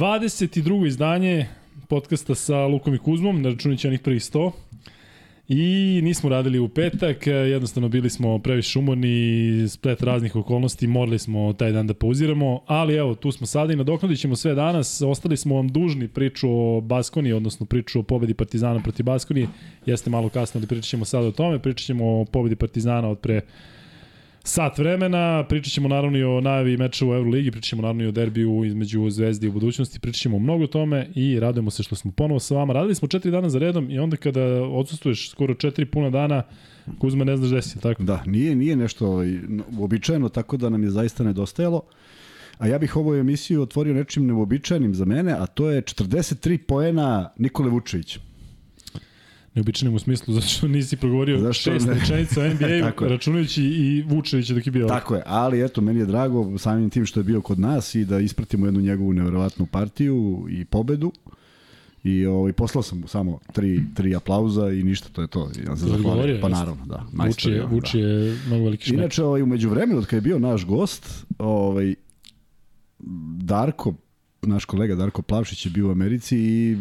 22. izdanje podcasta sa Lukom i Kuzmom, na računići onih prvih 100. I nismo radili u petak, jednostavno bili smo previše umorni, splet raznih okolnosti, morali smo taj dan da pauziramo, ali evo, tu smo sada i nadoknadit ćemo sve danas. Ostali smo vam dužni priču o Baskoni, odnosno priču o pobedi Partizana proti Baskoni. Jeste malo kasno, ali pričat ćemo sada o tome. Pričat ćemo o pobedi Partizana od pre sat vremena, pričat ćemo naravno i o najavi meča u Euroligi, pričat ćemo naravno i o derbiju između Zvezdi u budućnosti, pričat ćemo mnogo tome i radujemo se što smo ponovo sa vama. Radili smo četiri dana za redom i onda kada odsustuješ skoro četiri puna dana, Kuzma ne znaš gde si, tako? Da, nije, nije nešto ovaj, uobičajeno, tako da nam je zaista nedostajalo. A ja bih ovu emisiju otvorio nečim neobičajenim za mene, a to je 43 poena Nikole Vučevića neobičanim u smislu zato što nisi progovorio Zašto šest rečenica NBA računajući i Vučevića dok je bio. Tako je, ali eto meni je drago samim tim što je bio kod nas i da ispratimo jednu njegovu neverovatnu partiju i pobedu. I ovaj poslao sam mu samo tri, tri aplauza i ništa, to je to. On se zahvalio. Pa naravno, da. Vuči je, Vuči da. je mnogo veliki šmek. Inače, ovaj, umeđu vremenu, od kada je bio naš gost, ovaj, Darko, naš kolega Darko Plavšić je bio u Americi i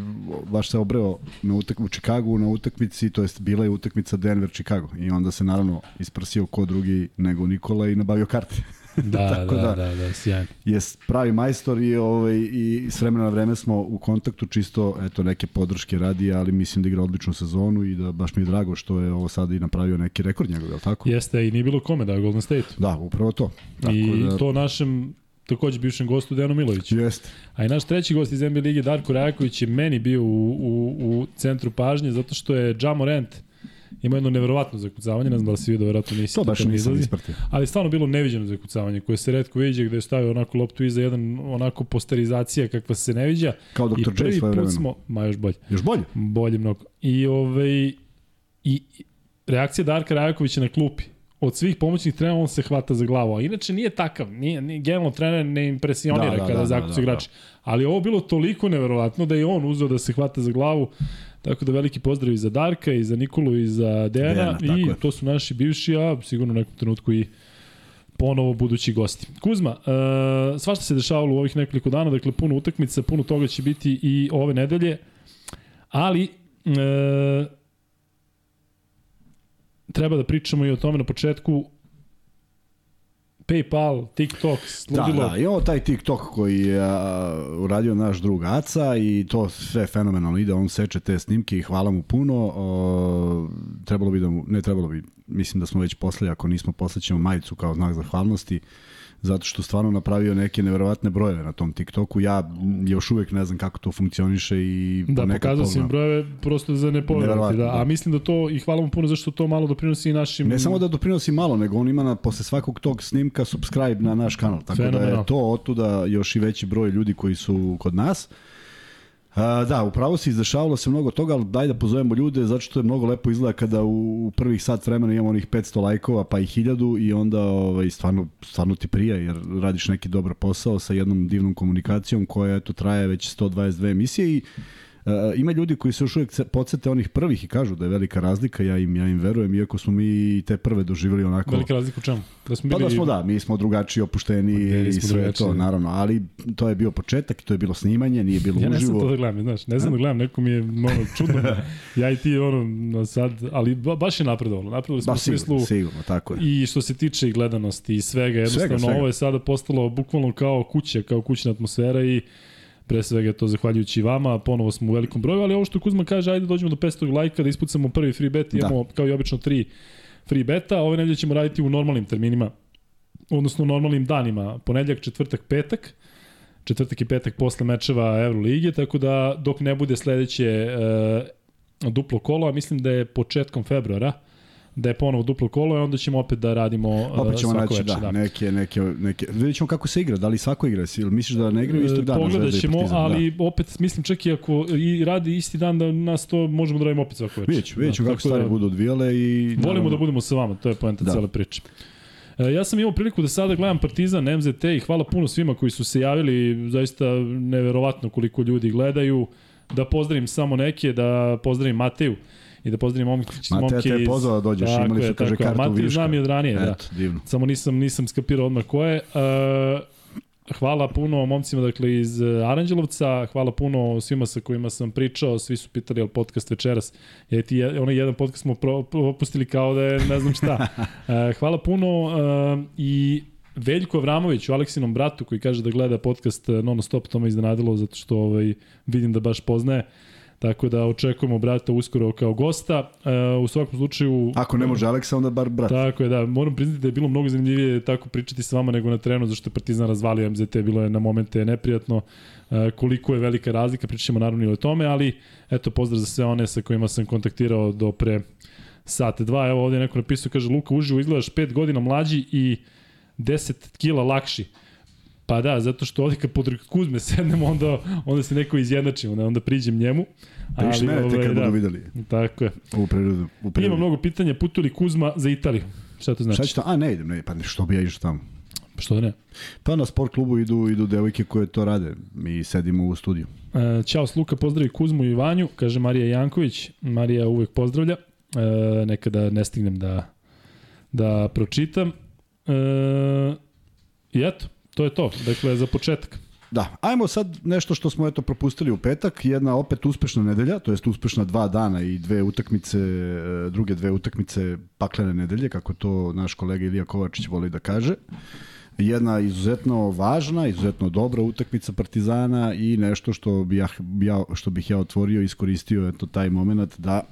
baš se obreo na utak, u Čikagu na utakmici, to jest bila je utakmica Denver-Chicago i onda se naravno isprsio ko drugi nego Nikola i nabavio karte. Da, Tako da, da, da, da, sjajno. Je pravi majstor i, ovaj, i s vremena na vreme smo u kontaktu čisto eto, neke podrške radi, ali mislim da igra odličnu sezonu i da baš mi je drago što je ovo sad i napravio neki rekord njegov, je li tako? Jeste, i nije bilo kome da Golden State. Da, upravo to. Tako I da... to našem takođe bivšem gostu Dejanu Miloviću. Jeste. A i naš treći gost iz NBA lige Darko Rajaković je meni bio u, u, u centru pažnje zato što je Ja Morant ima jedno neverovatno zakucavanje, ne znam da li si vidio, verovatno nisi. To baš nisam ispratio. Ali stvarno bilo neviđeno zakucavanje koje se redko viđe gde je stavio onako loptu iza jedan onako posterizacija kakva se ne viđa. Kao Dr. J svoje vremena. Smo, ma još bolje. Još bolje? Bolje mnogo. I, ovaj, i reakcija Darka Rajakovića na klupi od svih pomoćnih trenera on se hvata za glavu. A inače nije takav, nije, nije generalno trener ne impresionira da, da, kada da, zakucu da, da, igrači. Da. Ali ovo bilo toliko neverovatno da je on uzeo da se hvata za glavu. Tako da veliki pozdrav i za Darka, i za Nikolu, i za Dejana. Dejana i je. to su naši bivši, a sigurno u nekom trenutku i ponovo budući gosti. Kuzma, uh, svašta se dešavalo u ovih nekoliko dana, dakle puno utakmica, puno toga će biti i ove nedelje, ali uh, treba da pričamo i o tome na početku PayPal, TikTok, sludilo. Da, da, imamo taj TikTok koji je uradio naš drug Aca i to sve fenomenalno ide, on seče te snimke i hvala mu puno. O, trebalo bi da mu, ne trebalo bi, mislim da smo već poslali, ako nismo poslaćemo majicu kao znak zahvalnosti zato što stvarno napravio neke neverovatne brojeve na tom TikToku. Ja još uvek ne znam kako to funkcioniše i Da, pokazao sam brojeve prosto za ne poverovati, da. A mislim da to, i hvala mu puno zašto to malo doprinosi i našim... Ne samo da doprinosi malo, nego on ima na, posle svakog tog snimka subscribe na naš kanal. Tako Fenomenal. da je to otuda još i veći broj ljudi koji su kod nas. A, da, upravo se izdešavalo se mnogo toga, ali daj da pozovemo ljude, zato što je mnogo lepo izgleda kada u, u prvih sat vremena imamo onih 500 lajkova, pa i 1000 i onda ovaj, stvarno, stvarno ti prija, jer radiš neki dobar posao sa jednom divnom komunikacijom koja eto, traje već 122 emisije i ima ljudi koji se još uvijek podsete onih prvih i kažu da je velika razlika, ja im ja im verujem, iako smo mi te prve doživjeli onako... Velika razlika u čemu? Da smo bili... Pa da smo da, mi smo drugačiji, opušteni i sve drugačiji. to, naravno, ali to je bio početak, to je bilo snimanje, nije bilo ja uživo. Ja ne znam to da gledam, znaš, ne znam da gledam, neko mi je ono, čudno, ja i ti ono, sad, ali ba, baš je napredovalo, napredovali smo ba, sigurno, u smislu sigurno, tako je. i što se tiče i gledanosti i svega, jednostavno svega, svega. ovo je sada postalo bukvalno kao kuća, kao kućna atmosfera i pre svega to zahvaljujući vama, ponovo smo u velikom broju, ali ovo što Kuzma kaže, ajde dođemo do 500 lajka da ispucamo prvi free bet, da. imamo da. kao i obično tri free beta, ove nedelje ćemo raditi u normalnim terminima, odnosno normalnim danima, ponedljak, četvrtak, petak, četvrtak i petak posle mečeva Evrolige, tako da dok ne bude sledeće e, duplo kolo, a mislim da je početkom februara, da je ponovo duplo kolo i onda ćemo opet da radimo opet ćemo svako naći, večer. Da, da, neke, neke, neke, vidjet ćemo kako se igra, da li svako igra, ili misliš da ne igra istog dana? Pogledat ćemo, partizan, ali da. opet mislim čak i ako i radi isti dan da nas to možemo da radimo opet svako večer. Vidjet ću, vidjet ću da, kako stvari da, budu odvijale i... Volimo naravno, da budemo sa vama, to je poenta da. cele priče. E, ja sam imao priliku da sada gledam Partizan, MZT i hvala puno svima koji su se javili, zaista neverovatno koliko ljudi gledaju. Da pozdravim samo neke, da pozdravim Mateju i da pozdravim momke, momke Mateja te je pozvao da dođeš, tako imali su, kaže, kartu Mateja znam i od ranije, da. Divno. Samo nisam, nisam skapirao odmah ko je. Uh, hvala puno momcima dakle iz Aranđelovca, hvala puno svima sa kojima sam pričao, svi su pitali al podcast večeras. Je ti onaj jedan podcast smo propustili kao da je ne znam šta. hvala puno i Veljko Avramović u Aleksinom bratu koji kaže da gleda podcast non stop, to me iznenadilo zato što ovaj vidim da baš poznaje. Tako da očekujemo brata uskoro kao gosta. E, u svakom slučaju... Ako ne može Aleksa, onda bar brat. Tako je, da. Moram priznati da je bilo mnogo zanimljivije tako pričati sa vama nego na trenu, zašto je Partizan razvalio MZT, bilo je na momente neprijatno e, koliko je velika razlika, pričamo naravno i o tome, ali eto, pozdrav za sve one sa kojima sam kontaktirao do pre sate dva. Evo ovdje neko napisao, kaže Luka, uživo izgledaš 5 godina mlađi i 10 kila lakši. Pa da, zato što ovdje kad pod Kuzme sednemo, onda, onda se neko izjednačimo, onda, onda priđem njemu. Priš mene, tek kad ovaj, da, budu videli. Tako je. U prirodu. U prirodu. Ima mnogo pitanja, putu li Kuzma za Italiju? Šta to znači? Šta će to? A, ne idem, ne, pa što bi ja išao tamo? Pa što da ne? Pa na sport klubu idu, idu devojke koje to rade. Mi sedimo u studiju. E, ćao Sluka, pozdravi Kuzmu i Vanju, kaže Marija Janković. Marija uvek pozdravlja. E, nekada ne stignem da, da pročitam. E, I eto, to je to. Dakle, za početak. Da, ajmo sad nešto što smo eto propustili u petak, jedna opet uspešna nedelja, to jest uspešna dva dana i dve utakmice, e, druge dve utakmice paklene nedelje, kako to naš kolega Ilija Kovačić voli da kaže. Jedna izuzetno važna, izuzetno dobra utakmica Partizana i nešto što bi ja, što bih ja otvorio iskoristio eto taj moment da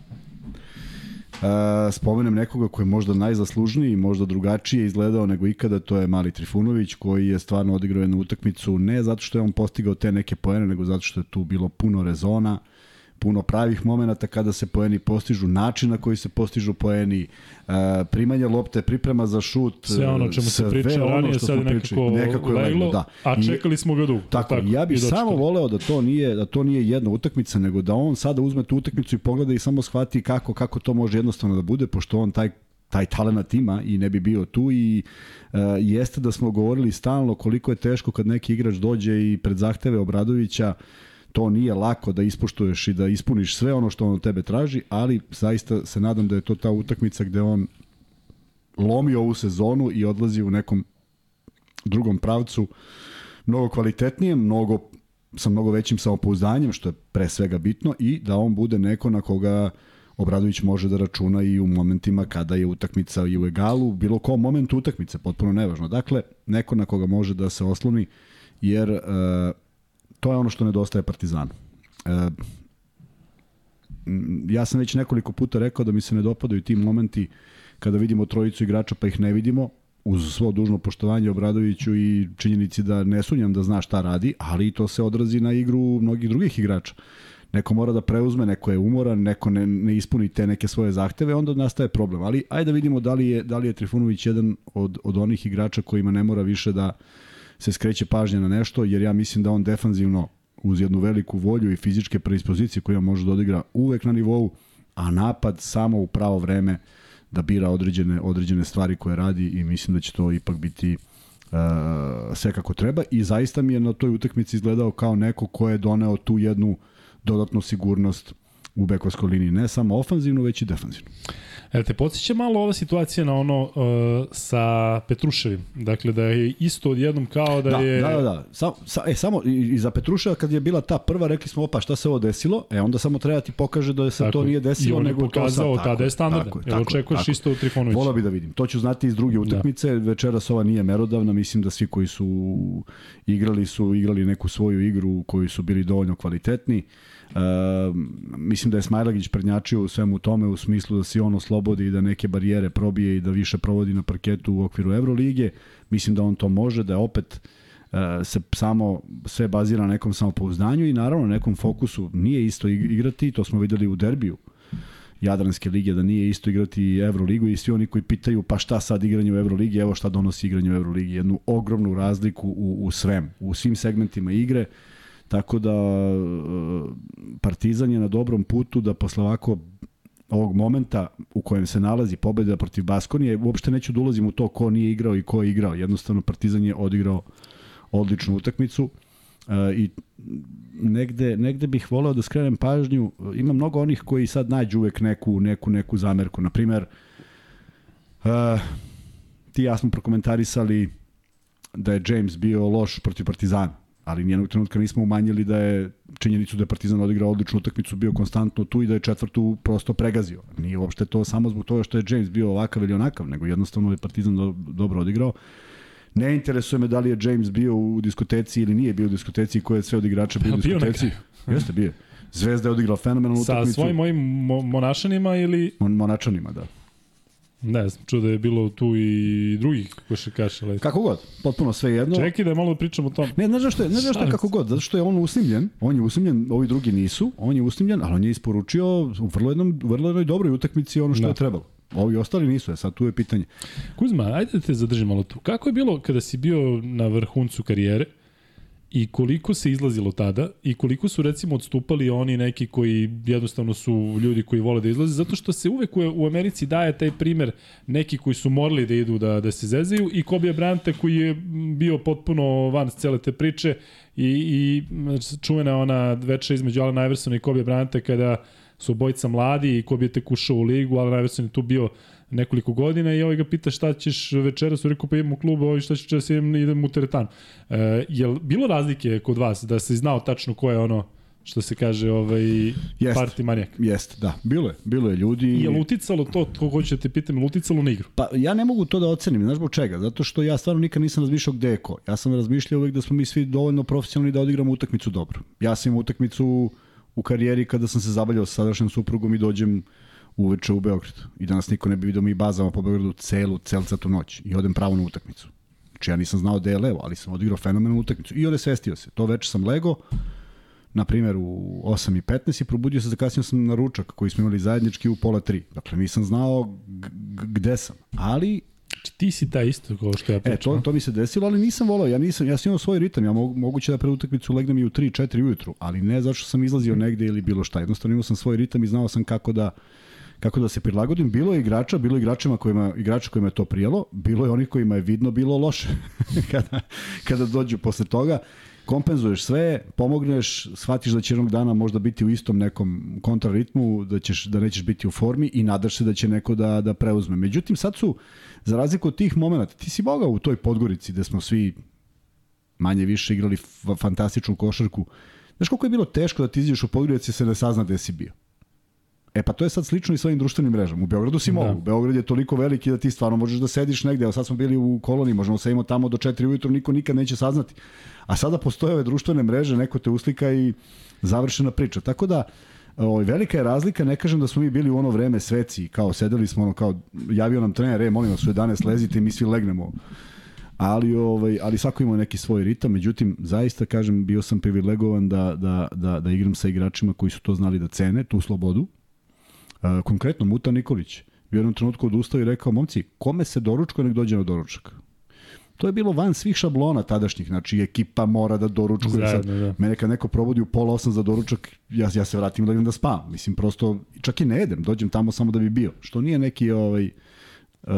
Spomenem nekoga koji je možda najzaslužniji, možda drugačije izgledao nego ikada, to je Mali Trifunović koji je stvarno odigrao jednu utakmicu ne zato što je on postigao te neke poene, nego zato što je tu bilo puno rezona. Uh, puno pravih momenata kada se poeni postižu, način na koji se postižu poeni, uh, primanje lopte, priprema za šut, sve ono čemu se priča ranije, sad nekako, nekako leglo, leglo, da. a čekali smo ga dugo. Tako, tako ja bih samo voleo da to nije da to nije jedna utakmica, nego da on sada uzme tu utakmicu i pogleda i samo shvati kako kako to može jednostavno da bude, pošto on taj taj talenat ima i ne bi bio tu i uh, jeste da smo govorili stalno koliko je teško kad neki igrač dođe i pred zahteve Obradovića to nije lako da ispoštuješ i da ispuniš sve ono što on od tebe traži, ali zaista se nadam da je to ta utakmica gde on lomi ovu sezonu i odlazi u nekom drugom pravcu mnogo kvalitetnijem, mnogo sa mnogo većim samopouzdanjem, što je pre svega bitno, i da on bude neko na koga Obradović može da računa i u momentima kada je utakmica i u egalu, bilo kom momentu utakmice, potpuno nevažno. Dakle, neko na koga može da se osloni, jer uh, to je ono što nedostaje Partizanu. E, ja sam već nekoliko puta rekao da mi se ne dopadaju ti momenti kada vidimo trojicu igrača pa ih ne vidimo, uz svo dužno poštovanje Obradoviću i činjenici da ne sunjam da zna šta radi, ali to se odrazi na igru mnogih drugih igrača. Neko mora da preuzme, neko je umoran, neko ne, ne ispuni te neke svoje zahteve, onda nastaje problem. Ali ajde da vidimo da li je, da li je Trifunović jedan od, od onih igrača kojima ne mora više da, se skreće pažnja na nešto, jer ja mislim da on defanzivno uz jednu veliku volju i fizičke predispozicije koje može da odigra uvek na nivou, a napad samo u pravo vreme da bira određene, određene stvari koje radi i mislim da će to ipak biti uh, sve kako treba. I zaista mi je na toj utakmici izgledao kao neko ko je doneo tu jednu dodatnu sigurnost u bekovskoj liniji, ne samo ofanzivno, već i defanzivno. Jel te podsjeća malo ova situacija na ono uh, sa Petruševim? Dakle, da je isto odjednom kao da, da je... Da, da, da. Sa, sa, e, samo i, i za Petruševa kad je bila ta prva, rekli smo, opa, šta se ovo desilo? E, onda samo treba ti pokaže da se tako, to nije desilo, nego je pokazao, to sad. Tada je standardan. Tako, Jel očekuješ tako. isto u Trifonoviću? Vola bi da vidim. To ću znati iz druge da. utakmice. Da. Večeras ova nije merodavna. Mislim da svi koji su igrali su igrali neku svoju igru koji su bili dovoljno kvalitetni. Uh, mislim da je Smajlagić prednjačio u svemu tome u smislu da se on oslobodi i da neke barijere probije i da više provodi na parketu u okviru Evrolige. Mislim da on to može, da je opet uh, se samo sve bazira na nekom samopouzdanju i naravno nekom fokusu. Nije isto igrati, to smo videli u derbiju Jadranske lige, da nije isto igrati Evroligu i svi oni koji pitaju pa šta sad igranje u Evroligi, evo šta donosi igranje u Evroligi. Jednu ogromnu razliku u, u svem, u svim segmentima igre. Tako da e, Partizan je na dobrom putu da posle ovako ovog momenta u kojem se nalazi pobeda protiv Baskonije, uopšte neću da ulazim u to ko nije igrao i ko je igrao. Jednostavno Partizan je odigrao odličnu utakmicu e, i negde, negde bih voleo da skrenem pažnju. Ima mnogo onih koji sad nađu uvek neku, neku, neku zamerku. Naprimer, ti ja smo prokomentarisali da je James bio loš protiv Partizana ali nijednog trenutka nismo umanjili da je činjenicu da je Partizan odigrao odličnu utakmicu, bio konstantno tu i da je četvrtu prosto pregazio. Nije uopšte to samo zbog toga što je James bio ovakav ili onakav, nego jednostavno je Partizan do, dobro odigrao. Ne interesuje me da li je James bio u diskoteci ili nije bio u diskoteci, koje je sve od igrača bio u diskoteci. Jeste, bio. Zvezda je odigrao fenomenalnu utakmicu. Sa svojim mojim mo monašanima ili... Mon monačanima, da. Ne znam, čuo da je bilo tu i drugih košarkaša. Ali... Kako god, potpuno sve jedno. Čekaj da malo pričamo o tom. Ne, ne znaš što je, ne znaš što je kako god, zato što je on usnimljen, on je usnimljen, ovi drugi nisu, on je usnimljen, ali on je isporučio u vrlo, jednom, vrlo jednoj dobroj utakmici ono što da. je trebalo. Ovi ostali nisu, sad tu je pitanje. Kuzma, ajde da te zadržim malo tu. Kako je bilo kada si bio na vrhuncu karijere? I koliko se izlazilo tada i koliko su recimo odstupali oni neki koji jednostavno su ljudi koji vole da izlaze? Zato što se uvek u, Americi daje taj primer neki koji su morali da idu da, da se zezaju i Kobe Bryanta koji je bio potpuno van cele te priče i, i čuvena ona večera između Alana Iversona i Kobe Bryanta kada su obojica mladi i Kobe je tek ušao u ligu, Alan Iverson je tu bio nekoliko godina i ovaj ga pita šta ćeš večeras, u rekao pa idem u klub, ovaj šta ćeš da idem, idem u teretanu. E, je bilo razlike kod vas da se znao tačno ko je ono što se kaže ovaj jest, party manijak. Jeste, da. Bilo je, bilo je ljudi. Je li uticalo to, to hoće da te pitam, uticalo na igru? Pa ja ne mogu to da ocenim, znaš zbog čega? Zato što ja stvarno nikad nisam razmišljao gde je ko. Ja sam razmišljao uvek da smo mi svi dovoljno profesionalni da odigramo utakmicu dobro. Ja sam utakmicu u karijeri kada sam se zabavljao sa sadašnjom suprugom i dođem uveče u Beograd. I danas niko ne bi vidio mi bazama po Beogradu celu, celcatu noć. I odem pravo na utakmicu. Znači ja nisam znao da je levo, ali sam odigrao fenomenalnu utakmicu. I ode svestio se. To veče sam lego, na primjer u 8.15 i probudio se, zakasnio sam na ručak koji smo imali zajednički u pola 3. Dakle, nisam znao gde sam. Ali Znači ti si taj isto kao što ja pričam. E, to, to mi se desilo, ali nisam volao. Ja nisam, ja sam imao svoj ritam. Ja mogu, moguće da pre utakmicu legnem i u 3-4 ujutru, ali ne zašto sam izlazio negde ili bilo šta. Jednostavno imao sam svoj ritam i znao sam kako da kako da se prilagodim. Bilo je igrača, bilo je igračima kojima, igrača kojima je to prijelo, bilo je onih kojima je vidno bilo loše kada, kada dođu posle toga. Kompenzuješ sve, pomogneš, shvatiš da će jednog dana možda biti u istom nekom kontraritmu, da, ćeš, da nećeš biti u formi i nadaš se da će neko da, da preuzme. Međutim, sad su, za razliku od tih momenta, ti si mogao u toj Podgorici gde smo svi manje više igrali fantastičnu košarku. Znaš koliko je bilo teško da ti izađeš u Podgorici i se ne sazna gde si bio? E pa to je sad slično i svojim društvenim mrežama. U Beogradu si mogu. Da. Beograd je toliko veliki da ti stvarno možeš da sediš negde. Evo sad smo bili u koloniji, možemo da sedimo tamo do 4 ujutru, niko nikad neće saznati. A sada postoje ove društvene mreže, neko te uslika i završena priča. Tako da, Ovaj velika je razlika, ne kažem da smo mi bili u ono vreme sveci, kao sedeli smo ono kao javio nam trener, e, molim vas u 11 lezite i mi svi legnemo. Ali ovaj ali svako ima neki svoj ritam, međutim zaista kažem bio sam privilegovan da da da da igram sa igračima koji su to znali da cene tu slobodu konkretno, Muta Nikolić u jednom trenutku odustao i rekao, momci, kome se doručko, nek dođe na doručak. To je bilo van svih šablona tadašnjih, znači ekipa mora da doručkuje. Sad, da. Mene kad neko probudi u pola osam za doručak, ja, ja se vratim da idem da spavam. Mislim, prosto, čak i ne jedem, dođem tamo samo da bi bio. Što nije neki ovaj, uh,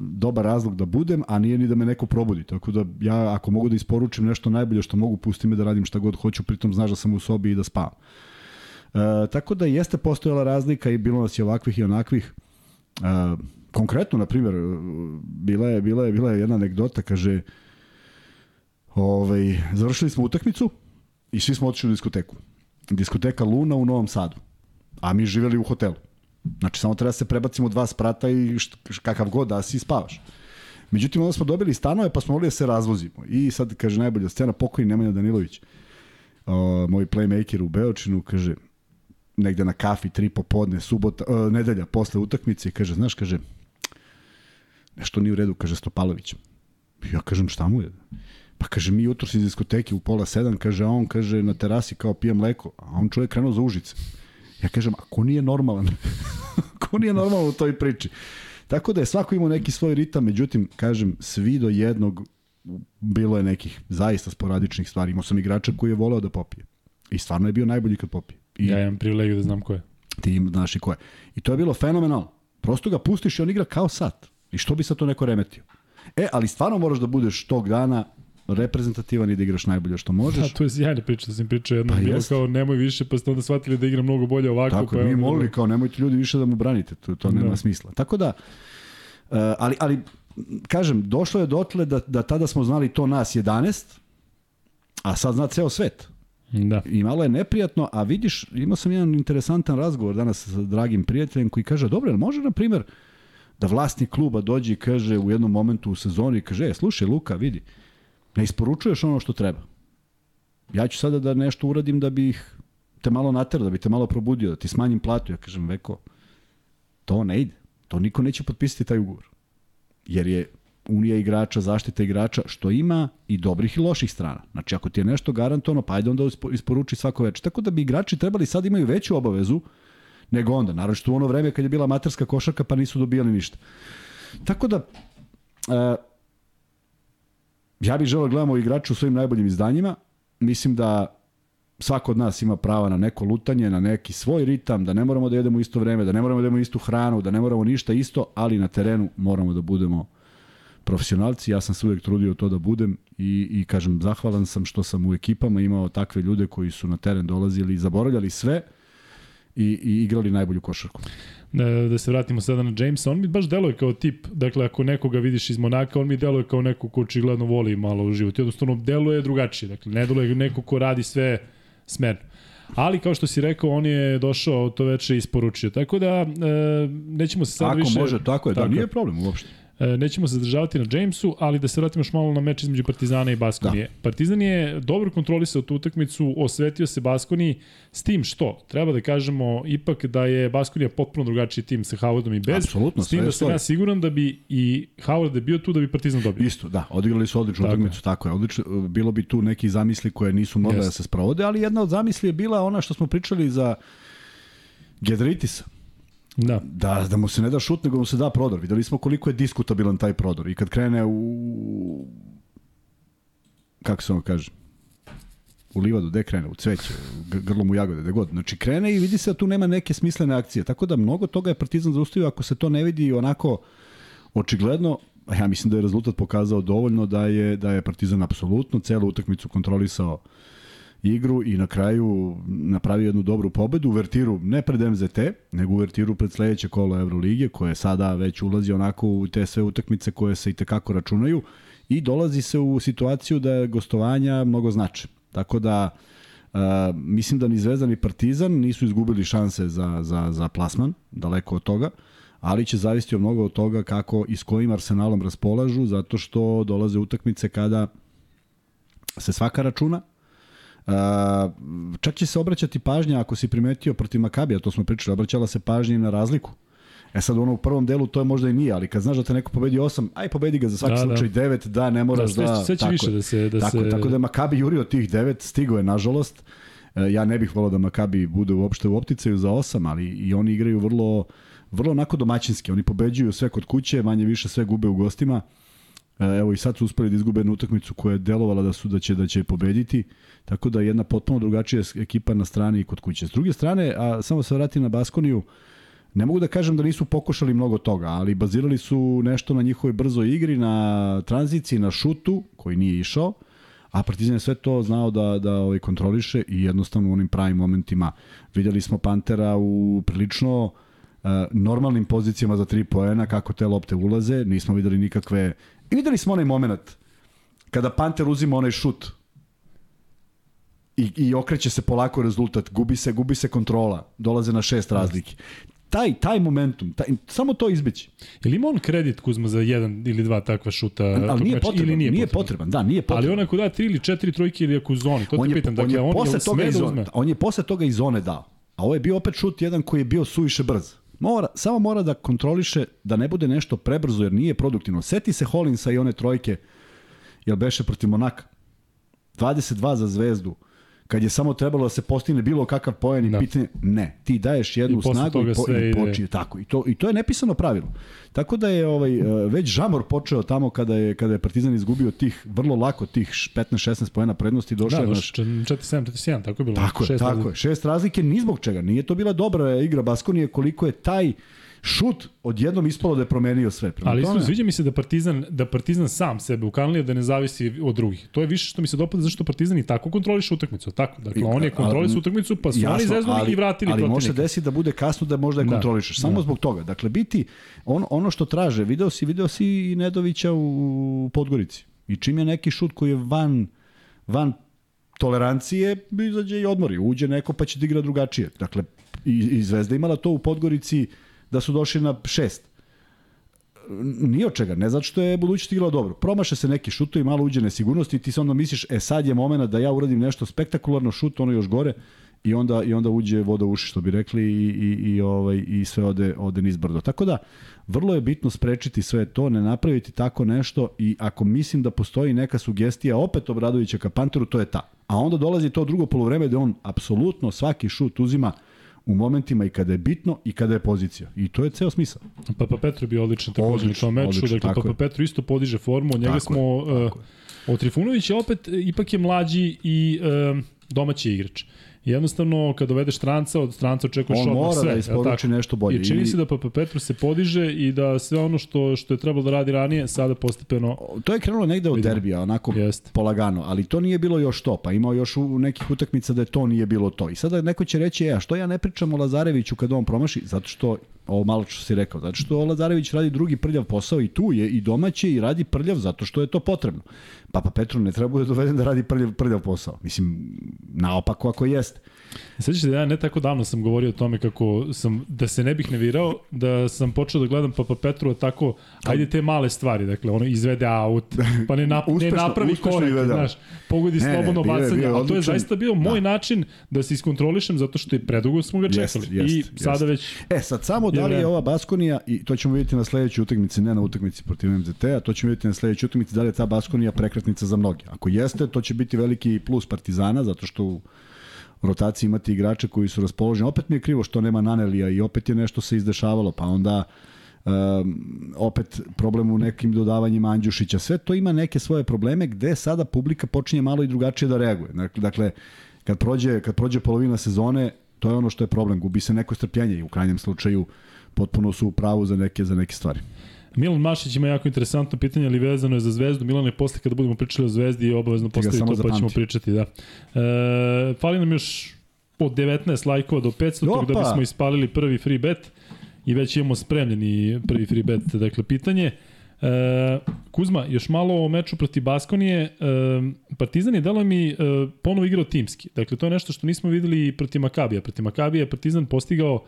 dobar razlog da budem, a nije ni da me neko probudi. Tako da ja, ako mogu da isporučim nešto najbolje što mogu, pusti me da radim šta god hoću, pritom znaš da sam u sobi i da spavam. E, tako da jeste postojala razlika i bilo nas je ovakvih i onakvih. E, konkretno, na primjer, bila je, bila je, bila je jedna anegdota, kaže, ovaj, završili smo utakmicu i svi smo otišli u diskoteku. Diskoteka Luna u Novom Sadu. A mi živeli u hotelu. Znači, samo treba da se prebacimo dva sprata i št, kakav god da si spavaš. Međutim, onda smo dobili stanove, pa smo mogli da se razvozimo. I sad, kaže, najbolja scena, pokojni Nemanja Danilović, uh, moj playmaker u Beočinu, kaže, negde na kafi, tri popodne, subota, uh, nedelja posle utakmice i kaže, znaš, kaže, nešto nije u redu, kaže Stopalović. Ja kažem, šta mu je? Pa kaže, mi jutro iz diskoteke u pola sedam, kaže, a on kaže, na terasi kao pije mleko, a on čovjek krenuo za užice. Ja kažem, a ko nije normalan? ko nije normalan u toj priči? Tako da je svako imao neki svoj ritam, međutim, kažem, svi do jednog bilo je nekih zaista sporadičnih stvari. Imao sam igrača koji je voleo da popije. I stvarno je bio najbolji kad popije. I ja imam privilegiju da znam ko je. Ti znaš i ko je. I to je bilo fenomenalno. Prosto ga pustiš i on igra kao sat. I što bi sa to neko remetio? E, ali stvarno moraš da budeš tog dana reprezentativan i da igraš najbolje što možeš. Da, to je sjajna priča, da sam pričao jednom, pa bilo kao nemoj više, pa ste onda shvatili da igra mnogo bolje ovako. Tako, pa mi molili kao nemojte ljudi više da mu branite, to, to nema da. smisla. Tako da, uh, ali, ali kažem, došlo je dotle da, da tada smo znali to nas 11, a sad zna ceo svet. Da. I malo je neprijatno, a vidiš, imao sam jedan interesantan razgovor danas sa dragim prijateljem koji kaže, dobro, može, na primer, da vlasnik kluba dođe i kaže u jednom momentu u sezoni, kaže, e, slušaj, Luka, vidi, ne isporučuješ ono što treba. Ja ću sada da nešto uradim da bih te malo naterao, da bi te malo probudio, da ti smanjim platu. Ja kažem, veko, to ne ide. To niko neće potpisati taj ugovor. Jer je unija igrača, zaštita igrača, što ima i dobrih i loših strana. Znači, ako ti je nešto garantovano, pa ajde onda isporuči svako večer. Tako da bi igrači trebali sad imaju veću obavezu nego onda. Naravno što u ono vreme kad je bila materska košarka pa nisu dobijali ništa. Tako da, uh, ja bih želeo da gledamo igrača u svojim najboljim izdanjima. Mislim da svako od nas ima prava na neko lutanje, na neki svoj ritam, da ne moramo da jedemo isto vreme, da ne moramo da jedemo istu hranu, da ne moramo ništa isto, ali na terenu moramo da budemo profesionalci. Ja sam se uvek trudio to da budem i, i kažem, zahvalan sam što sam u ekipama imao takve ljude koji su na teren dolazili i zaboravljali sve i, i igrali najbolju košarku. Da, da se vratimo sada na Jamesa, on mi baš deluje kao tip, dakle ako nekoga vidiš iz Monaka, on mi deluje kao neko ko očigledno voli malo u životu, jednostavno deluje drugačije, dakle ne deluje neko ko radi sve smerno. Ali kao što si rekao, on je došao to veče isporučio. Tako da e, nećemo se sad Ako više... Ako može, tako je, da, tako. nije problem uopšte. E, nećemo se zadržavati na Jamesu, ali da se vratimo još malo na meč između Partizana i Baskonije. Da. Partizan je dobro kontrolisao tu utakmicu, osvetio se Baskoni s tim što, treba da kažemo ipak da je Baskonija potpuno drugačiji tim sa Howardom i bez. Apsolutno, s tim da sam ja siguran da bi i Howard da bio tu da bi Partizan dobio. Isto, da, odigrali su odličnu tako. utakmicu, tako je. Odlično, bilo bi tu neki zamisli koje nisu mogle da se sprovode, ali jedna od zamisli je bila ona što smo pričali za Gedritisa Da. da. Da mu se ne da šut, nego mu se da prodor. Videli smo koliko je diskutabilan taj prodor. I kad krene u... Kako se ono kaže? u livadu, gde krene, u cveće, u grlom u jagode, gde god. Znači krene i vidi se da tu nema neke smislene akcije. Tako da mnogo toga je Partizan zaustavio ako se to ne vidi onako očigledno, ja mislim da je rezultat pokazao dovoljno da je da je Partizan apsolutno celu utakmicu kontrolisao uh, igru i na kraju napravio jednu dobru pobedu u Vertiru, ne pred MZT, nego u Vertiru pred sledeće kolo Evrolige, koje sada već ulazi onako u te sve utakmice koje se i tekako računaju i dolazi se u situaciju da gostovanja mnogo znače. Tako da Uh, mislim da ni Zvezdan ni Partizan nisu izgubili šanse za, za, za plasman, daleko od toga, ali će zavisiti od mnogo od toga kako i s kojim arsenalom raspolažu, zato što dolaze utakmice kada se svaka računa, čak će se obraćati pažnja ako si primetio protiv Makabija, to smo pričali, obraćala se pažnja na razliku. E sad ono u prvom delu to je možda i nije, ali kad znaš da te neko pobedi 8, aj pobedi ga za svaki da, da. slučaj da. 9, da ne moraš da... da sve će tako, više da se... Da tako, se... tako da je Makabi jurio tih 9, stigo je nažalost. E, ja ne bih volao da Makabi bude uopšte u opticaju za 8, ali i oni igraju vrlo vrlo onako domaćinski. Oni pobeđuju sve kod kuće, manje više sve gube u gostima. Evo i sad su uspeli da izgube jednu utakmicu koja je delovala da su da će da će pobediti. Tako da jedna potpuno drugačija ekipa na strani i kod kuće. S druge strane, a samo se vratim na Baskoniju, ne mogu da kažem da nisu pokušali mnogo toga, ali bazirali su nešto na njihovoj brzoj igri, na tranziciji, na šutu, koji nije išao, a Partizan je sve to znao da, da ovaj, kontroliše i jednostavno u onim pravim momentima videli smo Pantera u prilično uh, normalnim pozicijama za tri poena, kako te lopte ulaze, nismo videli nikakve... I videli smo onaj moment kada Panter uzima onaj šut i, i okreće se polako rezultat, gubi se, gubi se kontrola, dolaze na šest razlike. Taj, taj momentum, taj, samo to izbeći. Ili ima on kredit Kuzma za jedan ili dva takva šuta? Ali nije potreban, ili nije, nije potreban. potreban. Da, nije potreban. Ali on ako da tri ili četiri trojke ili ako u zoni, to on te pitam. Dakle, on je, on posle toga iz zone, on je posle toga iz zone dao. A ovo je bio opet šut jedan koji je bio suviše brz. Mora, samo mora da kontroliše da ne bude nešto prebrzo jer nije produktivno. Seti se Hollinsa i one trojke, jel beše protiv Monaka. 22 za zvezdu kad je samo trebalo da se postigne bilo kakav poen i da. pitanje, ne, ti daješ jednu I snagu i, po, i poči, tako. I to, I to je nepisano pravilo. Tako da je ovaj, e, već žamor počeo tamo kada je, kada je Partizan izgubio tih, vrlo lako tih 15-16 poena prednosti došao. Da, naš... 4-7, tako je bilo. Tako je, tako je. Šest razlike ni zbog čega. Nije to bila dobra igra Baskonije koliko je taj šut odjednom ispalo da je promenio sve. Prema Ali isto sviđa mi se da Partizan, da Partizan sam sebe ukanalio da ne zavisi od drugih. To je više što mi se dopada zašto Partizan i tako kontroliše utakmicu. Tako. Dakle, on je kontrolisao utakmicu, pa su jasno, oni zeznuli i vratili ali može desiti da bude kasno da možda je da. kontrolišeš. Samo da. zbog toga. Dakle, biti on, ono što traže, video si, video si i Nedovića u Podgorici. I čim je neki šut koji je van, van tolerancije, izađe i odmori. Uđe neko pa će da igra drugačije. Dakle, i, i Zvezda imala to u Podgorici da su došli na šest. Nije od čega, ne zato što je budućnost igrala dobro. Promaše se neki šutovi, malo uđe nesigurnosti i ti se onda misliš, e sad je moment da ja uradim nešto spektakularno, šut ono još gore i onda i onda uđe voda u uši što bi rekli i i i ovaj i sve ode ode nizbrdo. Tako da vrlo je bitno sprečiti sve to, ne napraviti tako nešto i ako mislim da postoji neka sugestija opet Obradovića ka Panteru, to je ta. A onda dolazi to drugo polovreme gde on apsolutno svaki šut uzima u momentima i kada je bitno i kada je pozicija. I to je ceo smisao. Papa Petro je bio odličan takođe u tom meču. Odličan, dakle, Papa je. Petro isto podiže formu. Od njega tako smo... Je, uh, od Trifunovića opet ipak je mlađi i uh, domaći igrač. Jednostavno, kad dovedeš stranca, od stranca očekuješ odmah sve. On mora da isporuči nešto bolje. I čini se da Papa Petru se podiže i da sve ono što što je trebalo da radi ranije, sada postepeno... To je krenulo negde od derbija, onako Jest. polagano, ali to nije bilo još to, pa imao još u nekih utakmica da je to nije bilo to. I sada neko će reći, e, a što ja ne pričam o Lazareviću kad on promaši? Zato što ovo malo što si rekao, zato što Lazarević radi drugi prljav posao i tu je i domaće i radi prljav zato što je to potrebno. Papa Petru ne treba da doveden da radi prljav, prljav posao. Mislim, naopako ako jeste. Se da ja ne tako davno sam govorio o tome kako sam, da se ne bih nevirao, da sam počeo da gledam Papa Petru tako, ajde te male stvari, dakle, ono izvede aut, pa ne, nap, uspešno, ne napravi korek, da. znaš, pogodi ne, slobodno ne, bacanje, a to je zaista bio da. moj način da se iskontrolišem zato što je predugo smo ga čekali. Jest, jest, I jest. sada već... E, sad samo da li je ova Baskonija, i to ćemo vidjeti na sledećoj utakmici, ne na utakmici protiv MZT-a, to ćemo vidjeti na sledećoj utakmici, da li je ta Baskonija prekretnica za mnoge. Ako jeste, to će biti veliki plus Partizana, zato što rotaciji imati igrače koji su raspoloženi. Opet mi je krivo što nema Nanelija i opet je nešto se izdešavalo, pa onda um, opet problem u nekim dodavanjima Andjušića. Sve to ima neke svoje probleme gde sada publika počinje malo i drugačije da reaguje. Dakle, dakle kad prođe, kad prođe polovina sezone, to je ono što je problem. Gubi se neko strpljenje i u krajnjem slučaju potpuno su u pravu za neke, za neke stvari. Milan Mašić ima jako interesantno pitanje, ali vezano je za Zvezdu. Milan je posle kada budemo pričali o Zvezdi obavezno postavi to pa ćemo pričati. Da. E, fali nam još od 19 lajkova do 500, Opa. da bismo ispalili prvi free bet i već imamo spremljeni prvi free bet. Dakle, pitanje, E, Kuzma, još malo o meču protiv Baskonije. E, Partizan je delo mi e, ponovo igrao timski. Dakle, to je nešto što nismo videli protiv Makabija. Protiv Makabija je Partizan postigao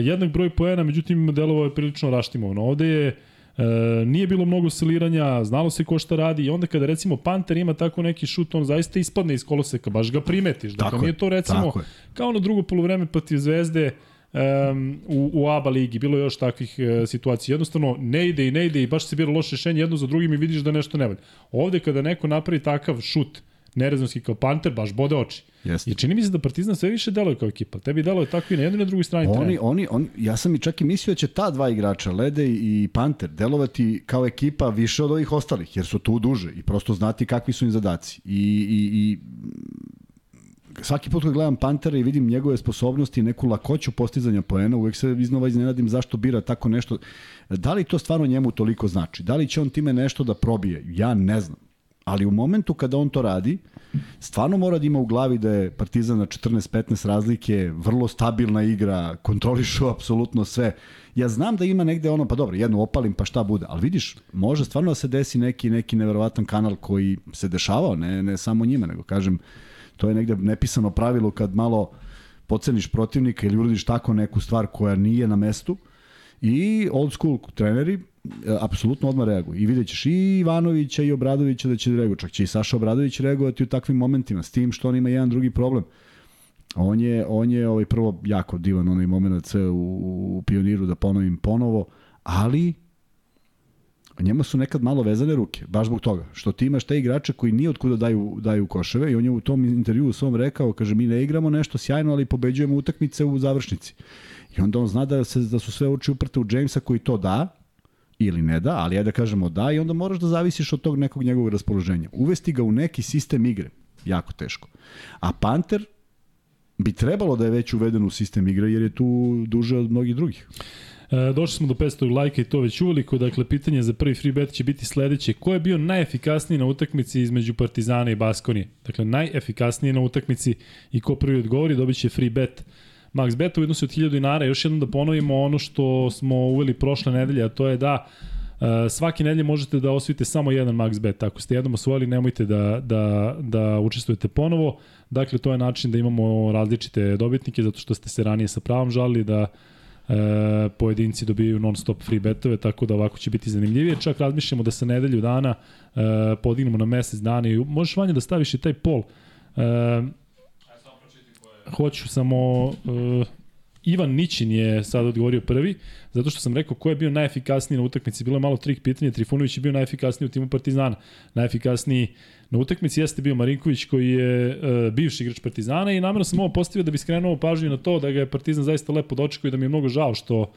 jednak broj poena, međutim, delovo je prilično raštimovano. Ovde je E, nije bilo mnogo siliranja, znalo se ko šta radi i onda kada recimo Panter ima tako neki šut, on zaista ispadne iz koloseka, baš ga primetiš. Dakle, tako nije to recimo kao na drugo polovreme protiv Zvezde, um, u, u ABA ligi, bilo je još takvih uh, situacija. Jednostavno, ne ide i ne ide i baš se bira loše rešenje jedno za drugim i vidiš da nešto ne valja. Ovde kada neko napravi takav šut, nerezonski kao Panter, baš bode oči. Jeste. I čini mi se da Partizan sve više deluje kao ekipa. Tebi deluje tako i na jednoj i na drugoj strani. Oni, oni, oni, ja sam i čak i mislio da će ta dva igrača, Lede i Panter, delovati kao ekipa više od ovih ostalih, jer su tu duže i prosto znati kakvi su im zadaci. I, i, i svaki put kad gledam Pantera i vidim njegove sposobnosti i neku lakoću postizanja poena, uvek se iznova iznenadim zašto bira tako nešto. Da li to stvarno njemu toliko znači? Da li će on time nešto da probije? Ja ne znam. Ali u momentu kada on to radi, stvarno mora da ima u glavi da je Partizan na 14-15 razlike, vrlo stabilna igra, kontrolišu apsolutno sve. Ja znam da ima negde ono, pa dobro, jednu opalim, pa šta bude, ali vidiš, može stvarno da se desi neki, neki neverovatan kanal koji se dešavao, ne, ne samo njima, nego kažem, to je negde nepisano pravilo kad malo poceniš protivnika ili uradiš tako neku stvar koja nije na mestu i old school treneri apsolutno odmah reaguju. I vidjet ćeš i Ivanovića i Obradovića da će da reaguju. Čak će i Saša Obradović reagovati u takvim momentima, s tim što on ima jedan drugi problem. On je, on je ovaj prvo jako divan onaj moment sve u, u pioniru da ponovim ponovo, ali njema su nekad malo vezane ruke, baš zbog toga, što ti imaš te igrače koji nije otkuda daju, daju koševe i on je u tom intervju u svom rekao, kaže mi ne igramo nešto sjajno, ali pobeđujemo utakmice u završnici. I onda on zna da, se, da su sve oči uprte u Jamesa koji to da, ili ne da, ali ajde da kažemo da i onda moraš da zavisiš od tog nekog njegovog raspoloženja. Uvesti ga u neki sistem igre, jako teško. A Panter bi trebalo da je već uveden u sistem igre jer je tu duže od mnogih drugih. E, došli smo do 500 lajka i to već uveliko, dakle pitanje za prvi free bet će biti sledeće. Ko je bio najefikasniji na utakmici između Partizana i Baskonije? Dakle, najefikasniji na utakmici i ko prvi odgovori dobit će free bet. Max bet u iznosu od 1000 dinara. Još jednom da ponovimo ono što smo uveli prošle nedelje, a to je da Uh, svaki nedelje možete da osvojite samo jedan max bet. Ako ste jednom osvojili, nemojte da, da, da učestvujete ponovo. Dakle, to je način da imamo različite dobitnike, zato što ste se ranije sa pravom žalili da e, pojedinci dobijaju non stop free betove, tako da ovako će biti zanimljivije. Čak razmišljamo da se nedelju dana e, podignemo na mesec dana i možeš vanje da staviš i taj pol. E, hoću samo... E, Ivan Nićin je sad odgovorio prvi, zato što sam rekao ko je bio najefikasniji na utakmici. Bilo je malo trik pitanja, Trifunović je bio najefikasniji u timu Partizana. Najefikasniji na utakmici jeste bio Marinković koji je uh, bivši igrač Partizana i namjerno sam ovo postavio da bi skrenuo pažnju na to da ga je Partizan zaista lepo dočekao i da mi je mnogo žao što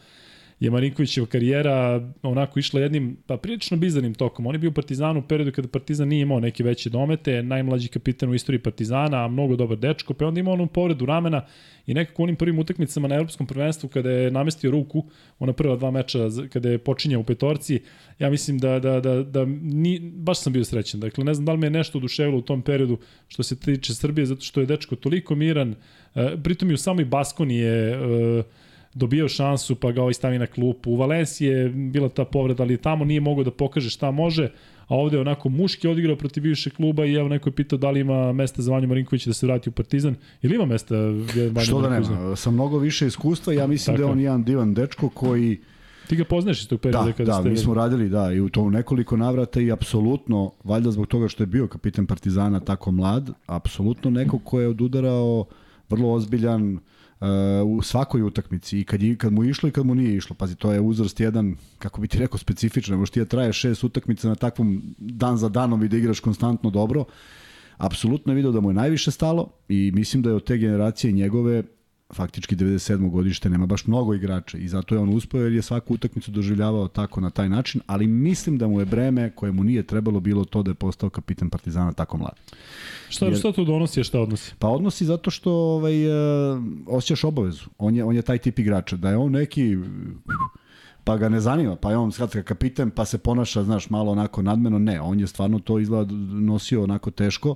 je Marinkovićeva karijera onako išla jednim pa prilično bizarnim tokom. On je bio u Partizanu u periodu kada Partizan nije imao neke veće domete, najmlađi kapitan u istoriji Partizana, a mnogo dobar dečko, pa onda imao onu povredu ramena i nekako onim prvim utakmicama na evropskom prvenstvu kada je namestio ruku, ona prva dva meča kada je počinjao u petorci, ja mislim da, da, da, da ni, baš sam bio srećan. Dakle, ne znam da li me je nešto oduševilo u tom periodu što se tiče Srbije, zato što je dečko toliko miran, e, pritom i u samoj Baskoni je e, dobijao šansu pa ga ovaj stavi na klupu. U Valenciji je bila ta povreda, ali tamo nije mogao da pokaže šta može, a ovde je onako muški odigrao protiv bivšeg kluba i evo neko je pitao da li ima mesta za Vanju Marinkovića da se vrati u Partizan. Ili ima mesta Vanju Što da nema, sa mnogo više iskustva, ja mislim Tako. da je on jedan divan dečko koji Ti ga poznaš iz tog perioda da, kada da, ste... Da, mi smo radili, da, i u tom nekoliko navrata i apsolutno, valjda zbog toga što je bio kapitan Partizana tako mlad, apsolutno neko ko je odudarao vrlo ozbiljan, u svakoj utakmici i kad, je, kad mu išlo i kad mu nije išlo. Pazi, to je uzrast jedan, kako bi ti rekao, specifičan. Možeš ti da traje šest utakmica na takvom dan za danom i da igraš konstantno dobro. Apsolutno je video da mu je najviše stalo i mislim da je od te generacije njegove faktički 97. godište nema baš mnogo igrača i zato je on uspeo jer je svaku utakmicu doživljavao tako na taj način, ali mislim da mu je breme koje mu nije trebalo bilo to da je postao kapitan Partizana tako mlad. Šta, jer, šta to donosi, šta odnosi? Pa odnosi zato što ovaj, uh, osjećaš obavezu. On je, on je taj tip igrača. Da je on neki pa ga ne zanima, pa je on skratka kapitan, pa se ponaša, znaš, malo onako nadmeno, ne, on je stvarno to izgleda nosio onako teško,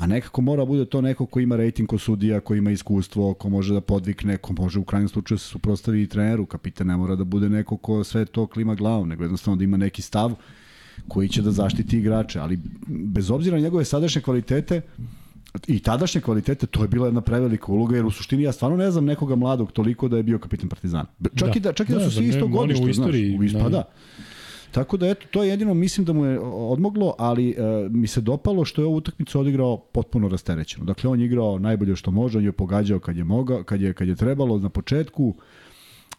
a nekako mora bude to neko ko ima rating ko sudija, ko ima iskustvo, ko može da podvikne, ko može u krajnjem slučaju se suprostavi i treneru, kapitan ne mora da bude neko ko sve to klima glavom, nego jednostavno da ima neki stav koji će da zaštiti igrače, ali bez obzira na njegove sadašnje kvalitete, i tadašnje kvalitete, to je bila jedna prevelika uloga, jer u suštini ja stvarno ne znam nekoga mladog toliko da je bio kapitan Partizana. Čak da. i da, čak i da, da su svi isto godište, u istoriji, znaš, u ispada. Da. Tako da eto, to je jedino mislim da mu je odmoglo, ali e, mi se dopalo što je ovu utakmicu odigrao potpuno rasterećeno. Dakle, on je igrao najbolje što može, on je pogađao kad je mogao, kad je, kad je trebalo na početku.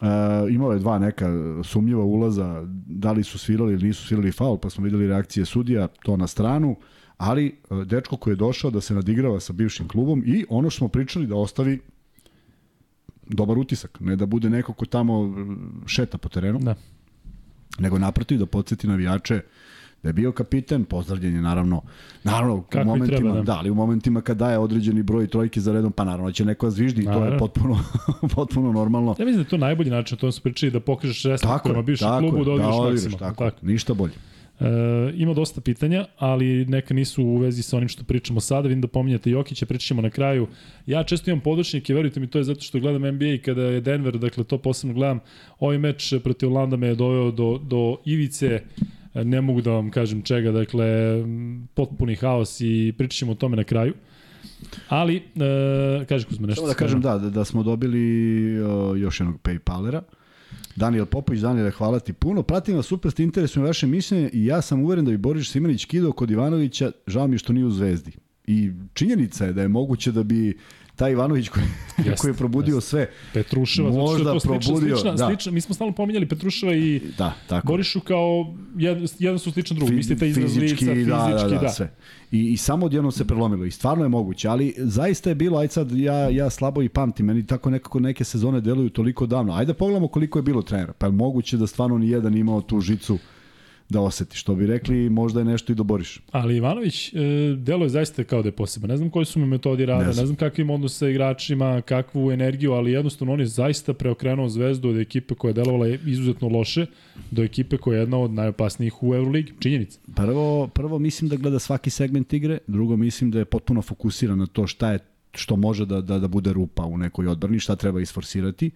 E, imao je dva neka sumnjiva ulaza, da li su svirali ili nisu svirali faul, pa smo videli reakcije sudija, to na stranu, ali e, dečko koji je došao da se nadigrava sa bivšim klubom i ono što smo pričali da ostavi dobar utisak, ne da bude neko ko tamo e, šeta po terenu. Da nego naprotiv da podsjeti navijače da je bio kapitan, pozdravljen je naravno, naravno Kako u momentima, treba, da. da. ali u momentima kad daje određeni broj trojke za redom, pa naravno će neko zviždi i to je potpuno, potpuno normalno. Ja mislim da je to najbolji način, to smo pričali, da pokažeš respekt prema bivšem klubu, da odigraš da maksimum. Tako, tako, ništa bolje. E, ima dosta pitanja, ali neka nisu u vezi sa onim što pričamo sada. Vidim da pominjate Jokića, pričat ćemo na kraju. Ja često imam podočnike, verujte mi, to je zato što gledam NBA i kada je Denver, dakle to posebno gledam. Ovaj meč protiv Orlanda me je doveo do, do ivice, ne mogu da vam kažem čega, dakle potpuni haos i pričat ćemo o tome na kraju. Ali, e, kaži Kuzma nešto. Samo da kažem da, da, da smo dobili uh, još jednog Paypalera. Daniel Popović, Daniel, hvala ti puno. Pratim vas super, ste interesuju vaše mišljenje i ja sam uveren da bi Boris Simanić kidao kod Ivanovića, žao mi što nije u Zvezdi. I činjenica je da je moguće da bi taj Ivanović koji, jest, koji je probudio jest. sve. Petruševa, možda je to probudio, slična, da. slična, mi smo stalno pominjali Petruševa i da, tako. Borišu kao jedan, jedan su sličan drugom. Mislite izraz fizički, lica, da, fizički, da. da, da. Sve. I, I samo odjedno se prelomilo i stvarno je moguće, ali zaista je bilo, aj sad ja, ja slabo i pamtim, meni tako nekako neke sezone deluju toliko davno. Ajde da pogledamo koliko je bilo trenera. Pa je moguće da stvarno ni jedan imao tu žicu da oseti. Što bi rekli, možda je nešto i doboriš. Ali Ivanović, e, delo je zaista kao da je poseban. Ne znam koji su mu metodi rada, ne znam, ne znam kakvim odnos sa igračima, kakvu energiju, ali jednostavno on je zaista preokrenuo zvezdu od ekipe koja je delovala izuzetno loše do ekipe koja je jedna od najopasnijih u Euroligi. Činjenica. Prvo, prvo mislim da gleda svaki segment igre, drugo mislim da je potpuno fokusiran na to šta je što može da, da, da bude rupa u nekoj odbrani, šta treba isforsirati.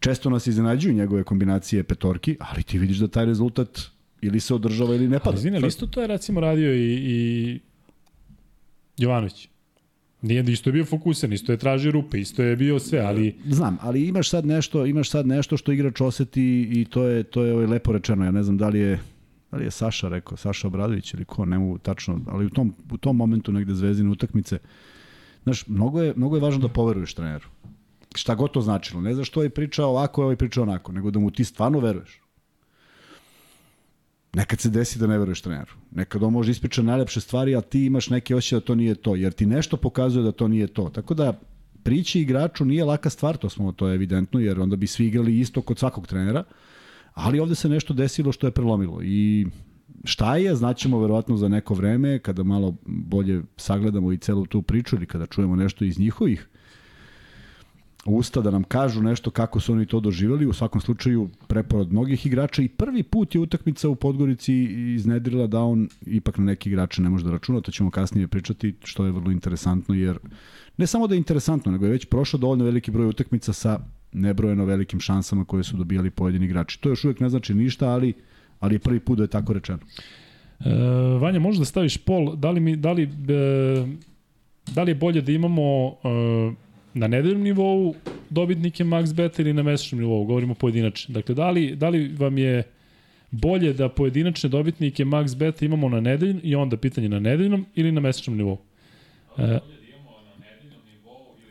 Često nas iznenađuju njegove kombinacije petorki, ali ti vidiš da taj rezultat ili se održava ili ne pada. Ali isto to je recimo radio i, i Jovanović. Nije isto je bio fokusan, isto je tražio rupe, isto je bio sve, ali znam, ali imaš sad nešto, imaš sad nešto što igrač oseti i to je to je ovaj lepo rečeno. Ja ne znam da li je da li je Saša rekao, Saša Obradović ili ko, ne mogu tačno, ali u tom u tom momentu negde zvezdine utakmice Znaš, mnogo je, mnogo je važno da poveruješ treneru. Šta god to značilo. Ne znaš što je pričao ovako, ovaj pričao onako, nego da mu ti stvarno veruješ. Nekad se desi da ne veruješ treneru. Nekad on može ispričati najlepše stvari, a ti imaš neke osjećaje da to nije to, jer ti nešto pokazuje da to nije to. Tako da prići igraču nije laka stvar, to smo to je evidentno, jer onda bi svi igrali isto kod svakog trenera, ali ovde se nešto desilo što je prelomilo i šta je, znaćemo verovatno za neko vreme, kada malo bolje sagledamo i celu tu priču ili kada čujemo nešto iz njihovih usta da nam kažu nešto kako su oni to doživjeli, u svakom slučaju preporod mnogih igrača i prvi put je utakmica u Podgorici iznedrila da on ipak na neki igrače ne može da računa, to ćemo kasnije pričati, što je vrlo interesantno jer ne samo da je interesantno, nego je već prošao dovoljno veliki broj utakmica sa nebrojeno velikim šansama koje su dobijali pojedini igrači. To još uvijek ne znači ništa, ali ali je prvi put da je tako rečeno. E, Vanja, možeš da staviš pol, da li, mi, da li, e, da li je bolje da imamo e, na nedeljnom nivou dobitnike max beta ili na mesečnom nivou, govorimo pojedinačno. Dakle, da li, da li vam je bolje da pojedinačne dobitnike max beta imamo na nedeljnom i onda pitanje na nedeljnom ili na mesečnom nivou? E,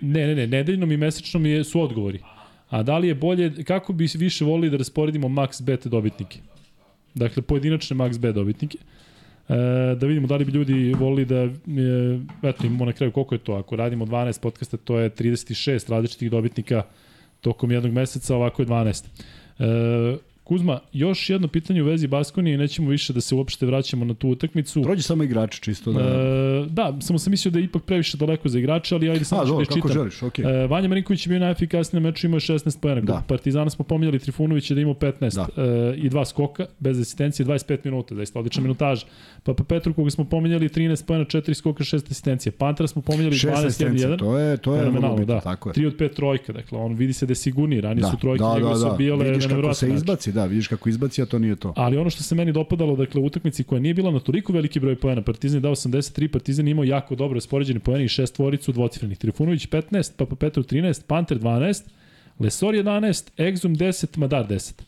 ne, ne, ne, nedeljnom i mesečnom je, su odgovori. A da li je bolje, kako bi više volili da rasporedimo max beta dobitnike? Dakle, pojedinačne max B dobitnike. E, da vidimo da li bi ljudi volili da, e, eto imamo na kraju koliko je to, ako radimo 12 podcasta, to je 36 različitih dobitnika tokom jednog meseca, ovako je 12. E, Kuzma, još jedno pitanje u vezi Baskonije i nećemo više da se uopšte vraćamo na tu utakmicu. Prođi samo igrače čisto. Da, e, da samo sam mislio da je ipak previše daleko za igrače, ali ajde samo da čitam. Želiš, okay. e, Vanja Marinković je bio najefikasniji na meču, imao 16 pojena. Da. Partizana smo pominjali, Trifunović je da imao 15 da. e, i dva skoka, bez asistencije, 25 minuta, zaista odlična minutaža. Pa, pa Petru koga smo pominjali, 13 pojena, 4 skoka, 6 asistencije. Pantera smo pominjali 12 1 To je, to je fenomenalno, da. Tako je. 3 od 5 trojka, dakle, on vidi se da je sigurniji, ranije da. su trojke, da, da, da. su bile vidiš kako se izbaci, da, vidiš kako izbaci, a to nije to. Ali ono što se meni dopadalo, dakle, u utakmici koja nije bila na toliko veliki broj poena, Partizan je dao 83, Partizan je imao jako dobro raspoređene poene i šest tvoricu dvocifrenih. Trifunović 15, Papa Petrov 13, Panter 12, Lesor 11, Exum 10, Madar 10.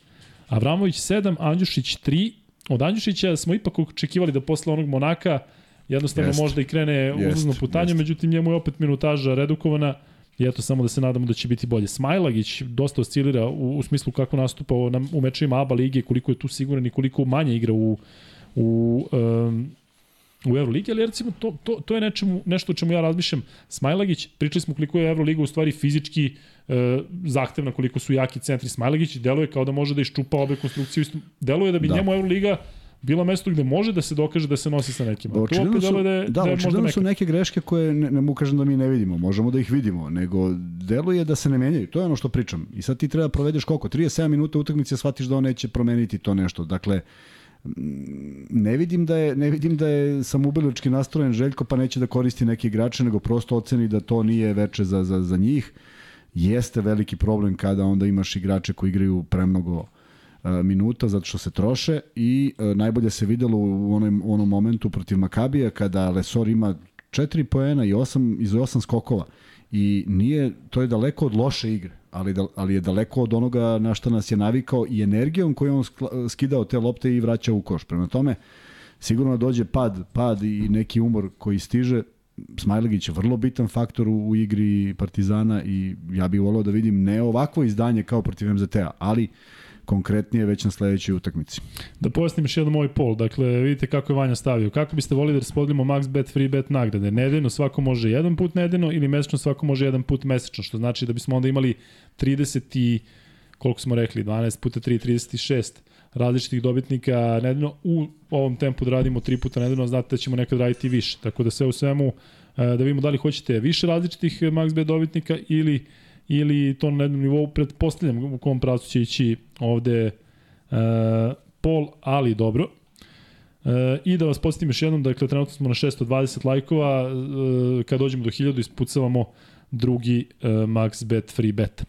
Avramović 7, Andjušić 3. Od Andjušića smo ipak očekivali da posle onog Monaka jednostavno jest, možda i krene uzlazno putanje, međutim njemu je opet minutaža redukovana I eto, samo da se nadamo da će biti bolje. Smajlagić dosta oscilira u, u smislu kako nastupa u, u mečima ABA lige, koliko je tu siguran i koliko manje igra u, u, um, u Euroligi, ali recimo to, to, to je nečemu, nešto o čemu ja razmišljam. Smajlagić, pričali smo koliko je Euroliga u stvari fizički e, zahtevna, koliko su jaki centri. Smajlagić deluje kao da može da iščupa obe konstrukcije. Deluje da bi da. njemu Euroliga bilo mesto gde može da se dokaže da se nosi sa nekim. Očigledno su, da, je, da, da očigledno su neke greške koje ne, ne mogu kažem da mi ne vidimo, možemo da ih vidimo, nego deluje da se ne menjaju. To je ono što pričam. I sad ti treba provedeš koliko? 37 minuta utakmice, shvatiš da on neće promeniti to nešto. Dakle, ne vidim da je ne vidim da je samoubilački nastrojen Željko pa neće da koristi neke igrače nego prosto oceni da to nije veče za za za njih. Jeste veliki problem kada onda imaš igrače koji igraju premnogo minuta zato što se troše i najbolje se videlo u onom, u onom momentu protiv Makabija kada Lesor ima 4 poena i 8 iz 8 skokova. I nije to je daleko od loše igre ali da, ali je daleko od onoga na što nas je navikao i energijom koju on skidao te lopte i vraća u koš. Prema tome sigurno dođe pad pad i neki umor koji stiže. Smajlegić je vrlo bitan faktor u, u igri Partizana i ja bih volao da vidim ne ovakvo izdanje kao protiv MZT-a, ali uh, konkretnije već na sledećoj utakmici. Da pojasnim još jednom ovaj pol. Dakle, vidite kako je Vanja stavio. Kako biste volili da raspodelimo max bet, free bet nagrade? Nedeljno svako može jedan put nedeljno ili mesečno svako može jedan put mesečno, što znači da bismo onda imali 30 i koliko smo rekli, 12 puta 3, 36 različitih dobitnika nedeljno. U ovom tempu da radimo tri puta nedeljno, znate da ćemo nekad raditi više. Tako da sve u svemu, e, da vidimo da li hoćete više različitih MaxB dobitnika ili ili to na jednom nivou, pretpostavljam u kom pravcu će ići ovde uh, pol, ali dobro. Uh, I da vas podsjetim još jednom, dakle, trenutno smo na 620 lajkova, uh, kad dođemo do 1000 ispucavamo drugi uh, max bet free bet.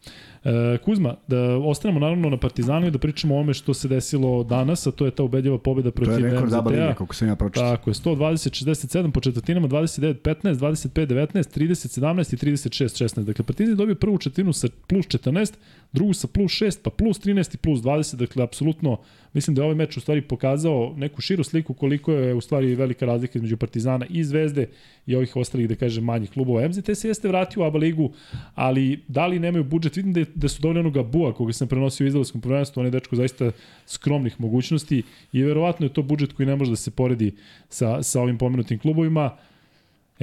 Uh, Kuzma, da ostanemo naravno na Partizanu i da pričamo o ome što se desilo danas, a to je ta ubedljiva pobeda protiv MZT-a. To je rekord Zabalina, kako sam ja pročitao. Tako je, 120-67 po četvrtinama, 29-15, 25-19, 30-17 i 36-16. Dakle, Partizan je dobio prvu četvrtinu sa plus 14, drugu sa plus 6, pa plus 13 i plus 20, dakle, apsolutno mislim da je ovaj meč u stvari pokazao neku širu sliku koliko je u stvari velika razlika između Partizana i Zvezde i ovih ostalih, da kažem, manjih klubova. MZT se jeste vratio u ABA ligu, ali da li nemaju budžet? Vidim da, je, da su dovoljno onoga Bua koga sam prenosio u izdalskom prvenstvu, on je dečko zaista skromnih mogućnosti i verovatno je to budžet koji ne može da se poredi sa, sa ovim pomenutim klubovima.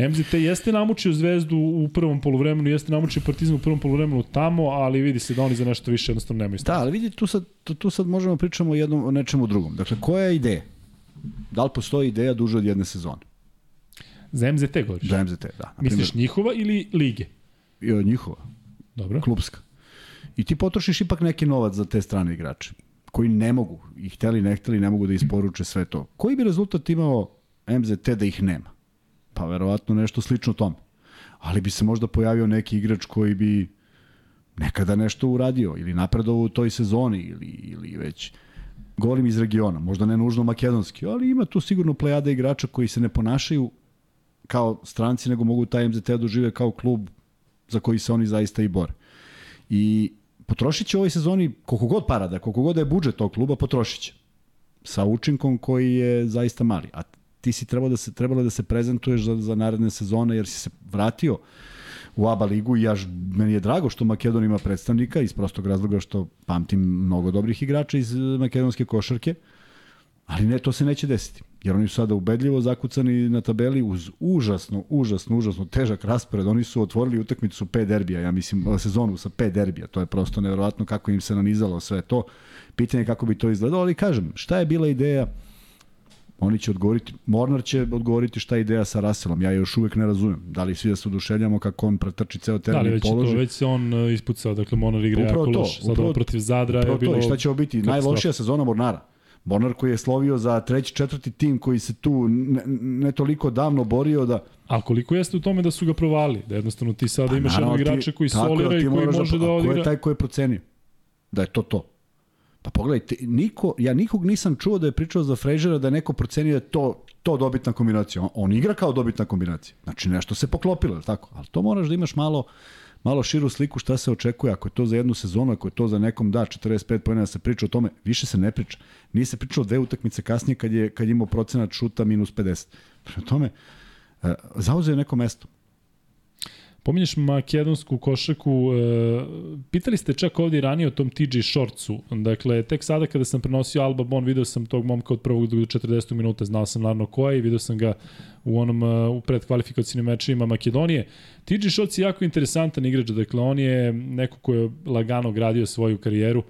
MZT jeste namučio Zvezdu u prvom poluvremenu, jeste namučio Partizan u prvom poluvremenu tamo, ali vidi se da oni za nešto više jednostavno nemaju stav. Da, ali vidi, tu sad, tu, tu sad možemo pričamo o, jednom, o nečemu drugom. Dakle, koja je ideja? Da li postoji ideja duže od jedne sezone? Za MZT govoriš? Za MZT, da. Misliš njihova ili lige? Njihova. Dobro. Klubska. I ti potrošiš ipak neki novac za te strane igrače koji ne mogu, i hteli ne hteli, ne mogu da isporuče sve to. Koji bi rezultat imao MZT da ih nema? Pa verovatno nešto slično tom. Ali bi se možda pojavio neki igrač koji bi nekada nešto uradio ili napredovao u toj sezoni ili, ili već govorim iz regiona, možda ne nužno makedonski, ali ima tu sigurno plejada igrača koji se ne ponašaju kao stranci, nego mogu taj MZT da dožive kao klub za koji se oni zaista i bore. I potrošit će u ovoj sezoni koliko god para da, koliko god da je budžet tog kluba, potrošit će. Sa učinkom koji je zaista mali. A ti si trebalo da se, trebalo da se prezentuješ za, za naredne sezone, jer si se vratio u ABA ligu i ja, meni je drago što Makedon ima predstavnika iz prostog razloga što pamtim mnogo dobrih igrača iz makedonske košarke, ali ne, to se neće desiti. Jer oni su sada ubedljivo zakucani na tabeli uz užasno, užasno, užasno težak raspored. Oni su otvorili utakmicu pet derbija, ja mislim, sezonu sa pet derbija. To je prosto nevjerovatno kako im se nanizalo sve to. Pitanje je kako bi to izgledalo, ali kažem, šta je bila ideja Oni će odgovoriti, Mornar će odgovoriti šta je ideja sa Raselom. Ja još uvek ne razumem. Da li svi da se oduševljamo kako on pretrči ceo teren da, i položi. Da, već, to, već se on uh, ispucao, dakle Mornar igra jako loš. Sad upravo, protiv Zadra je bilo... To, I šta će ovo biti? Najlošija sezona Mornara. Mornar koji je slovio za treći, četvrti tim koji se tu ne, ne toliko davno borio da... A koliko jeste u tome da su ga provali? Da jednostavno ti sada pa, imaš jednog igrača koji solira i koji može da, da odigra... Ko je taj koji je procenio? Da je to to. Pa pogledajte, niko, ja nikog nisam čuo da je pričao za Frejžera da je neko procenio da je to, to dobitna kombinacija. On, on igra kao dobitna kombinacija. Znači nešto se poklopilo, je tako? Ali to moraš da imaš malo malo širu sliku šta se očekuje, ako je to za jednu sezonu, ako je to za nekom da 45 pojena da se priča o tome, više se ne priča. Nije se pričao dve utakmice kasnije kad je, kad je imao procenat šuta minus 50. Prema tome, e, zauzeo neko mesto. Pominješ makedonsku košaku, e, pitali ste čak ovdje ranije o tom TJ Shortsu. Dakle, tek sada kada sam prenosio Alba Bon, video sam tog momka od prvog do 40 minuta, znao sam naravno ko je i video sam ga u onom e, u predkvalifikacijnim mečima Makedonije. TJ Shorts je jako interesantan igrač, dakle on je neko ko je lagano gradio svoju karijeru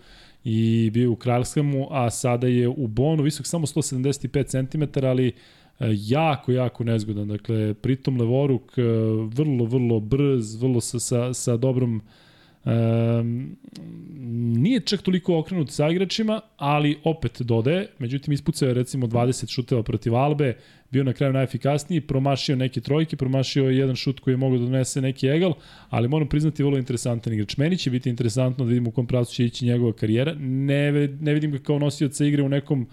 i bio u Kraljskemu, a sada je u Bonu visok samo 175 cm, ali jako, jako nezgodan. Dakle, pritom Levoruk e, vrlo, vrlo brz, vrlo sa, sa, sa dobrom Um, nije čak toliko okrenut sa igračima, ali opet dodaje. Međutim, ispucao je recimo 20 šuteva protiv Albe, bio na kraju najefikasniji, promašio neke trojke, promašio je jedan šut koji je mogao da donese neki egal, ali moram priznati vrlo interesantan igrač. Meni će biti interesantno da vidimo u kom pravcu će ići njegova karijera. Ne, ne vidim ga kao nosioca igre u nekom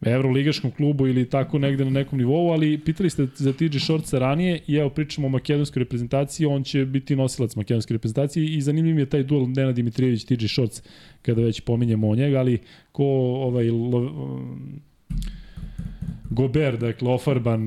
evroligaškom klubu ili tako negde na nekom nivou, ali pitali ste za TJ Shortsa ranije i evo pričamo o makedonskoj reprezentaciji, on će biti nosilac makedonske reprezentacije i zanimljiv je taj duel Nena Dimitrijević TJ Shorts kada već pominjemo o njega, ali ko ovaj lo, Gober, dakle, ofarban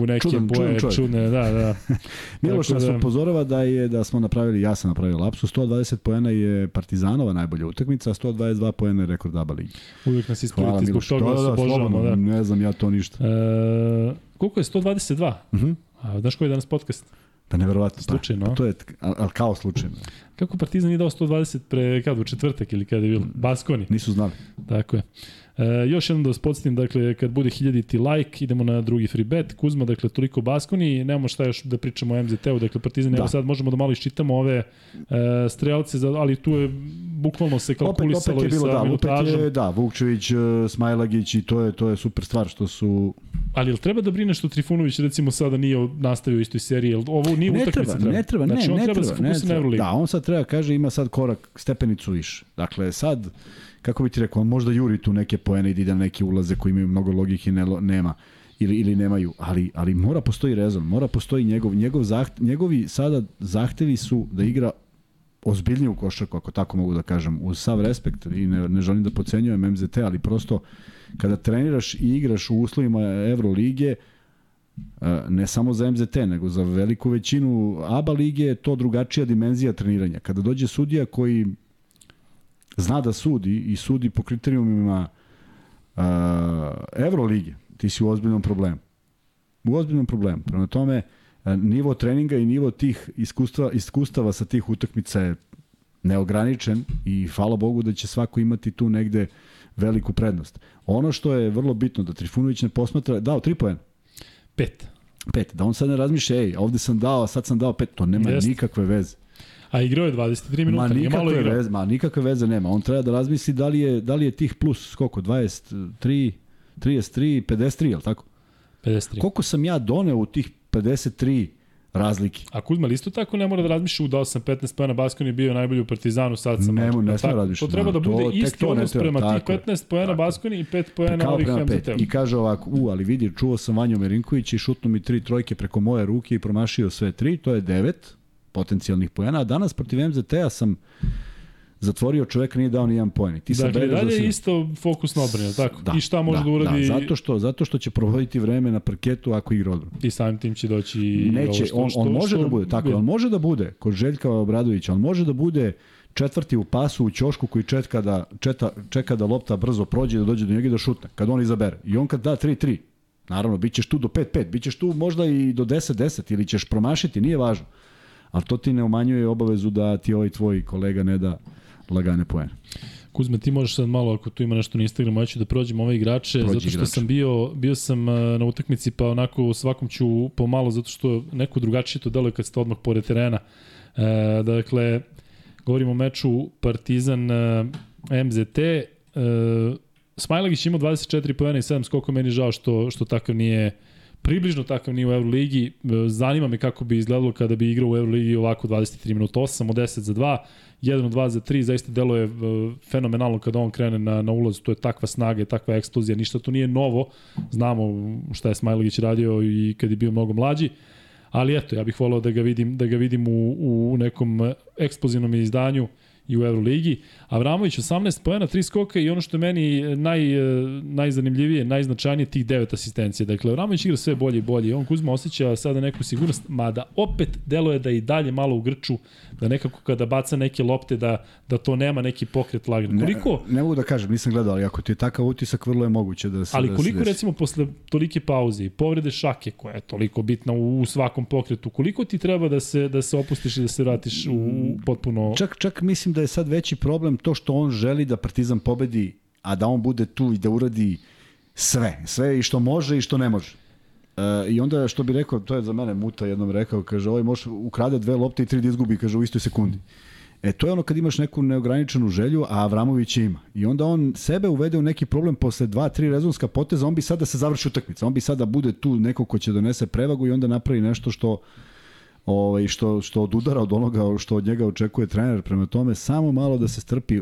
u neke čudan, boje čudan čudne, da, da. Miloš nas da... upozorava da je da smo napravili, ja sam napravio lapsu, 120 poena je Partizanova najbolja utakmica, a 122 poena je rekord ABA ligi. Uvijek nas ispravite zbog toga da, da, da, slobodno, da. Ne znam ja to ništa. E, koliko je 122? Uh -huh. A, znaš koji je danas podcast? Pa neverovatno. Slučajno. Pa, to je, ali kao slučajno. Kako Partizan nije dao 120 pre, kada, u četvrtak ili kada je bilo? Baskoni. Nisu znali. Tako je. E, još jednom da vas podsjetim, dakle, kad bude hiljaditi like, idemo na drugi free bet. Kuzma, dakle, toliko Baskoni, nemamo šta još da pričamo o MZT-u, dakle, Partizan, da. evo sad možemo da malo iščitamo ove e, strelce, za, ali tu je bukvalno se kalkulisalo opet, opet je bilo, i sa da, minutažom. Opet je, da, Vukčević, e, Smajlagić i to je, to je super stvar što su... Ali jel treba da brine što Trifunović recimo sada nije nastavio istoj seriji? Jel ovo nije ne utakmica? Treba, ne treba, znači, ne, ne treba, treba, da se ne treba. Da, on sad treba kaže ima sad korak stepenicu više. Dakle, sad kako bi ti rekao, on možda juri tu neke poene i da ide na neke ulaze koji imaju mnogo logike i ne, nema ili ili nemaju, ali ali mora postoji rezon, mora postoji njegov njegov zaht, njegovi sada zahtevi su da igra ozbiljniju košarku, ako tako mogu da kažem, uz sav respekt i ne, ne želim da pocenjujem MZT, ali prosto kada treniraš i igraš u uslovima Evrolige, ne samo za MZT, nego za veliku većinu ABA lige to drugačija dimenzija treniranja. Kada dođe sudija koji zna da sudi i sudi po kriterijumima uh, Evrolige, ti si u ozbiljnom problemu. U ozbiljnom problemu. Prema tome, nivo treninga i nivo tih iskustva, iskustava sa tih utakmica je neograničen i hvala Bogu da će svako imati tu negde veliku prednost. Ono što je vrlo bitno da Trifunović ne posmatra, dao 3 poena. Pet. Pet. Da on sad ne razmišlja, ej, ovde sam dao, a sad sam dao pet. To nema Jest. nikakve veze. A igrao je 23 minuta, ma nije malo igrao. Veze, ma nikakve veze nema. On treba da razmisli da li je, da li je tih plus, koliko, 23, 33, 53, je li tako? 53. Koliko sam ja doneo u tih 53 razlike. A Kuzma isto tako ne mora da razmišlja u dao sam 15 pojena, Baskon je bio najbolji u Partizanu, sad sam... Ne, ne smije razmišljati. To treba da bude to, isti odnos prema tih 15 pojena Baskoni i 5 pojena ovih MZT. I kaže ovako, u, ali vidi, čuo sam Vanjo Merinković i šutno mi tri trojke preko moje ruke i promašio sve tri, to je 9 potencijalnih pojena, a danas protiv MZT-a sam zatvorio čovek nije dao ni jedan poen. Ti dakle, dalje je isto fokus na odbranu, tako? Da, I šta može da, da uradi? Da, zato što, zato što će provoditi vreme na parketu ako igra odbranu. I samim tim će doći Neće, što, on, on može što, da bude, tako, on može da bude, kod Željka Obradovića, on može da bude četvrti u pasu u ćošku koji čeka da, četa, čeka da lopta brzo prođe da dođe do njega i da šutne, kad on izabere. I on kad da 3-3, naravno, bit ćeš tu do 5-5, bit ćeš tu možda i do 10-10 ili ćeš promašiti, nije važno ali to ti ne umanjuje obavezu da ti ovaj tvoj kolega ne da lagane poene. Kuzme, ti možeš sad malo, ako tu ima nešto na Instagramu, ja ću da prođem ove igrače, Prođi zato što igrače. sam bio, bio sam na utakmici, pa onako svakom ću pomalo, zato što neko drugačije to deluje kad ste odmah pored terena. E, dakle, govorimo o meču Partizan e, MZT, e, Smajlagić ima 24 pojena i 7 skoko, meni žao što, što takav nije približno takav nije u Euroligi. E, zanima me kako bi izgledalo kada bi igrao u Euroligi ovako 23 minuta, 8 od 10 za 2, 1 od 2 za 3, zaista deluje e, fenomenalno kada on krene na, na ulaz, to je takva snaga i takva eksplozija, ništa to nije novo, znamo šta je Smajlagić radio i kad je bio mnogo mlađi, ali eto, ja bih volao da ga vidim, da ga vidim u, u nekom eksplozivnom izdanju, i u Euroligi. Avramović 18 poena, 3 skoka i ono što je meni naj, najzanimljivije, najznačajnije tih 9 asistencija. Dakle, Avramović igra sve bolje i bolje. On Kuzma osjeća sada neku sigurnost, mada opet deluje da i dalje malo u grču, da nekako kada baca neke lopte da, da to nema neki pokret lagno. Koliko? Ne, ne mogu da kažem, nisam gledao, ali ako ti je takav utisak, vrlo je moguće da se Ali da koliko se recimo posle tolike pauze i povrede šake koja je toliko bitna u, u svakom pokretu, koliko ti treba da se da se opustiš i da se vratiš u, u potpuno Čak čak mislim da je sad veći problem to što on želi da Partizan pobedi, a da on bude tu i da uradi sve, sve i što može i što ne može. E, I onda što bi rekao, to je za mene Muta jednom rekao, kaže, ovaj može ukrade dve lopte i tri da izgubi, kaže, u istoj sekundi. E, to je ono kad imaš neku neograničenu želju, a Avramović ima. I onda on sebe uvede u neki problem posle dva, tri rezonska poteza, on bi sada da se završi utakmica. On bi sada da bude tu neko ko će donese prevagu i onda napravi nešto što ovaj, što, što odudara od onoga što od njega očekuje trener. Prema tome, samo malo da se strpi.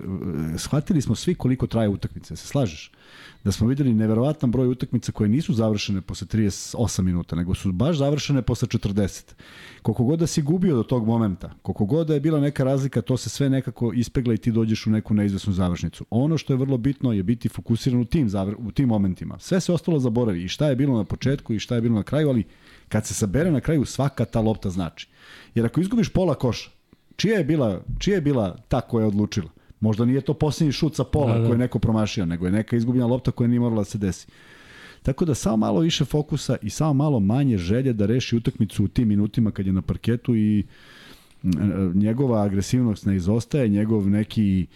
Shvatili smo svi koliko traje utakmica, se slažeš? Da smo videli neverovatan broj utakmica koje nisu završene posle 38 minuta, nego su baš završene posle 40. Koliko god da si gubio do tog momenta, koliko god da je bila neka razlika, to se sve nekako ispegla i ti dođeš u neku neizvesnu završnicu. Ono što je vrlo bitno je biti fokusiran u tim, u tim momentima. Sve se ostalo zaboravi i šta je bilo na početku i šta je bilo na kraju, ali Kad se sabere na kraju svaka ta lopta znači. Jer ako izgubiš pola koša, čija je bila, čija je bila ta koja je odlučila? Možda nije to posljednji šut sa pola da, da. koji je neko promašio, nego je neka izgubljena lopta koja nije morala da se desi. Tako da samo malo više fokusa i samo malo manje želje da reši utakmicu u tim minutima kad je na parketu i njegova agresivnost ne izostaje, njegov neki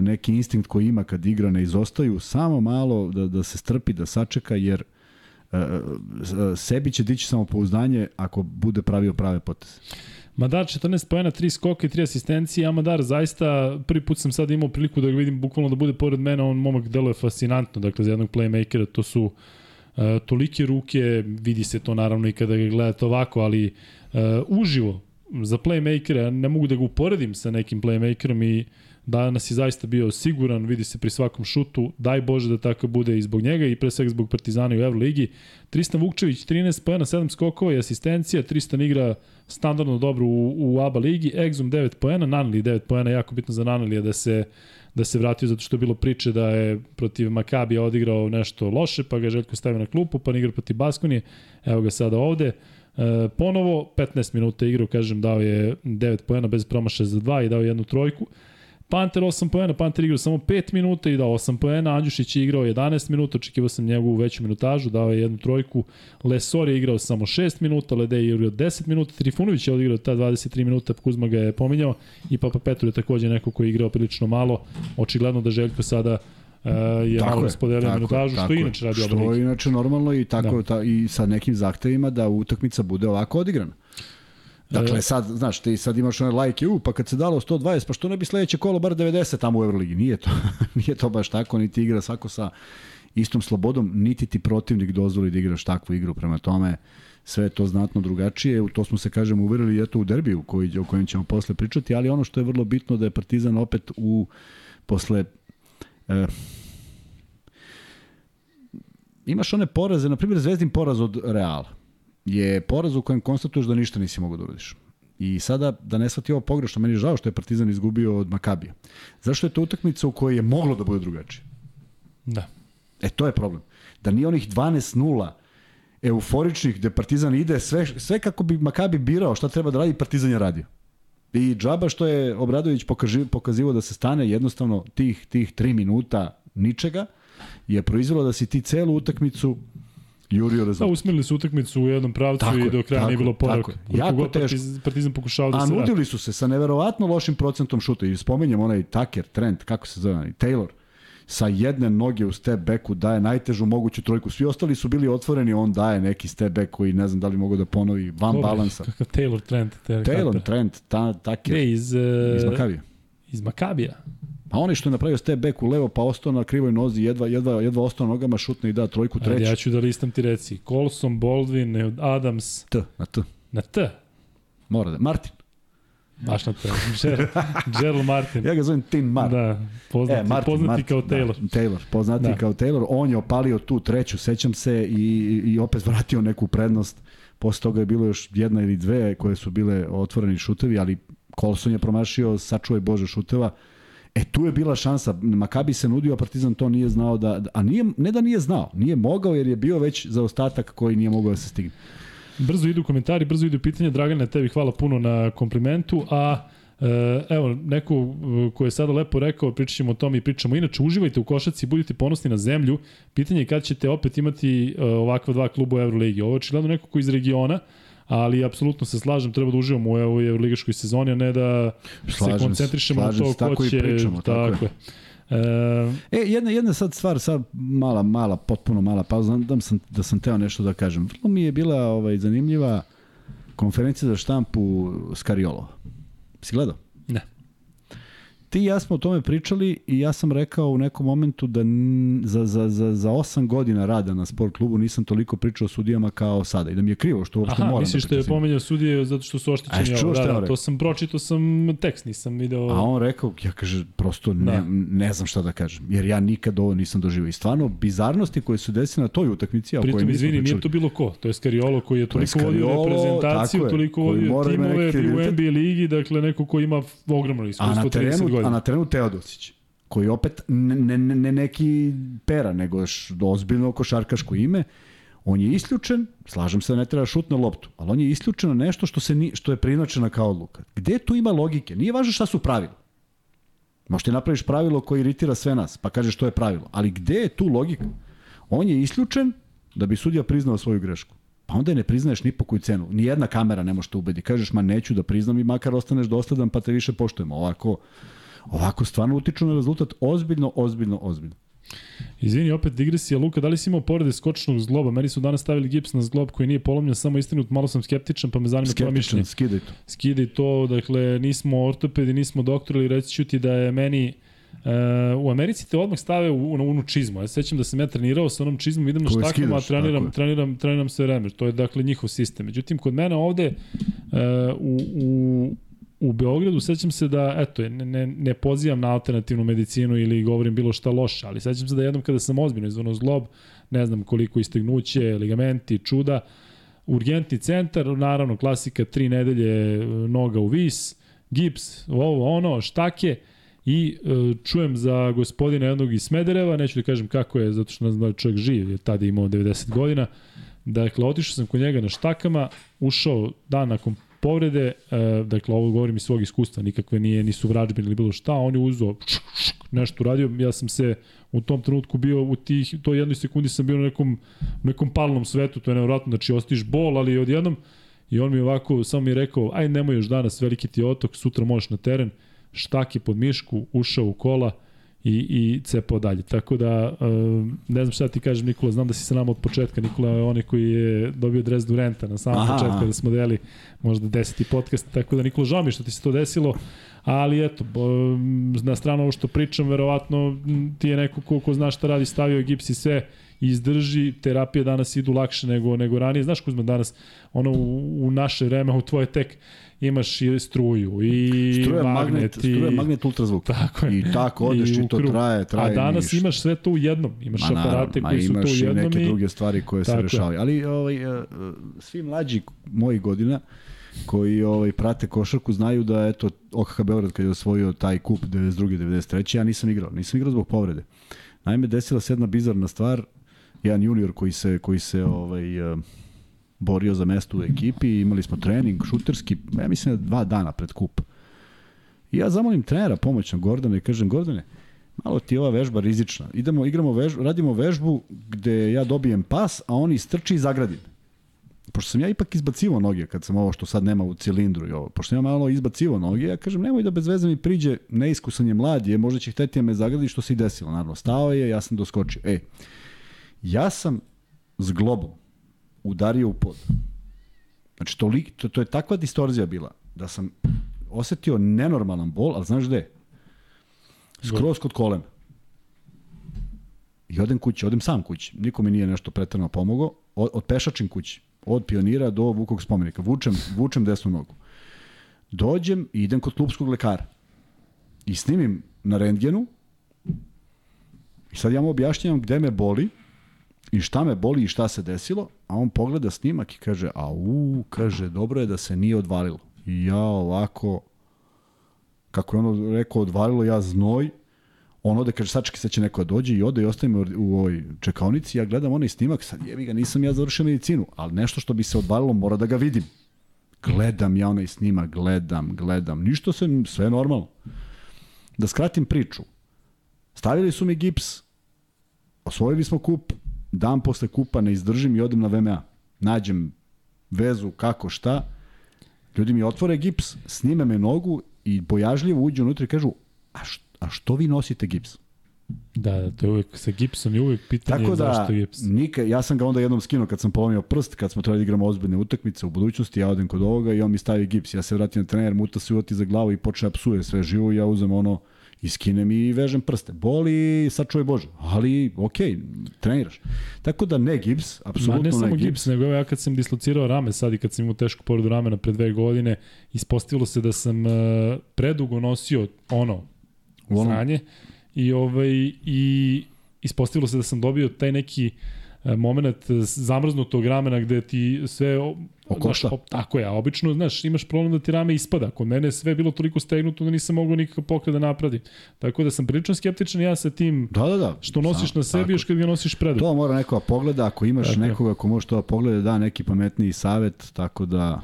neki instinkt koji ima kad igra ne izostaju, samo malo da, da se strpi, da sačeka, jer sebi će dići samopouzdanje ako bude pravio prave poteze. Madar 14 pojena, 3 skoka i 3 asistencije. Amadar zaista, prvi put sam sad imao priliku da ga vidim bukvalno da bude pored mene, on momak deluje fascinantno, dakle za jednog playmakera to su uh, tolike ruke, vidi se to naravno i kada ga gledate ovako, ali uh, uživo za playmakera, ne mogu da ga uporedim sa nekim playmakerom i danas je zaista bio siguran, vidi se pri svakom šutu, daj Bože da tako bude i zbog njega i pre svega zbog Partizana u Euroligi. Tristan Vukčević 13 pojena, 7 skokova i asistencija, Tristan igra standardno dobro u, u ABA ligi, Exum 9 poena, Nanali 9 poena, jako bitno za Nanali da se da se vratio zato što je bilo priče da je protiv Makabija odigrao nešto loše, pa ga Željko stavio na klupu, pa ne igra protiv Baskonije, evo ga sada ovde. E, ponovo, 15 minuta igrao, kažem, dao je 9 poena bez promaša za 2 i dao jednu trojku. Panter 8 poena, Panter igrao samo 5 minuta i dao 8 poena, Andjušić je igrao 11 minuta, očekivao sam njegovu veću minutažu, dao je jednu trojku, Lesor je igrao samo 6 minuta, Lede je igrao 10 minuta, Trifunović je odigrao ta 23 minuta, Kuzma ga je pominjao i Papa Petru je takođe neko ko je igrao prilično malo, očigledno da Željko sada Uh, je tako malo raspodelio minutažu, što inače radi Što inače normalno i tako da. ta, i sa nekim zahtevima da utakmica bude ovako odigrana. Dakle, sad, znaš, ti sad imaš one lajke, u, pa kad se dalo 120, pa što ne bi sledeće kolo bar 90 tamo u Euroligi? Nije to, nije to baš tako, niti igra svako sa istom slobodom, niti ti protivnik dozvoli da igraš takvu igru, prema tome sve je to znatno drugačije, to smo se, kažem, uverili eto u derbiju koji, o kojem ćemo posle pričati, ali ono što je vrlo bitno da je Partizan opet u posle e, imaš one poraze, na primjer Zvezdin poraz od Reala je poraz u kojem konstatuješ da ništa nisi mogao da uradiš. I sada, da ne shvati ovo pogrešno, meni je žao što je Partizan izgubio od Makabija. Zašto je to utakmica u kojoj je moglo da bude drugačije? Da. E, to je problem. Da nije onih 12-0 euforičnih gde Partizan ide sve, sve kako bi Makabi birao šta treba da radi, Partizan je radio. I džaba što je Obradović pokazivo da se stane jednostavno tih, tih tri minuta ničega je proizvelo da si ti celu utakmicu jurio rezultat. Da, usmerili su utakmicu u jednom pravcu tako i do kraja tako, nije bilo poravka. Jako teško. Partizan pokušao da A se nudili su se sa neverovatno lošim procentom šuta. I spomenjem onaj Tucker, Trent, kako se zove, Taylor sa jedne noge u step backu daje najtežu moguću trojku. Svi ostali su bili otvoreni, on daje neki step back koji ne znam da li mogu da ponovi van Dobre, balansa. Kakav Taylor Trent. Taylor Trent, ta, Tucker. Ne, iz, uh, iz Makavija. Iz Makabija. A oni što je napravio step back u levo, pa ostao na krivoj nozi, jedva, jedva, jedva ostao nogama, šutne i da trojku treću. Ajde, ja ću da listam ti reci. Colson, Baldwin, Adams. T, na T. Na T? Mora da. Martin. Baš na T. Gerald Martin. ja ga zovem Tim Martin. Da, poznati, e, Martin, poznati Martin, kao Taylor. Da, Taylor, poznati da. kao Taylor. On je opalio tu treću, sećam se, i, i opet vratio neku prednost. Posle toga je bilo još jedna ili dve koje su bile otvoreni šutevi, ali Colson je promašio, sačuvaj Bože šuteva. E tu je bila šansa, Makabi se nudio, a Partizan to nije znao da, a nije, ne da nije znao, nije mogao jer je bio već za ostatak koji nije mogao da se stigne. Brzo idu komentari, brzo idu pitanja, Dragane, tebi hvala puno na komplimentu, a E, evo, neko e, ko je sada lepo rekao, pričat ćemo o tome i pričamo. Inače, uživajte u košaci, budite ponosni na zemlju. Pitanje je kad ćete opet imati e, ovakva dva kluba u Euroligi. Ovo je očigledno neko ko iz regiona, ali apsolutno se slažem, treba da uživamo u ovoj evroligaškoj sezoni, a ne da slažem se koncentrišemo na to ko će... Pričamo, tako, tako je. E, e, jedna, jedna sad stvar, sad mala, mala, potpuno mala pauza, da sam, da sam teo nešto da kažem. Vrlo mi je bila ovaj, zanimljiva konferencija za štampu Skariolova. Si gledao? Ti i ja smo o tome pričali i ja sam rekao u nekom momentu da za, za, za, za 8 godina rada na sport klubu nisam toliko pričao o sudijama kao sada i da mi je krivo što uopšte Aha, moram misliš da što je pomenjao sudije zato što su oštećeni ovo, da, da, to sam pročitao sam tekst, nisam video... A on rekao, ja kaže, prosto ne, da. ne znam šta da kažem, jer ja nikad ovo nisam doživio. I stvarno, bizarnosti koje su desile na toj utakmici, a Pritom, izvini, nije to bilo ko? To je Skariolo koji je toliko vodio reprezentaciju, toliko vodio timove u NBA ligi, dakle neko ko ima ogromno iskustvo, 30 godina a na terenu Teodosić koji opet ne, ne, ne neki pera, nego još ozbiljno košarkaško ime, on je isključen, slažem se da ne treba šutne loptu, ali on je isključen na nešto što, se ni, što je prinačena kao odluka. Gde tu ima logike? Nije važno šta su pravila. Možete napraviš pravilo koje iritira sve nas, pa kažeš što je pravilo. Ali gde je tu logika? On je isključen da bi sudija priznao svoju grešku. Pa onda je ne priznaješ ni po koju cenu. Nijedna kamera ne može te ubedi. Kažeš, ma neću da priznam i makar ostaneš dosledan pa te više poštujemo. Ovako, ovako stvarno utiču na rezultat ozbiljno, ozbiljno, ozbiljno. Izvini, opet digresija. Luka, da li si imao povrede skočnog zgloba? Meni su danas stavili gips na zglob koji nije polomljen, samo istinut, malo sam skeptičan, pa me zanima tvoje mišljenje. Skidaj to. Skidaj to, dakle, nismo ortopedi, nismo doktori, ali reći ću ti da je meni Uh, u Americi te odmah stave u, u onu čizmu. Ja sećam da sam ja trenirao sa onom čizmom, idem na štakama, treniram, treniram, treniram sve vreme. To je dakle njihov sistem. Međutim, kod mene ovde uh, u, u u Beogradu sećam se da, eto, ne, ne, ne pozivam na alternativnu medicinu ili govorim bilo šta loše, ali sećam se da jednom kada sam ozbiljno izvano zglob, ne znam koliko istegnuće, ligamenti, čuda, urgentni centar, naravno klasika, tri nedelje e, noga u vis, gips, ovo, ono, štake, i e, čujem za gospodina jednog iz Smedereva, neću da kažem kako je, zato što ne znam da čovjek živ, je tada imao 90 godina, Dakle, otišao sam kod njega na štakama, ušao dan nakon povrede, e, dakle ovo govorim iz svog iskustva, nikakve nije, nisu vrađbine ili bilo šta, on je uzao nešto uradio, ja sam se u tom trenutku bio u tih, to jednoj sekundi sam bio na nekom, nekom palnom svetu, to je nevratno, znači ostiš bol, ali odjednom, i on mi ovako, samo mi je rekao, aj nemoj još danas, veliki ti otok, sutra možeš na teren, štaki pod mišku, ušao u kola, i, i cepao dalje. Tako da, um, ne znam šta ti kažem Nikola, znam da si sa nama od početka. Nikola je onaj koji je dobio dres Durenta na samom aha, početku kada smo deli možda deseti podcast. Tako da Nikola, žao mi što ti se to desilo, ali eto, na stranu ovo što pričam, verovatno ti je neko ko, ko zna šta radi, stavio je gips i sve, izdrži, terapije danas idu lakše nego, nego ranije. Znaš Kuzma danas, ono u, u naše vreme, u tvoje tek, imaš i struju i struja magnet, magnet i struja magnet ultrazvuk. Tako je. I tako odeš i, i to traje, traje. A danas niš. imaš sve to u jednom. Imaš ma, aparate koji su to u jednom. Imaš i neke druge stvari koje se rešavaju. Ali ovaj, e, e, svi mlađi mojih godina koji ovaj prate košarku znaju da eto OKH Beograd kad je osvojio taj kup 92. 93. ja nisam igrao, nisam igrao zbog povrede. Naime desila se jedna bizarna stvar, jedan junior koji se koji se ovaj uh, borio za mesto u ekipi, imali smo trening šuterski, ja mislim da dva dana pred kup. I ja zamolim trenera pomoćnog Gordana i kažem, Gordane, malo ti je ova vežba rizična. Idemo, igramo vežbu, radimo vežbu gde ja dobijem pas, a on istrči i zagradim. Pošto sam ja ipak izbacivo noge kad sam ovo što sad nema u cilindru i ovo, pošto sam ja malo izbacivo noge, ja kažem nemoj da bez veze mi priđe, neiskusan je mlad je, možda će hteti da me zagradi što se i desilo. Naravno, stao je, ja sam doskočio. E, ja sam s globom udario u pod. Znači, to, to, to je takva distorzija bila da sam osetio nenormalan bol, ali znaš gde? Skroz kod kolena. I odem kući, odem sam kući. Niko mi nije nešto pretrano pomogao. Od, od pešačim kući. Od pionira do Vukog spomenika. Vučem, vučem desnu nogu. Dođem i idem kod klubskog lekara. I snimim na rentgenu. I sad ja mu objašnjam gde me boli i šta me boli i šta se desilo, a on pogleda snimak i kaže, a u, kaže, dobro je da se nije odvalilo. I ja ovako, kako je ono rekao, odvalilo ja znoj, on ode, kaže, sačekaj, sad će neko da dođe i ode i ostaje me u ovoj čekaonici, ja gledam onaj snimak, sad jebi ga, nisam ja završio medicinu, ali nešto što bi se odvalilo mora da ga vidim. Gledam ja onaj snimak, gledam, gledam, ništa se, sve normalno. Da skratim priču, stavili su mi gips, osvojili smo kup, dan posle kupa ne izdržim i odem na VMA. Nađem vezu, kako, šta. Ljudi mi otvore gips, snime me nogu i bojažljivo uđu unutra i kažu, a, što, a što vi nosite gips? Da, da, to je uvek, sa gipsom je uvek pitanje Tako da, zašto gips. Nika, ja sam ga onda jednom skinuo kad sam polomio prst, kad smo trebali da igramo ozbiljne utakmice u budućnosti, ja odem kod ovoga i on mi stavi gips. Ja se vratim na trener, muta se uvati za glavu i počne da psuje sve živo i ja uzem ono i skinem i vežem prste. Boli, sačuvaj Bože, ali ok, treniraš. Tako da ne gips, apsolutno ne, ne samo ne gips. gips, nego ja kad sam dislocirao rame sad i kad sam imao tešku povredu ramena pre dve godine, ispostavilo se da sam uh, predugo nosio ono, ono. sranje i, ovaj, i ispostavilo se da sam dobio taj neki e, moment zamrznutog ramena gde ti sve Okošta. Znaš, tako je, a obično, znaš, imaš problem da ti rame ispada. Kod mene je sve bilo toliko stegnuto da nisam mogao nikakav pokret da napravim. Tako da sam prilično skeptičan ja sa tim da, da, da. što nosiš Sam, na sebi još kad ga nosiš predu. To mora neko da pogleda, ako imaš tako. nekoga ko može to da pogleda, da neki pametniji savet, tako da...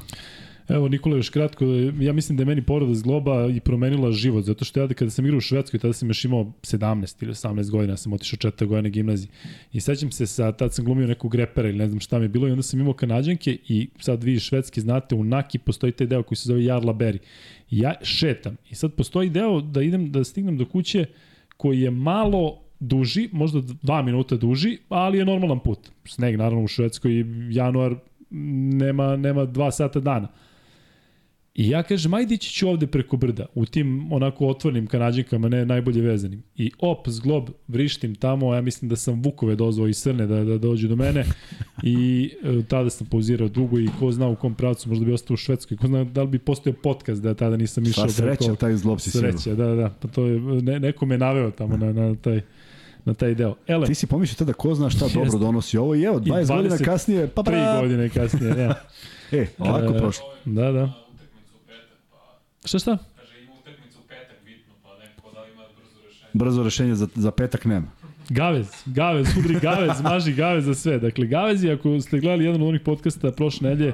Evo, Nikola, još kratko, ja mislim da je meni povreda zgloba i promenila život, zato što ja kada sam igrao u Švedskoj, tada sam još imao 17 ili 18 godina, sam otišao četvrte godine gimnaziji. I sećam se, sa, tad sam glumio nekog repera ili ne znam šta mi je bilo i onda sam imao kanadjanke i sad vi švedski znate, u Naki postoji taj deo koji se zove Jarla Berry. Ja šetam i sad postoji deo da idem, da stignem do kuće koji je malo duži, možda dva minuta duži, ali je normalan put. Sneg naravno u Švedskoj, januar nema, nema dva sata dana. I ja kažem, ajde ići ću ovde preko brda, u tim onako otvornim kanadžinkama, ne najbolje vezanim. I op, zglob, vrištim tamo, ja mislim da sam Vukove dozvao iz Srne da, da dođu do mene. I e, tada sam pauzirao dugo i ko zna u kom pravcu, možda bi ostao u Švedskoj, ko zna da li bi postojao podcast da tada nisam išao. Sva sreća, preko, taj zglob si Sreća, da, da, pa to je, ne, neko me naveo tamo na, na taj na taj deo. Ele, Ti si pomislio tada ko zna šta dobro donosi ovo i evo, 20, 20 godina kasnije, pa pra... 3 godine kasnije, ja. e, ovako e, prošlo. Da, da. Šta šta? Kaže, ima utakmicu u petak bitno, pa neko da ima brzo rešenje. Brzo rešenje za, za petak nema. Gavez, Gavez, udri Gavez, maži Gavez za sve. Dakle, Gavez je, ako ste gledali jedan od onih podcasta prošle nedelje,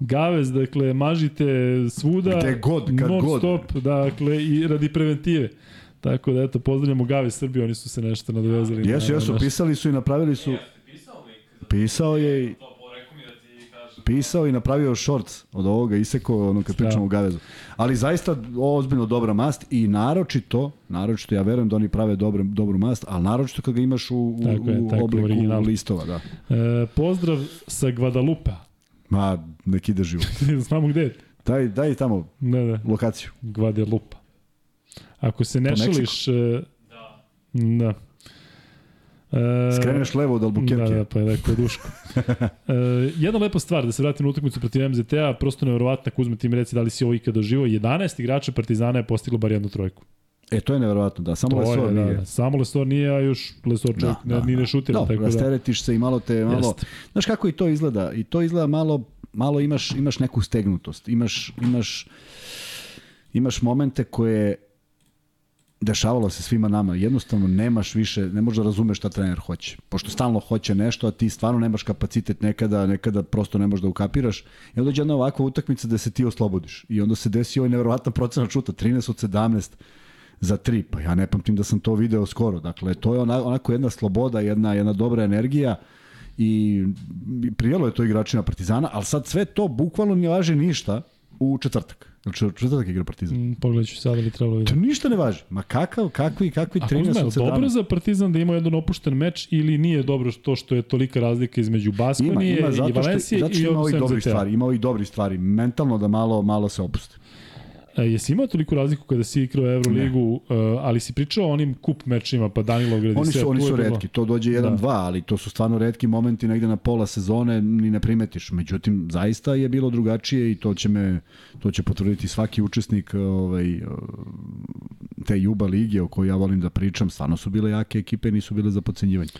Gavez, dakle, mažite svuda, Gde god, kad non god. stop, dakle, i radi preventive. Tako da, eto, pozdravljamo Gavez Srbiju, oni su se nešto nadovezali. Jesu, jesu, pisali su i napravili su... Pisao je i pisao i napravio shorts od ovoga, isekao ono kad pričamo da. o Gavezu. Ali zaista ozbiljno dobra mast i naročito, naročito ja verujem da oni prave dobre, dobru mast, ali naročito kad ga imaš u, tako je, u tako obliku original. listova. Da. E, pozdrav sa Guadalupe. Ma, nek ide život. Znamo gde je. Daj, daj tamo da, da. lokaciju. Guadalupe. Ako se ne šališ... E, da. da. E, Skreneš levo od Albuquerque. Da, da, pa je rekao Duško. e, jedna lepa stvar, da se vratim na utakmicu protiv MZT-a, prosto nevjerovatna, Kuzma ti mi reci da li si ovo ikada doživo, 11 igrača Partizana je postiglo bar jednu trojku. E, to je nevjerovatno, da. Samo to Lesor je, da, nije. Da, samo Lesor nije, a još Lesor čovjek da, da, ni ne šutira. Da, tako rasteretiš da. se i malo te... Malo, Jest. Znaš kako i to izgleda? I to izgleda malo, malo imaš, imaš neku stegnutost. Imaš, imaš, imaš momente koje dešavalo se svima nama. Jednostavno nemaš više, ne možeš da razumeš šta trener hoće. Pošto stalno hoće nešto, a ti stvarno nemaš kapacitet nekada, nekada prosto ne možeš da ukapiraš. I onda dođe jedna ovakva utakmica da se ti oslobodiš. I onda se desi ovaj nevjerovatan procenat šuta, 13 od 17 za 3. Pa ja ne pamtim da sam to video skoro. Dakle, to je onako jedna sloboda, jedna, jedna dobra energija i prijelo je to igračima Partizana, ali sad sve to bukvalno ne važi ništa u četvrtak. Znači, četvrtak igra Partizan. Mm, pogledaj ću sada li trebalo vidjeti. To ništa ne važi. Ma kakav, kakvi, kakvi 13 od 17. dobro za Partizan da ima jedan opušten meč ili nije dobro to što je tolika razlika između Baskonije ima, ima, i Valencije što, zato što ima ovih dobrih stvari. Ima ovih dobrih stvari. Mentalno da malo, malo se opusti. E, jesi imao toliko razliku kada si igrao Euroligu, uh, ali si pričao o onim kup mečima, pa Danilo gradi oni su, sve. Oni su redki, to dođe 1-2, da. ali to su stvarno redki momenti negde na pola sezone, ni ne primetiš. Međutim, zaista je bilo drugačije i to će me to će potvrditi svaki učesnik ovaj, te Juba lige o kojoj ja volim da pričam. Stvarno su bile jake ekipe, nisu bile za pocenjivanje.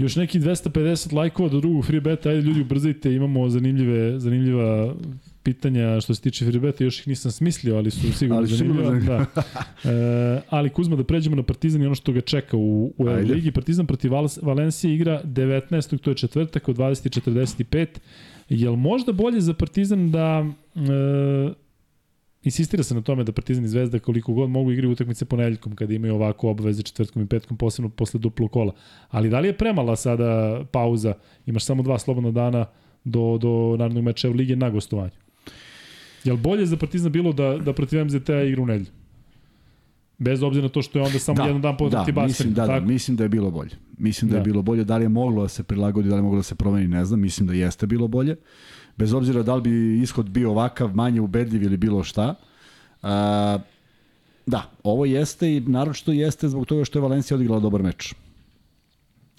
Još neki 250 lajkova do drugog free beta, ajde ljudi ubrzajte, imamo zanimljive, zanimljiva pitanja što se tiče Firebeta, još ih nisam smislio, ali su sigurno ali zanimljiva. Da. E, ali Kuzma, da pređemo na Partizan i ono što ga čeka u, u Euroligi. Partizan protiv Val Valencije igra 19. to je četvrtak od 20.45. Je li možda bolje za Partizan da e, insistira se na tome da Partizan i Zvezda koliko god mogu igri utakmice ponedeljkom kada imaju ovako obaveze četvrtkom i petkom, posebno posle duplo kola. Ali da li je premala sada pauza? Imaš samo dva slobodna dana do, do narednog meča Lige na gostovanju. Jel bolje za Partizan bilo da, da protiv MZT-a igra u nedelju? Bez obzira na to što je onda samo da, jedan dan potom da, ti mislim, da, da, mislim da je bilo bolje. Mislim da, da je bilo bolje. Da li je moglo da se prilagodi, da li je moglo da se promeni, ne znam. Mislim da jeste bilo bolje. Bez obzira da li bi ishod bio ovakav, manje ubedljiv ili bilo šta. A, da, ovo jeste i naročito jeste zbog toga što je Valencija odigrala dobar meč.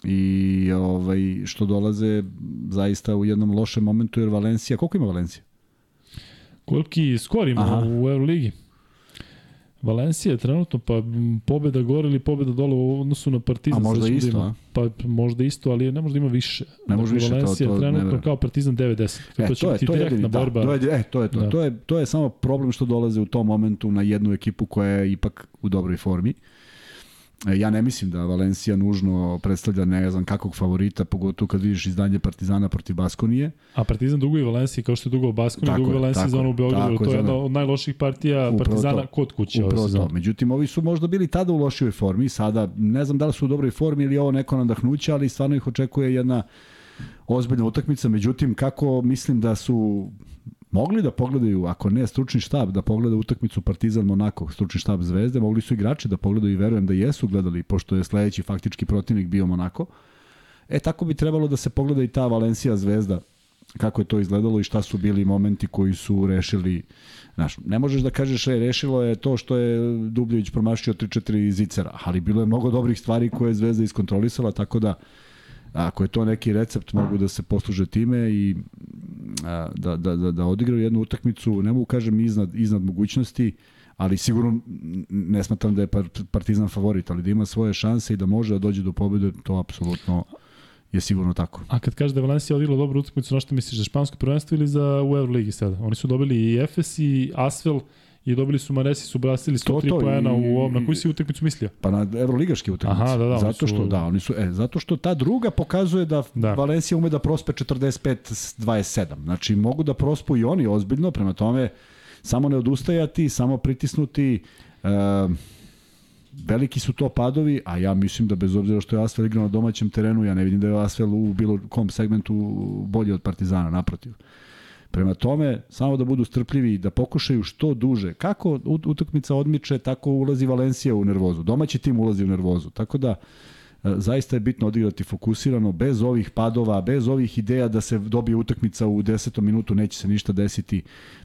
I ovaj, što dolaze zaista u jednom lošem momentu jer Valencija, koliko ima Valencija? Koliki skor ima Aha. u Euroligi? Valencija trenutno, pa pobeda gore ili pobeda dole u odnosu na Partizan. A možda isto, ima? Pa možda isto, ali ne možda ima više. Ne može dakle, više, Valencija to, to trenutno kao Partizan 90. E, to će to biti to direktna jedini, borba. Da, to je, e, to je to. Da. To, je, to je samo problem što dolaze u tom momentu na jednu ekipu koja je ipak u dobroj formi. E, ja ne mislim da Valencija nužno predstavlja ne znam kakvog favorita, pogotovo kad vidiš izdanje Partizana protiv Baskonije. A Partizan duguje Valenciji kao što je dugao Baskonije, duguje Valenciji za ono u Beogradu. To je jedna od najloših partija Upravo Partizana to. kod kuće Upravo to. Međutim, ovi su možda bili tada u lošijoj formi, sada ne znam da li su u dobroj formi ili ovo neko nadahnuće, ali stvarno ih očekuje jedna ozbiljna utakmica. Međutim, kako mislim da su mogli da pogledaju, ako ne stručni štab, da pogleda utakmicu Partizan Monako, stručni štab Zvezde, mogli su igrači da pogledaju i verujem da jesu gledali, pošto je sledeći faktički protivnik bio Monako. E, tako bi trebalo da se pogleda i ta Valencija Zvezda, kako je to izgledalo i šta su bili momenti koji su rešili Znaš, ne možeš da kažeš e, rešilo je to što je Dubljević promašio 3-4 zicera, ali bilo je mnogo dobrih stvari koje je Zvezda iskontrolisala, tako da ako je to neki recept mogu da se posluže time i da, da, da, da odigraju jednu utakmicu, ne mogu kažem iznad, iznad mogućnosti, ali sigurno ne smatram da je Partizan favorit, ali da ima svoje šanse i da može da dođe do pobede, to apsolutno je sigurno tako. A kad kaže da je Valencia odigrala dobru utakmicu, na što misliš, za špansko prvenstvo ili za u Euroligi sada? Oni su dobili i Efes i Asvel, i dobili su Maresi su brasili 103 to, poena u ovom. Na koju si utakmicu mislio? Pa na evroligaški utakmicu. Aha, da, da. Zato što, su... da, oni su, e, zato što ta druga pokazuje da, da. Valencija ume da prospe 45-27. Znači, mogu da prospu i oni ozbiljno, prema tome, samo ne odustajati, samo pritisnuti, e, veliki su to padovi, a ja mislim da bez obzira što je Asvel igrao na domaćem terenu, ja ne vidim da je Asvel u bilo kom segmentu bolji od Partizana, naprotiv. Prema tome, samo da budu strpljivi i da pokušaju što duže. Kako utakmica odmiče, tako ulazi Valencija u nervozu. Domaći tim ulazi u nervozu. Tako da, e, zaista je bitno odigrati fokusirano, bez ovih padova, bez ovih ideja da se dobije utakmica u 10. minutu, neće se ništa desiti.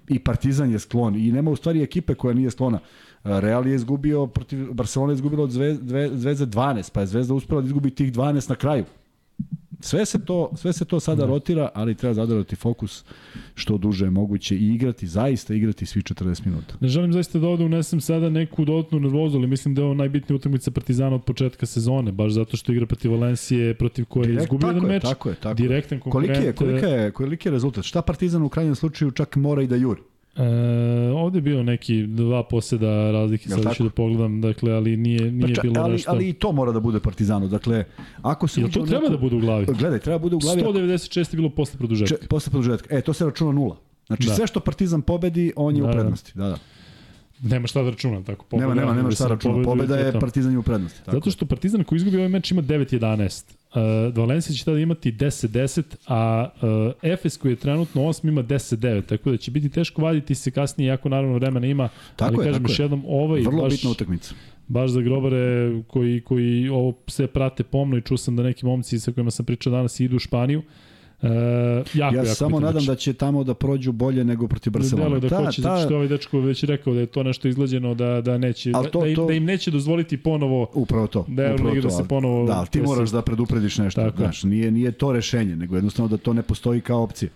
I Partizan je sklon i nema u stvari ekipe koja nije sklona. E, Real je izgubio protiv Barcelona je izgubilo od Zvezde, Zvezde 12, pa je Zvezda uspela da izgubi tih 12 na kraju. Sve se to, sve se to sada da. rotira, ali treba zadržati fokus što duže je moguće i igrati, zaista igrati svi 40 minuta. Ne želim zaista da ovde unesem sada neku dodatnu nervozu, ali mislim da je ovo najbitnija utakmica Partizana od početka sezone, baš zato što igra protiv Valencije, protiv koje Direkt, je izgubio jedan meč. Tako je, tako Direktan konkurent. Koliki je, koliki je, koliki je rezultat? Šta Partizan u krajnjem slučaju čak mora i da juri? E, ovde je bio neki dva poseda razlike, sad ću da pogledam, dakle, ali nije, nije pa ča, bilo ali, nešto. Ali i to mora da bude Partizanu, dakle, ako se... Jel to treba neku... da bude u glavi? Gledaj, treba da bude u glavi... 196 je bilo posle produžetka. Če, posle produžetka, e, to se računa nula. Znači, da. sve što Partizan pobedi, on je da, u da. prednosti. Da, da. Nema šta da računa, tako. Pobeda, nema, nema, nema šta da računa. Pobeda je Partizan je u prednosti. Tako. Zato što Partizan koji izgubi ovaj meč ima 9-11. Uh, Valencia će tada imati 10-10, a uh, Efes koji je trenutno 8 ima 10-9, tako da će biti teško vaditi se kasnije, jako naravno vremena ima, tako ali je, kažem još jednom, ovaj Vrlo baš, bitna utakmica. Baš za grobare koji, koji ovo sve prate pomno i čuo sam da neki momci sa kojima sam pričao danas idu u Španiju, uh, E, jako, ja jako samo nadam da će tamo da prođu bolje nego protiv Barcelona. Da, da hoće, ta... što ovaj dečko već rekao da je to nešto izgleđeno da da neće da- to, da, im, to... da im neće dozvoliti ponovo upravo to. Da upravo da se ponovo Da, ti moraš da preduprediš nešto, Tako. znaš, nije nije to rešenje, nego jednostavno da to ne postoji kao opcija.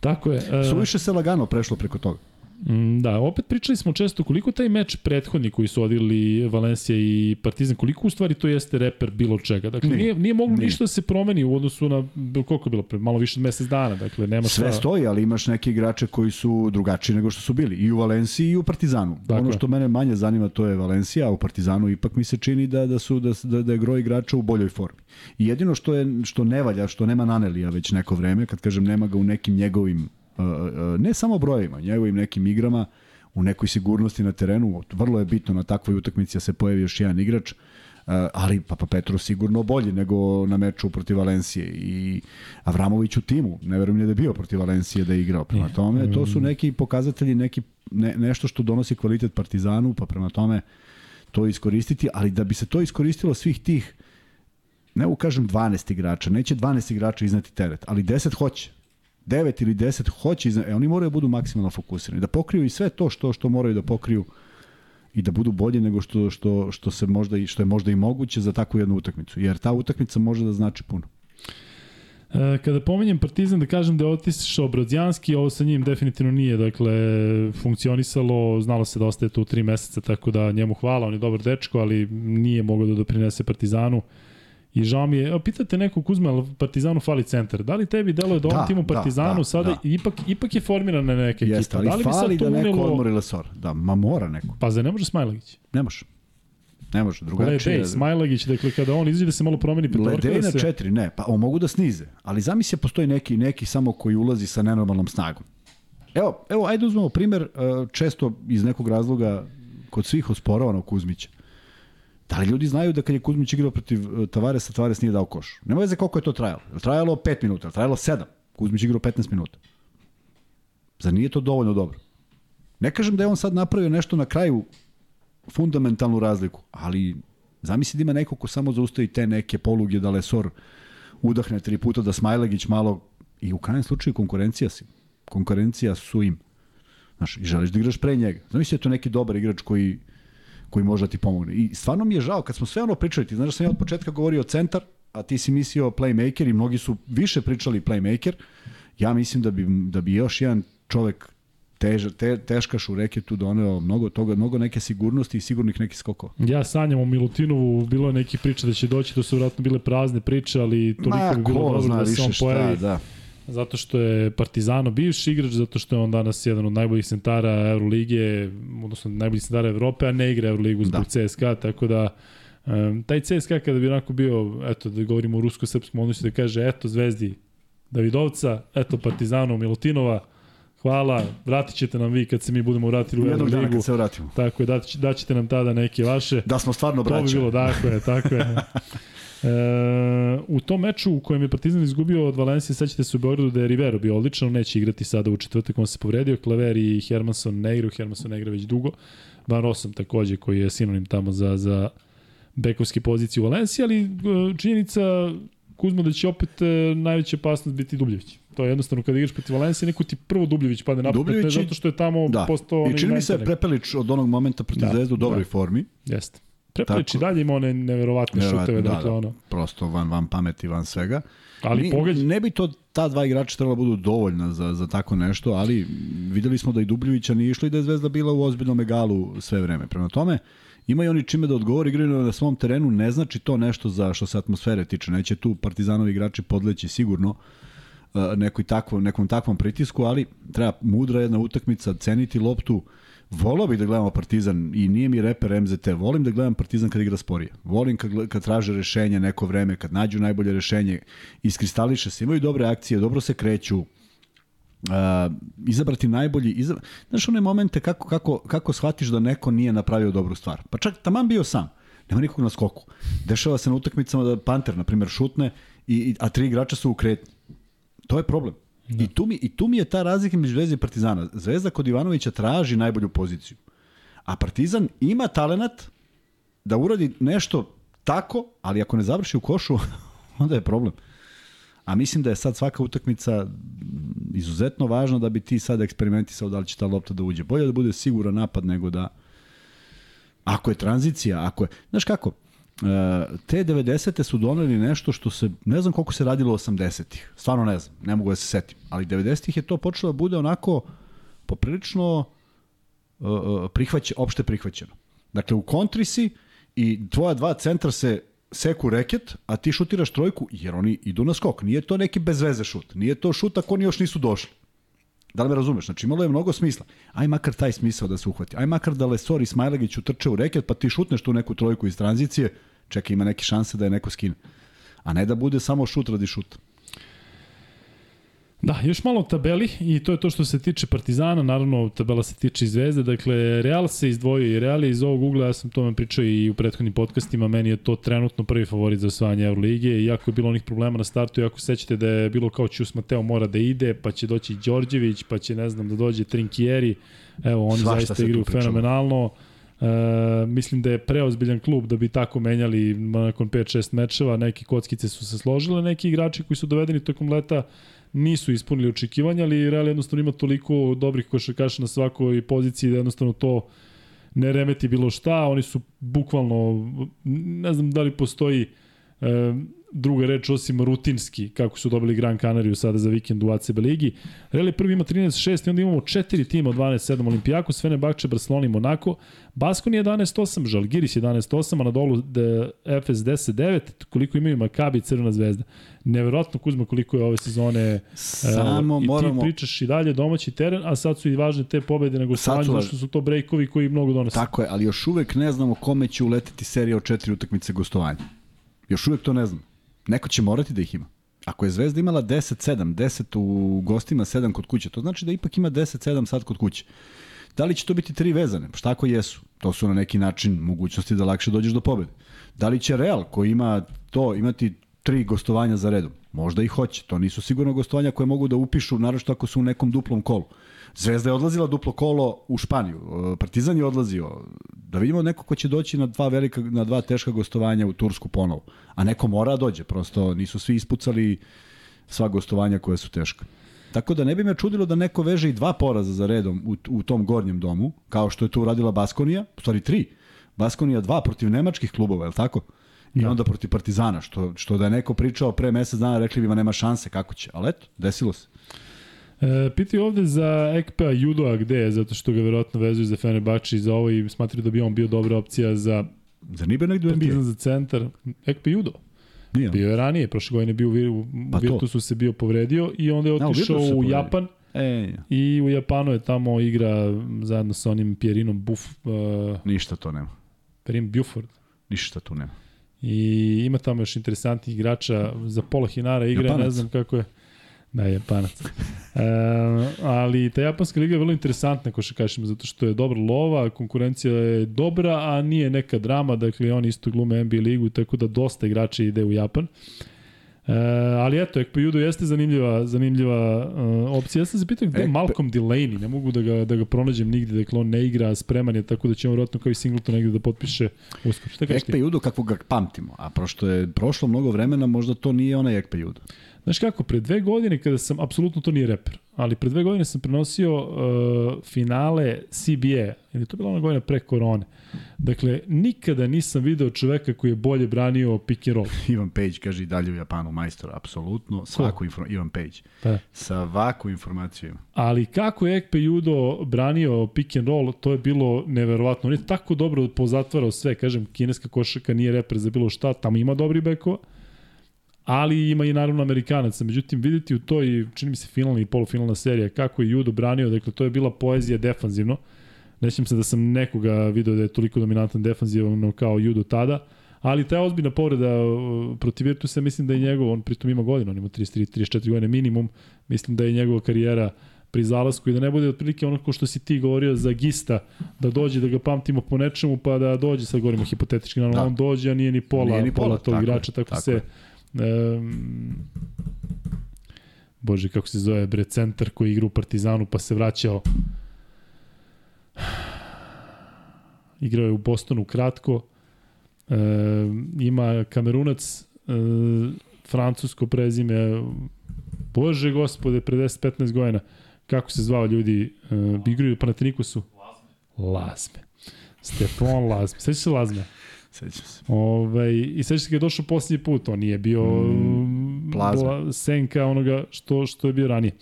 Tako je. Uh... Suviše se lagano prešlo preko toga. Mm, da, opet pričali smo često koliko taj meč prethodni koji su odigrali Valencija i Partizan, koliko u stvari to jeste reper bilo čega. Dakle, nije, nije, nije moglo nije. ništa da se promeni u odnosu na, koliko je bilo, pre, malo više od mesec dana. Dakle, nema Sve šta... stoji, ali imaš neke igrače koji su drugačiji nego što su bili. I u Valenciji i u Partizanu. Dakle. Ono što mene manje zanima to je Valencija, a u Partizanu ipak mi se čini da, da, su, da, da, da je groj igrača u boljoj formi. I jedino što, je, što ne valja, što nema Nanelija već neko vreme, kad kažem nema ga u nekim njegovim ne samo brojevima, njegovim nekim igrama, u nekoj sigurnosti na terenu, vrlo je bitno na takvoj utakmici da se pojavi još jedan igrač, ali Papa Petro sigurno bolji nego na meču protiv Valencije i Avramović u timu, ne verujem da je bio protiv Valencije da je igrao. Prema tome, to su neki pokazatelji, neki, ne, nešto što donosi kvalitet Partizanu, pa prema tome to iskoristiti, ali da bi se to iskoristilo svih tih ne ukažem 12 igrača, neće 12 igrača iznati teret, ali 10 hoće. 9 ili 10 hoće, izna... e, oni moraju da budu maksimalno fokusirani, da pokriju i sve to što što moraju da pokriju i da budu bolji nego što, što, što, se možda i, što je možda i moguće za takvu jednu utakmicu, jer ta utakmica može da znači puno. E, kada pominjem Partizan da kažem da je otišao Brodzijanski, ovo sa njim definitivno nije dakle, funkcionisalo, znalo se da ostaje tu tri meseca, tako da njemu hvala, on je dobar dečko, ali nije mogao da doprinese Partizanu. I žao mi je, evo, pitate neko Kuzma, Partizanu fali centar. Da li tebi deluje da ovom da, timu da, Partizanu da, sada da. ipak, ipak je formirana neka ekipa? Jeste, ali da li fali da neko unilo... odmori Lesor. Da, ma mora neko. Pa za ne može Smajlagić? Ne može. Ne može, drugačije. Ledej, Smajlagić, dakle kada on izađe da se malo promeni petorka. Ledej da na se... četiri, ne, pa on mogu da snize. Ali zamisli postoji neki, neki samo koji ulazi sa nenormalnom snagom. Evo, evo, ajde uzmemo primer, e, često iz nekog razloga kod svih osporavano Kuzmića. Da li ljudi znaju da kad je Kuzmić igrao protiv e, Tavaresa, Tavares nije dao koš? Nema veze koliko je to trajalo. Je trajalo 5 minuta, je trajalo 7. Kuzmić igrao 15 minuta. Zar nije to dovoljno dobro? Ne kažem da je on sad napravio nešto na kraju fundamentalnu razliku, ali zamisli da ima neko ko samo zaustavi te neke poluge da Lesor udahne tri puta, da Smajlegić malo i u krajnjem slučaju konkurencija si. Konkurencija su im. Znaš, i želiš da igraš pre njega. Zamisli da je to neki dobar igrač koji koji može da ti pomogne. I stvarno mi je žao, kad smo sve ono pričali, ti znaš da sam ja od početka govorio centar, a ti si mislio playmaker i mnogi su više pričali playmaker, ja mislim da bi, da bi još jedan čovek tež, te, teškaš u reketu doneo mnogo toga, mnogo neke sigurnosti i sigurnih nekih skokova. Ja sanjam o Milutinovu, bilo je neki priča da će doći, to su vratno bile prazne priče, ali toliko Ma, bi bilo dobro da se on pojavi. Da. Zato što je Partizano bivši igrač, zato što je on danas jedan od najboljih centara Euroligije, odnosno najboljih centara Evrope, a ne igra Euroligu zbog da. CSKA, tako da um, taj CSKA kada bi onako bio, eto da govorimo o rusko-srpskom odnosu, da kaže eto Zvezdi Davidovca, eto Partizano Milutinova, hvala, vratit ćete nam vi kad se mi budemo vratili u Euroligu. Jednog kad se vratimo. Tako je, daćete nam tada neke vaše. Da smo stvarno braća. To bi bilo, tako je, tako je. E, u tom meču u kojem je Partizan izgubio od Valencije, sećate se u Beogradu da je Rivero bio odličan, neće igrati sada u četvrtak, on se povredio, Klaver i Hermanson ne igra, Hermanson ne igra već dugo, Van Rossum takođe koji je sinonim tamo za, za bekovske pozicije u Valenciji, ali e, činjenica Kuzma da će opet e, najveća opasnost biti Dubljević. To je jednostavno kada igraš protiv Valencije, neko ti prvo Dubljević pade na pamet, ne zato što je tamo da. postao... I čini mi se Prepelić od onog momenta protiv da, Zvezdu u dobroj da. formi. Jeste. Prepelić i dalje ima one neverovatne šuteve, da, dakle da, ono. Prosto van, van pameti, van svega. Ali Ni, pogađa. Ne bi to ta dva igrača trebalo da budu dovoljna za, za tako nešto, ali videli smo da i Dubljevića nije išlo i da je Zvezda bila u ozbiljnom egalu sve vreme. Prema tome, imaju oni čime da odgovori, igraju na svom terenu, ne znači to nešto za što se atmosfere tiče. Neće tu partizanovi igrači podleći sigurno uh, nekoj takvom, nekom takvom pritisku, ali treba mudra jedna utakmica, ceniti loptu, Volao bih da gledamo Partizan i nije mi reper MZT, volim da gledam Partizan kad igra sporije. Volim kad, kad traže rešenje neko vreme, kad nađu najbolje rešenje, iskristališe se, imaju dobre akcije, dobro se kreću, uh, izabrati najbolji, izabra... znaš one momente kako, kako, kako shvatiš da neko nije napravio dobru stvar. Pa čak taman bio sam, nema nikog na skoku. Dešava se na utakmicama da Panter, na primjer, šutne, i, a tri igrača su u kretnji. To je problem. Da. I, tu mi, I tu mi je ta razlika među Zvezda i Partizana. Zvezda kod Ivanovića traži najbolju poziciju. A Partizan ima talenat da uradi nešto tako, ali ako ne završi u košu, onda je problem. A mislim da je sad svaka utakmica izuzetno važna da bi ti sad eksperimentisao da li će ta lopta da uđe. Bolje da bude siguran napad nego da ako je tranzicija, ako je... Znaš kako, te 90. su doneli nešto što se, ne znam koliko se radilo 80-ih, stvarno ne znam, ne mogu da se setim, ali 90-ih je to počelo da bude onako poprilično uh, prihvać, opšte prihvaćeno. Dakle, u kontri si i tvoja dva centra se seku reket, a ti šutiraš trojku, jer oni idu na skok. Nije to neki bezveze šut. Nije to šut ako oni još nisu došli. Da li me razumeš? Znači imalo je mnogo smisla. Aj makar taj smisao da se uhvati. Aj makar da Lesor i Smajlagić utrče u reket, pa ti šutneš tu neku trojku iz tranzicije, čeka ima neke šanse da je neko skine. A ne da bude samo šut radi šuta. Da, još malo tabeli i to je to što se tiče Partizana, naravno tabela se tiče i Zvezde, dakle Real se izdvojio i Real je iz ovog ugla, ja sam tome pričao i u prethodnim podcastima, meni je to trenutno prvi favorit za osvajanje Euroligije, iako je bilo onih problema na startu, iako sećate da je bilo kao Ćus Mateo mora da ide, pa će doći Đorđević, pa će ne znam da dođe Trinkieri, evo oni Svašta zaista igraju fenomenalno. E, mislim da je preozbiljan klub da bi tako menjali nakon 5-6 mečeva, neke kockice su se složile, neki igrači koji su dovedeni tokom leta nisu ispunili očekivanja, ali Real jednostavno ima toliko dobrih košarkaša na svakoj poziciji da jednostavno to ne remeti bilo šta, oni su bukvalno, ne znam da li postoji druga reč osim rutinski, kako su dobili Gran Canariju sada za vikend u ACB ligi. Real je prvi ima 13-6 i onda imamo četiri tima od 12-7 Olimpijakos, Fenerbahče, Barcelona i Monako. Baskoni 11-8, Žalgiris 11-8, a na dolu FS 10-9, koliko imaju Makabi i Crvena zvezda. Neverovatno Kuzma koliko je ove sezone Samo i moramo... ti pričaš i dalje domaći teren, a sad su i važne te pobede na gostovanju, zato što su to brejkovi koji mnogo donose. Tako je, ali još uvek ne znamo kome će uleteti serija od četiri utakmice gostovanja. Još uvek to ne znam. Neko će morati da ih ima. Ako je Zvezda imala 10-7, 10 u gostima, 7 kod kuće, to znači da ipak ima 10-7 sad kod kuće. Da li će to biti tri vezane? Pa šta ako jesu? To su na neki način mogućnosti da lakše dođeš do pobede. Da li će Real, koji ima to, imati tri gostovanja za redom? Možda i hoće. To nisu sigurno gostovanja koje mogu da upišu, naravno ako su u nekom duplom kolu. Zvezda je odlazila duplo kolo u Španiju. Partizan je odlazio. Da vidimo neko ko će doći na dva velika na dva teška gostovanja u Tursku ponovo. A neko mora da dođe, prosto nisu svi ispucali sva gostovanja koja su teška. Tako da ne bi me čudilo da neko veže i dva poraza za redom u, u tom gornjem domu, kao što je to uradila Baskonija, u stvari tri. Baskonija dva protiv nemačkih klubova, je li tako? I da. onda protiv Partizana, što, što da je neko pričao pre mesec dana, rekli bi ma nema šanse, kako će. Ali eto, desilo se. E, piti ovde za Ekpea Judoa gde je, zato što ga verovatno vezuju za Fenerbahče i za ovo i smatraju da bi on bio dobra opcija za Za nije negdje u NBA? Za centar. Ekpe Judo. Nije. Bio je ranije, prošle godine bio u, u pa Virtusu se bio povredio i onda je otišao u, u Japan. E, I u Japanu je tamo igra zajedno sa onim Pierinom Buff. Uh, Ništa to nema. Pierin Buford. Ništa tu nema. I ima tamo još interesantnih igrača za pola Hinara igra, Japanac. ne znam kako je. Da, Japanac. e, ali ta japanska liga je vrlo interesantna, ko što kažemo, zato što je dobra lova, konkurencija je dobra, a nije neka drama, dakle oni isto glume NBA ligu, tako da dosta igrača ide u Japan. E, ali eto, Ekpo Judo jeste zanimljiva, zanimljiva uh, opcija. Ja sam se pitao gde je Malcolm Delaney, ne mogu da ga, da ga pronađem nigde, dakle on ne igra, spreman je, tako da će on vjerojatno kao i Singleton negde da potpiše uskoro. Šta Ekpe Judo kako ga pamtimo, a prošto je prošlo mnogo vremena, možda to nije onaj Ekpe Judo. Znaš kako, pre dve godine kada sam, apsolutno to nije reper, ali pre dve godine sam prenosio uh, finale CBA, ili to bila ona godina pre korone. Dakle, nikada nisam video čoveka koji je bolje branio pick and roll. Ivan Page kaže i dalje u Japanu majstor, apsolutno, svaku informaciju, Ivan Page. Da. Svaku informaciju ima. Ali kako je Ekpe Judo branio pick and roll, to je bilo neverovatno. On je tako dobro pozatvarao sve, kažem, kineska košaka nije reper za bilo šta, tamo ima dobri bekova, ali ima i naravno Amerikanaca. Međutim, videti u toj, čini mi se, finalna i polufinalna serija, kako je Judo branio, dakle, to je bila poezija defanzivno. Nećem se da sam nekoga video da je toliko dominantan defanzivno kao Judo tada, ali ta ozbiljna povreda protiv Virtusa, mislim da je njegov, on pritom ima godinu, on ima 33, 34 godine minimum, mislim da je njegova karijera pri zalasku i da ne bude otprilike ono ko što si ti govorio za Gista, da dođe da ga pamtimo po nečemu, pa da dođe, sad govorimo hipotetički, naravno da. on dođe, a nije ni pola, nije ni pola, pola tog tako igrača, tako, tako se je Um, Bože, kako se zove, bre, centar koji igra u Partizanu pa se vraćao. Igrao je u Bostonu kratko. E, ima kamerunac e, francusko prezime Bože gospode, pre 10-15 godina. Kako se zvao ljudi? E, igraju u Panatinikusu Lazme. Lazme. Stefan Lazme. Sveći se Lazme Sećam se. Ovaj, I sećam se kad je došao posljednji put, on nije bio mm, plazma. senka onoga što, što je bio ranije.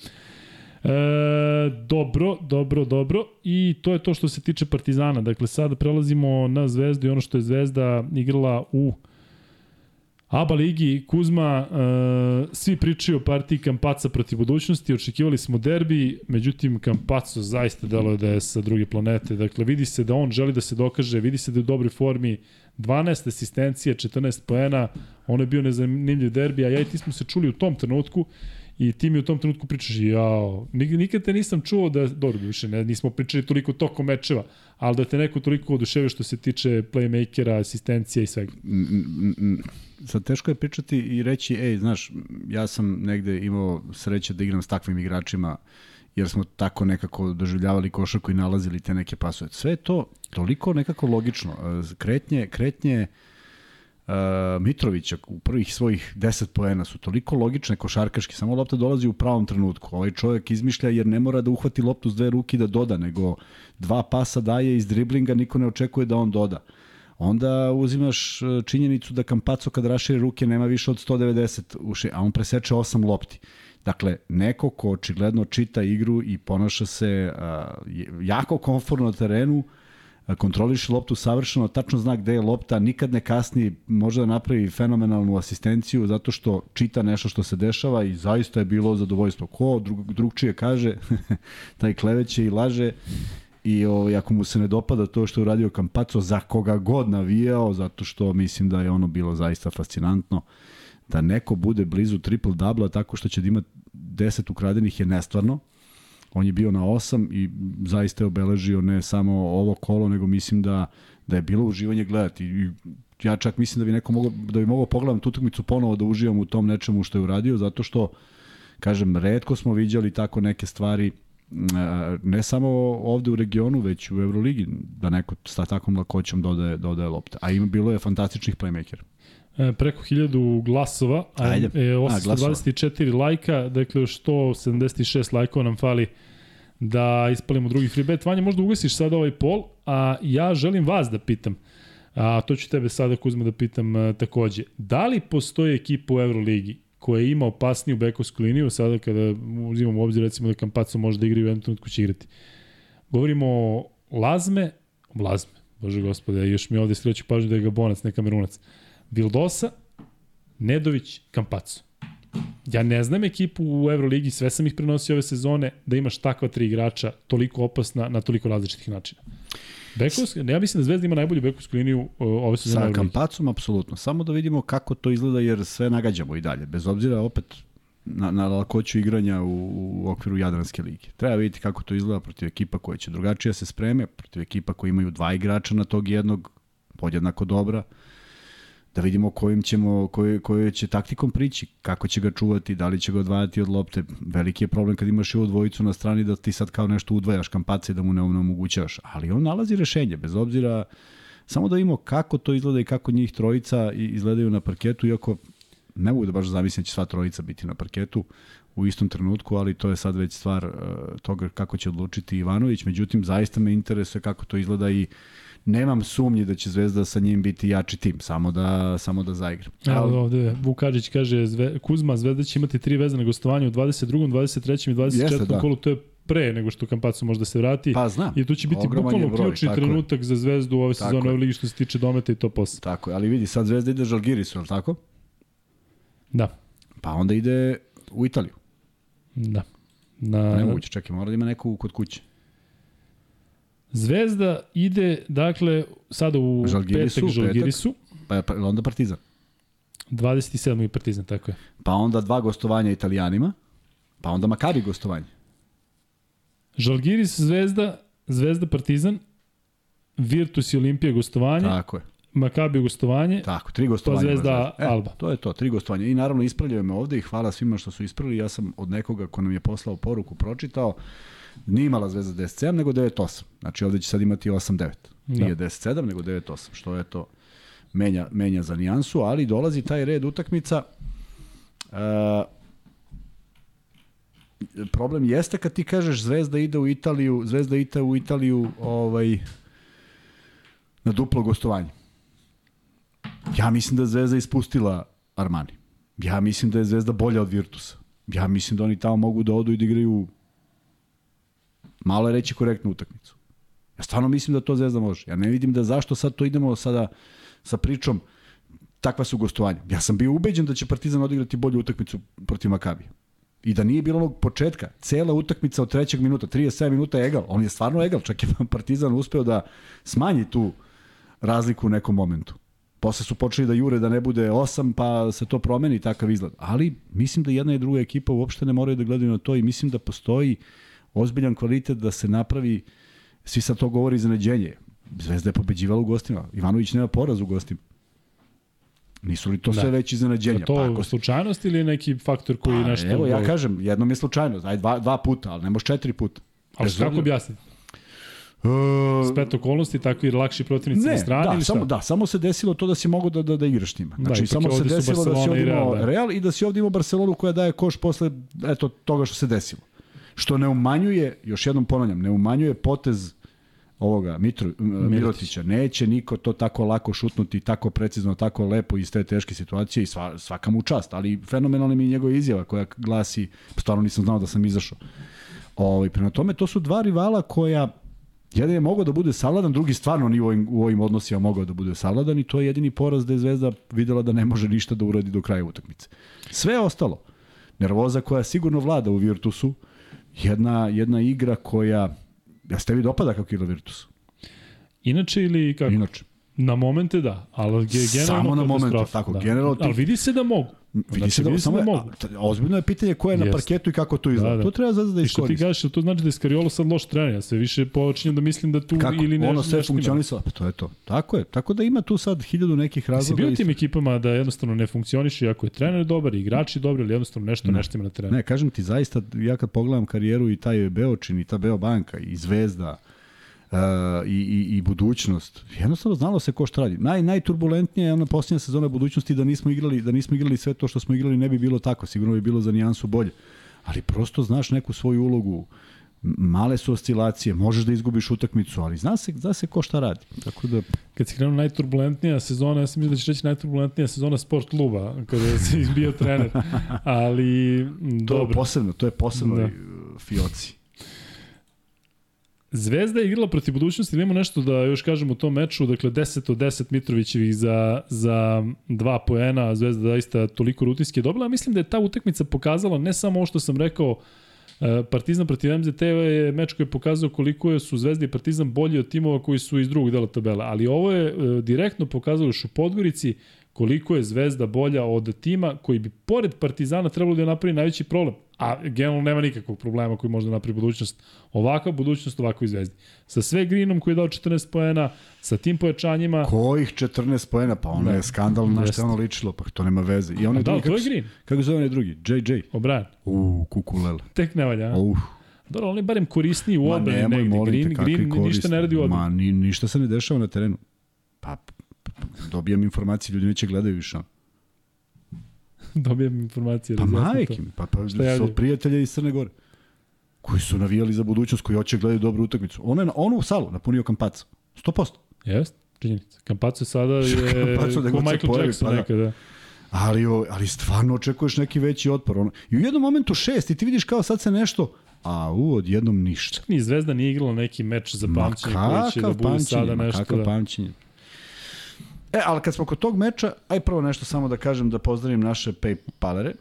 E, dobro, dobro, dobro. I to je to što se tiče Partizana. Dakle, sada prelazimo na Zvezdu i ono što je Zvezda igrala u ABA ligi, Kuzma, uh, svi pričaju o partiji Kampaca protiv budućnosti, očekivali smo derbi, međutim Kampaco zaista delo da je sa druge planete, dakle vidi se da on želi da se dokaže, vidi se da je u dobroj formi, 12 asistencija, 14 poena, ono je bio nezanimljiv derbi, a ja i ti smo se čuli u tom trenutku i ti mi u tom trenutku pričaš, jao, nikad te nisam čuo da, dobro, više ne, nismo pričali toliko tokom mečeva, ali da te neko toliko oduševio što se tiče playmakera, asistencija i svega. Sad teško je pričati i reći, ej, znaš, ja sam negde imao sreće da igram s takvim igračima, jer smo tako nekako doživljavali košarku i nalazili te neke pasove. Sve to toliko nekako logično. E, kretnje, kretnje uh, Mitrovića u prvih svojih 10 poena su toliko logične košarkaški, samo lopta dolazi u pravom trenutku. Ovaj čovjek izmišlja jer ne mora da uhvati loptu s dve ruke da doda, nego dva pasa daje iz driblinga, niko ne očekuje da on doda. onda uzimaš e, činjenicu da Kampaco kad raširi ruke nema više od 190 uši, a on preseče 8 lopti. Dakle, neko ko očigledno čita igru i ponaša se uh, jako konforno na terenu, kontroliše loptu savršeno, tačno zna gde je lopta, nikad ne kasni, može da napravi fenomenalnu asistenciju zato što čita nešto što se dešava i zaista je bilo zadovoljstvo. Ko drug, drugčije kaže, taj kleveće i laže i o, ovaj, ako mu se ne dopada to što je uradio Kampaco, za koga god navijao, zato što mislim da je ono bilo zaista fascinantno. Da neko bude blizu triple dubla tako što će da ima 10 ukradenih je nestvarno. On je bio na 8 i zaista je obeležio ne samo ovo kolo, nego mislim da da je bilo uživanje gledati. I ja čak mislim da bi neko mogao da bi mogao pogledam tu utakmicu ponovo da uživam u tom nečemu što je uradio zato što kažem retko smo viđali tako neke stvari ne samo ovde u regionu, već u Euroligi, da neko sa takvom lakoćom dodaje, dodaje lopte. A ima bilo je fantastičnih playmakera. E, preko 1000 glasova, a Ajde. E, 824 a, lajka, dakle još 176 lajkova nam fali da ispalimo drugi free bet. Vanja, možda ugasiš sada ovaj pol, a ja želim vas da pitam, a to ću tebe sada Kuzma da pitam a, takođe. Da li postoji ekipa u Euroligi koja ima opasniju bekovsku liniju, sada kada uzimamo u obzir recimo da Kampaco može da igra i u jednom trenutku će igrati. Govorimo o Lazme, Lazme, bože gospode, još mi ovde skreću pažnju da je Gabonac, ne Kamerunac. Vildosa, Nedović, Kampaco. Ja ne znam ekipu u Euroligi, sve sam ih prenosio ove sezone, da imaš takva tri igrača toliko opasna na toliko različitih načina. Bekovska, ja mislim da Zvezda ima najbolju bekovsku liniju ove sezone. Sa Kampacom, apsolutno. Samo da vidimo kako to izgleda, jer sve nagađamo i dalje. Bez obzira, opet, na, na lakoću igranja u, u okviru Jadranske lige. Treba vidjeti kako to izgleda protiv ekipa koja će drugačije se spreme, protiv ekipa koji imaju dva igrača na tog jednog, podjednako dobra da vidimo kojim ćemo, koje, koje će taktikom prići, kako će ga čuvati, da li će ga odvajati od lopte. Veliki je problem kad imaš i ovu dvojicu na strani da ti sad kao nešto udvajaš kampace da mu ne omogućavaš. Ali on nalazi rešenje, bez obzira samo da vidimo kako to izgleda i kako njih trojica izgledaju na parketu, iako ne mogu da baš zamislim da će sva trojica biti na parketu u istom trenutku, ali to je sad već stvar uh, toga kako će odlučiti Ivanović. Međutim, zaista me interesuje kako to izgleda i nemam sumnje da će Zvezda sa njim biti jači tim, samo da, samo da zaigra. Evo ovde, Vukadžić kaže, Zve, Kuzma, Zvezda će imati tri vezane gostovanja u 22. 23. i 24. Jeste, da. kolu, to je pre nego što Kampacu može da se vrati. Pa znam. I tu će biti bukvalno broj, ključni trenutak je. za Zvezdu u ove sezone u ligi što se tiče dometa i to posle. Tako je, ali vidi, sad Zvezda ide Žalgirisu, je tako? Da. Pa onda ide u Italiju. Da. Na... Pa ne moguće, čekaj, mora da ima neku kod kuće. Zvezda ide, dakle, sada u Žalgirisu, petak Žalgirisu. Pa, pa onda Partizan. 27. i Partizan, tako je. Pa onda dva gostovanja Italijanima, pa onda Makabi gostovanje. Žalgiris, Zvezda, Zvezda, Partizan, Virtus i Olimpija gostovanje. Tako je. Makabi gostovanje. Tako, tri gostovanja. To Zvezda, e, Alba. To je to, tri gostovanja. I naravno ispravljaju me ovde i hvala svima što su ispravili. Ja sam od nekoga ko nam je poslao poruku pročitao Nije imala Zvezda 10-7, nego 9-8. Znači ovde će sad imati 8-9. Da. Nije 10-7, nego 9-8, što je to menja, menja za nijansu, ali dolazi taj red utakmica. Uh, problem jeste kad ti kažeš Zvezda ide u Italiju, Zvezda ide u Italiju ovaj, na duplo gostovanje. Ja mislim da je Zvezda ispustila Armani. Ja mislim da je Zvezda bolja od Virtusa. Ja mislim da oni tamo mogu da odu i da igraju Malo je reći korektnu utakmicu. Ja stvarno mislim da to Zvezda može. Ja ne vidim da zašto sad to idemo sada sa pričom takva su gostovanja. Ja sam bio ubeđen da će Partizan odigrati bolju utakmicu protiv Makabija. I da nije bilo onog početka, cela utakmica od trećeg minuta, 37 minuta je egal. On je stvarno egal, čak je Partizan uspeo da smanji tu razliku u nekom momentu. Posle su počeli da jure da ne bude 8, pa se to promeni takav izgled. Ali mislim da jedna i druga ekipa uopšte ne moraju da gledaju na to i mislim da postoji uh, ozbiljan kvalitet da se napravi, svi sad to govori iznenađenje. Zvezda je pobeđivala u gostima. Ivanović nema poraz u gostima. Nisu li to da. sve već iznenađenja? Je to pa, ako... slučajnost ili neki faktor koji pa, nešto... Evo, ja kažem, jednom je slučajno, aj dva, dva puta, ali ne može četiri puta. Ali što kako objasniti? Uh, Spet okolnosti, takvi lakši protivnici ne, na strani da, ili šta? Samo, da, samo se desilo to da si mogu da, da, da igraš njima. Da, znači, da, samo se desilo da si ovdje imao Real, da. Real i da si ovdje imao Barcelonu koja daje koš posle eto, toga što se desilo. Što ne umanjuje, još jednom ponavljam, ne umanjuje potez ovoga Mitru, Mirotića. Neće niko to tako lako šutnuti, tako precizno, tako lepo iz te teške situacije i sva, svaka mu čast, ali fenomenalna mi je njegova izjava koja glasi, stvarno nisam znao da sam izašao. Ovaj, prema tome, to su dva rivala koja Jedan je mogao da bude savladan, drugi stvarno ni u ovim, u ovim odnosima mogao da bude savladan i to je jedini poraz da je Zvezda videla da ne može ništa da uradi do kraja utakmice. Sve ostalo, nervoza koja sigurno vlada u Virtusu, jedna, jedna igra koja, ja ste vi dopada kako igra Virtus? Inače ili kako? Inače. Na momente da, ali generalno Samo na momente, tako, da. generalno ti- Ali vidi se da mogu. Vidi Znači, se da, samo da mogu. ozbiljno je pitanje ko je na parketu i kako to izgleda. Da, da. To treba Zvezda da I što ti iskoristi. kažeš, to znači da je Skariolo sad loš trener. Ja sve više počinjem da mislim da tu Kako? ili ne, ono sve funkcionisalo, pa to je to. Tako je. Tako da ima tu sad hiljadu nekih razloga. bio i- tim ekipama da jednostavno ne funkcioniše, iako je trener dobar, igrači dobri, ali jednostavno nešto Ne. nešto ima na terenu. Ne, kažem ti, zaista, ja kad pogledam karijeru i taj Beočin i ta Beobanka i Zvezda uh, i, i, i budućnost, jednostavno znalo se ko šta radi. Naj, najturbulentnija je ona posljednja sezona budućnosti da nismo igrali, da nismo igrali sve to što smo igrali ne bi bilo tako, sigurno bi bilo za nijansu bolje. Ali prosto znaš neku svoju ulogu, male su oscilacije, možeš da izgubiš utakmicu, ali zna se, zna se ko šta radi. Tako da, Kad si krenuo najturbulentnija sezona, ja sam mislio da ćeš reći najturbulentnija sezona sport kluba, kada si bio trener. Ali, to je dobro. posebno, to je posebno Da. da. fioci. Zvezda je igrala protiv budućnosti, imamo nešto da još kažem u tom meču, dakle 10 od 10 Mitrovićevih za, za dva poena, a Zvezda zaista toliko rutinski dobila. Mislim da je ta utakmica pokazala ne samo ovo što sam rekao, e, Partizan protiv MZT je meč koji je pokazao koliko je su Zvezda i Partizan bolji od timova koji su iz drugog dela tabela, ali ovo je e, direktno pokazalo još u Podgorici koliko je Zvezda bolja od tima koji bi pored Partizana trebalo da je napravi najveći problem. A generalno nema nikakvog problema koji može da napravi budućnost. Ovakva budućnost, ovako i Zvezdi. Sa sve Greenom koji je dao 14 poena, sa tim pojačanjima, Kojih 14 poena? Pa ono Da. je skandal na što ono ličilo, pa to nema veze. I onaj da, drugi, to je Green. kako zove onaj drugi? JJ. O'Brien. U, kukulele. Tek ne valja. Uh, Dobro, on je barem korisniji u nemoj, negde. molim Green, te, Green ništa koristi. ne radi u odbrani. Ma ni, ništa se ne dešava na terenu. Pa, dobijam informacije, ljudi neće gledaju više. Dobijem informacije. Pa majke mi, pa, pa Šta su od prijatelja iz Crne Gore koji su navijali za budućnost, koji hoće gledaju dobru utakmicu. Ono je na, onu salu napunio kampacu. 100%. Jeste, činjenica. Kampaco sada je Campazzo da ko Michael pojavi, Jackson pa da. nekada. Ali, o- ali stvarno očekuješ neki veći otpor. Ono. I u jednom momentu šest i ti vidiš kao sad se nešto, a u, odjednom ništa. Ni Zvezda nije igrala neki meč za Ma pamćenje koji će da bude sada ma nešto. kakav Da... pamćenje. E, ali kad smo kod tog meča, aj prvo nešto samo da kažem da pozdravim naše Paypalere.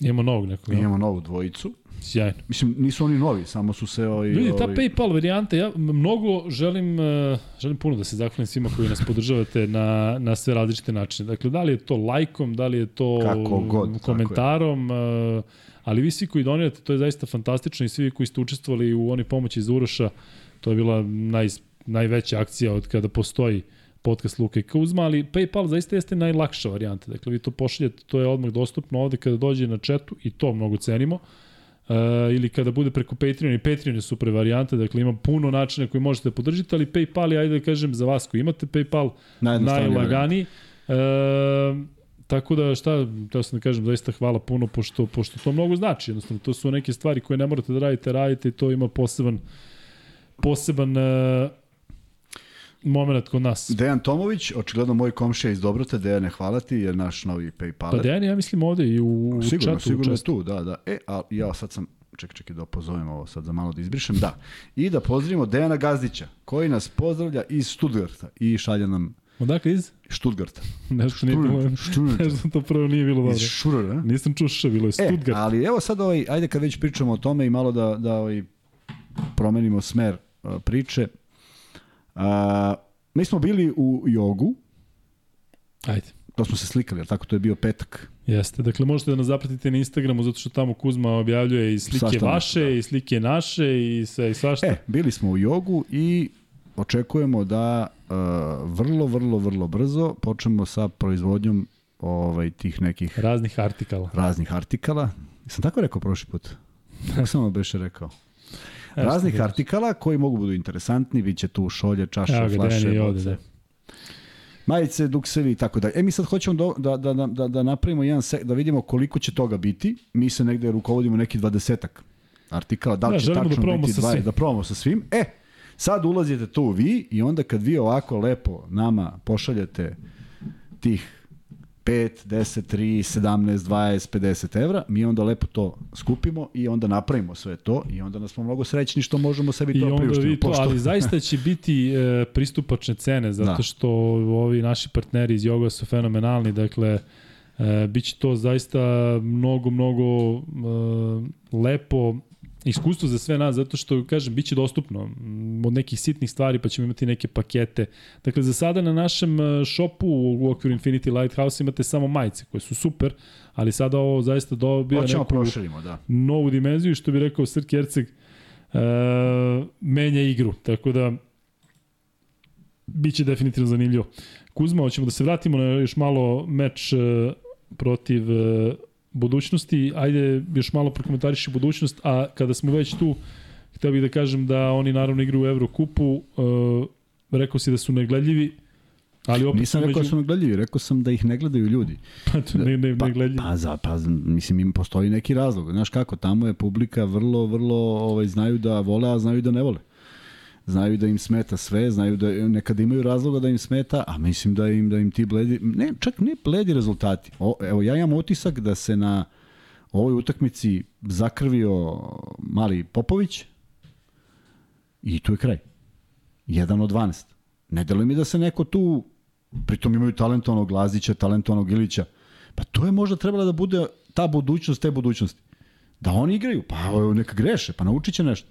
Imamo novog nekog. Da. imamo novu dvojicu. Sjajno. Mislim, nisu oni novi, samo su se... Ovaj, Ljudi, ta ovaj, PayPal varijanta, ja mnogo želim, uh, želim puno da se zahvalim svima koji nas podržavate na, na sve različite načine. Dakle, da li je to lajkom, da li je to Kako god, komentarom, uh, ali vi svi koji donirate, to je zaista fantastično i svi koji ste učestvovali u oni pomoći iz Uroša, to je bila naj, najveća akcija od kada postoji podcast Luka i Kuzma, ali PayPal zaista jeste najlakša varijanta. Dakle, vi to pošaljete, to je odmah dostupno ovde kada dođe na chatu i to mnogo cenimo. Uh, ili kada bude preko Patreon i Patreon je super varijanta, dakle ima puno načina koji možete podržite, ali PayPal je, ajde da kažem, za vas koji imate PayPal, najlaganiji. Uh, tako da šta, teo sam da kažem, zaista hvala puno, pošto, pošto to mnogo znači, jednostavno, to su neke stvari koje ne morate da radite, radite i to ima poseban, poseban uh, moment kod nas. Dejan Tomović, očigledno moj komšija iz Dobrota, Dejane, hvala ti, je naš novi Paypaler. Pa Dejan, ja mislim ovde i u, u sigurno, chatu. sigurno je tu, da, da. E, a ja sad sam, ček, čekaj da opozovem ovo sad za malo da izbrišem, da. I da pozdravimo Dejana Gazdića, koji nas pozdravlja iz Stuttgarta i šalje nam Odakle iz? Stuttgarta. Nešto nije bilo, Stuttgart. nešto to prvo nije bilo dobro. Iz Šurera, a? Nisam čuo šta bilo je E, Stuttgart. ali evo sad ovaj, ajde kad već pričamo o tome i malo da, da ovaj, promenimo smer priče. Uh, mi smo bili u jogu, Ajde. to smo se slikali, ali tako to je bio petak. Jeste, dakle možete da nas zapratite na Instagramu zato što tamo Kuzma objavljuje i slike Svašta vaše da. i slike naše i sve i svašta. E, bili smo u jogu i očekujemo da uh, vrlo, vrlo, vrlo brzo počnemo sa proizvodnjom ovaj, tih nekih Raznih artikala. raznih artikala. Sam tako rekao prošli put? Kako sam vam beše rekao? Raznih da- artikala koji mogu budu interesantni, vi će tu šolje, čaše, Evo ga, flaše, ovde, boce, da. majice, duksevi i tako dalje. E mi sad hoćemo da, da, da, da, da napravimo jedan sek, da vidimo koliko će toga biti. Mi se negde rukovodimo neki dvadesetak artikala, da li Da, će da tačno probamo biti sa dva, svim. da probamo sa svim. E, Sad ulazite tu vi i onda kad vi ovako lepo nama pošaljete tih 5, 10, 3, 17, 20, 50 evra, mi onda lepo to skupimo i onda napravimo sve to i onda nas smo mnogo srećni što možemo sebi to priuštiti. I to, pošto... ali zaista će biti e, pristupačne cene, zato da. što ovi naši partneri iz Joga su fenomenalni, dakle, e, bit će to zaista mnogo, mnogo e, lepo iskustvo za sve nas, zato što, kažem, bit će dostupno od nekih sitnih stvari, pa ćemo imati neke pakete. Dakle, za sada na našem šopu e, u okviru Infinity Lighthouse imate samo majice, koje su super, ali sada ovo zaista dobija neku proširimo, da. novu dimenziju, što bi rekao Srki Erceg, uh, menja igru. Tako da, biće definitivno zanimljivo. Kuzma, hoćemo da se vratimo na još malo meč uh, protiv budućnosti, ajde još malo prokomentariši budućnost, a kada smo već tu, htio bih da kažem da oni naravno igraju u Evrokupu, uh, rekao si da su negledljivi, Ali opet Nisam rekao među... da su negledljivi, rekao sam da ih ne gledaju ljudi. Pa to ne, ne, pa, negledljivi. Pa, za, pa, mislim, im postoji neki razlog. Znaš kako, tamo je publika vrlo, vrlo, ovaj, znaju da vole, a znaju da ne vole znaju da im smeta sve, znaju da nekada imaju razloga da im smeta, a mislim da im da im ti bledi, ne, čak ne bledi rezultati. O, evo, ja imam otisak da se na ovoj utakmici zakrvio mali Popović i tu je kraj. Jedan od 12. Ne deluje mi da se neko tu, pritom imaju talentovanog Lazića, talentovanog Ilića, pa to je možda trebala da bude ta budućnost te budućnosti. Da oni igraju, pa neka greše, pa naučit će nešto.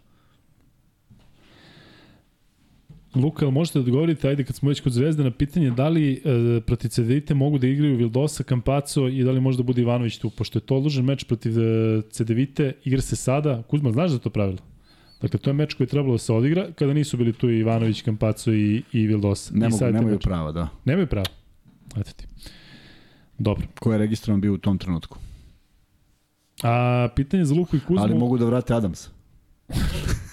Luka, možete da odgovorite, ajde kad smo već kod Zvezde, na pitanje da li e, protiv CDVite mogu da igraju Vildosa, Kampaco i da li možda bude Ivanović tu, pošto je to odložen meč protiv e, CDVite, igra se sada, Kuzma, znaš za to pravilo? Dakle, to je meč koji je trebalo da se odigra kada nisu bili tu i Ivanović, Kampaco i, i Vildosa. Ne mogu, nemaju prava, da. Nemaju prava. Eto ti. Dobro. Ko je registrovan bio u tom trenutku? A pitanje za Luku i Kuzmu... Ali mogu da vrate Adams.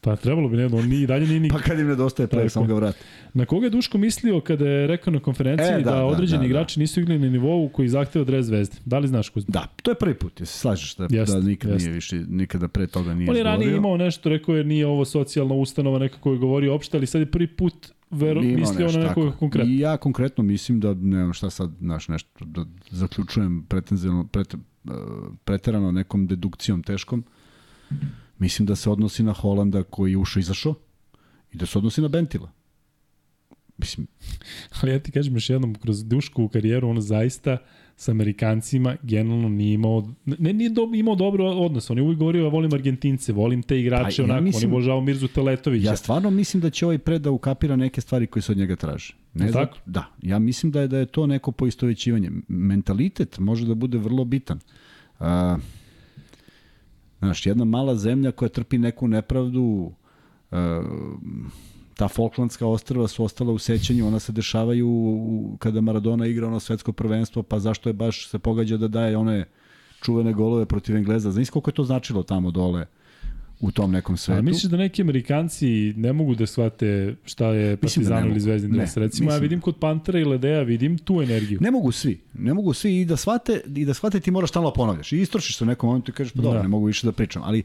Pa trebalo bi, ne, on ni dalje ni... Pa kad im nedostaje pre, samo ga vrati. Na koga je Duško mislio kada je rekao na konferenciji e, da, da, da određeni da, da, igrači da. nisu igrali na nivou koji zahteva dres zvezde? Da li znaš Kuzma? Da, to je prvi put, se slažeš da, jest, da nikad jest. nije više, nikada pre toga nije On je ranije imao nešto, rekao je nije ovo socijalna ustanova, nekako je govorio opšte, ali sad je prvi put vero, mislio na nekoga konkretno. I ja konkretno mislim da, ne znam šta sad, znaš, nešto, da zaključujem pretenzivno, pret, preterano nekom dedukcijom teškom, Mislim da se odnosi na Holanda koji je ušao i izašao i da se odnosi na Bentila. Mislim... Ali ja ti kažem još jednom, kroz dušku karijeru on zaista sa Amerikancima generalno nije imao, ne, nije do, imao dobro odnos. On je uvijek govorio, ja volim Argentince, volim te igrače, pa, ja onako, mislim, on je božao Mirzu Teletovića. Ja stvarno mislim da će ovaj pred da ukapira neke stvari koje se od njega traže. Ne tako? Da, ja mislim da je da je to neko poistovećivanje. Mentalitet može da bude vrlo bitan. Uh, Znaš, jedna mala zemlja koja trpi neku nepravdu, uh, ta Falklandska ostrva su ostala u sećanju, ona se dešavaju kada Maradona igra ono svetsko prvenstvo, pa zašto je baš se pogađa da daje one čuvene golove protiv Engleza. Znaš koliko je to značilo tamo dole? U tom nekom svetu. A misliš da neki Amerikanci ne mogu da shvate šta je da Partizan da ili Zvezdin dres? Recimo, ja vidim kod Pantera i Ledeja, vidim tu energiju. Ne mogu svi. Ne mogu svi i da shvate, i da shvate ti moraš stalno ponavljaš. I istrošiš se u nekom momentu i kažeš, pa dobro, da. ne mogu više da pričam. Ali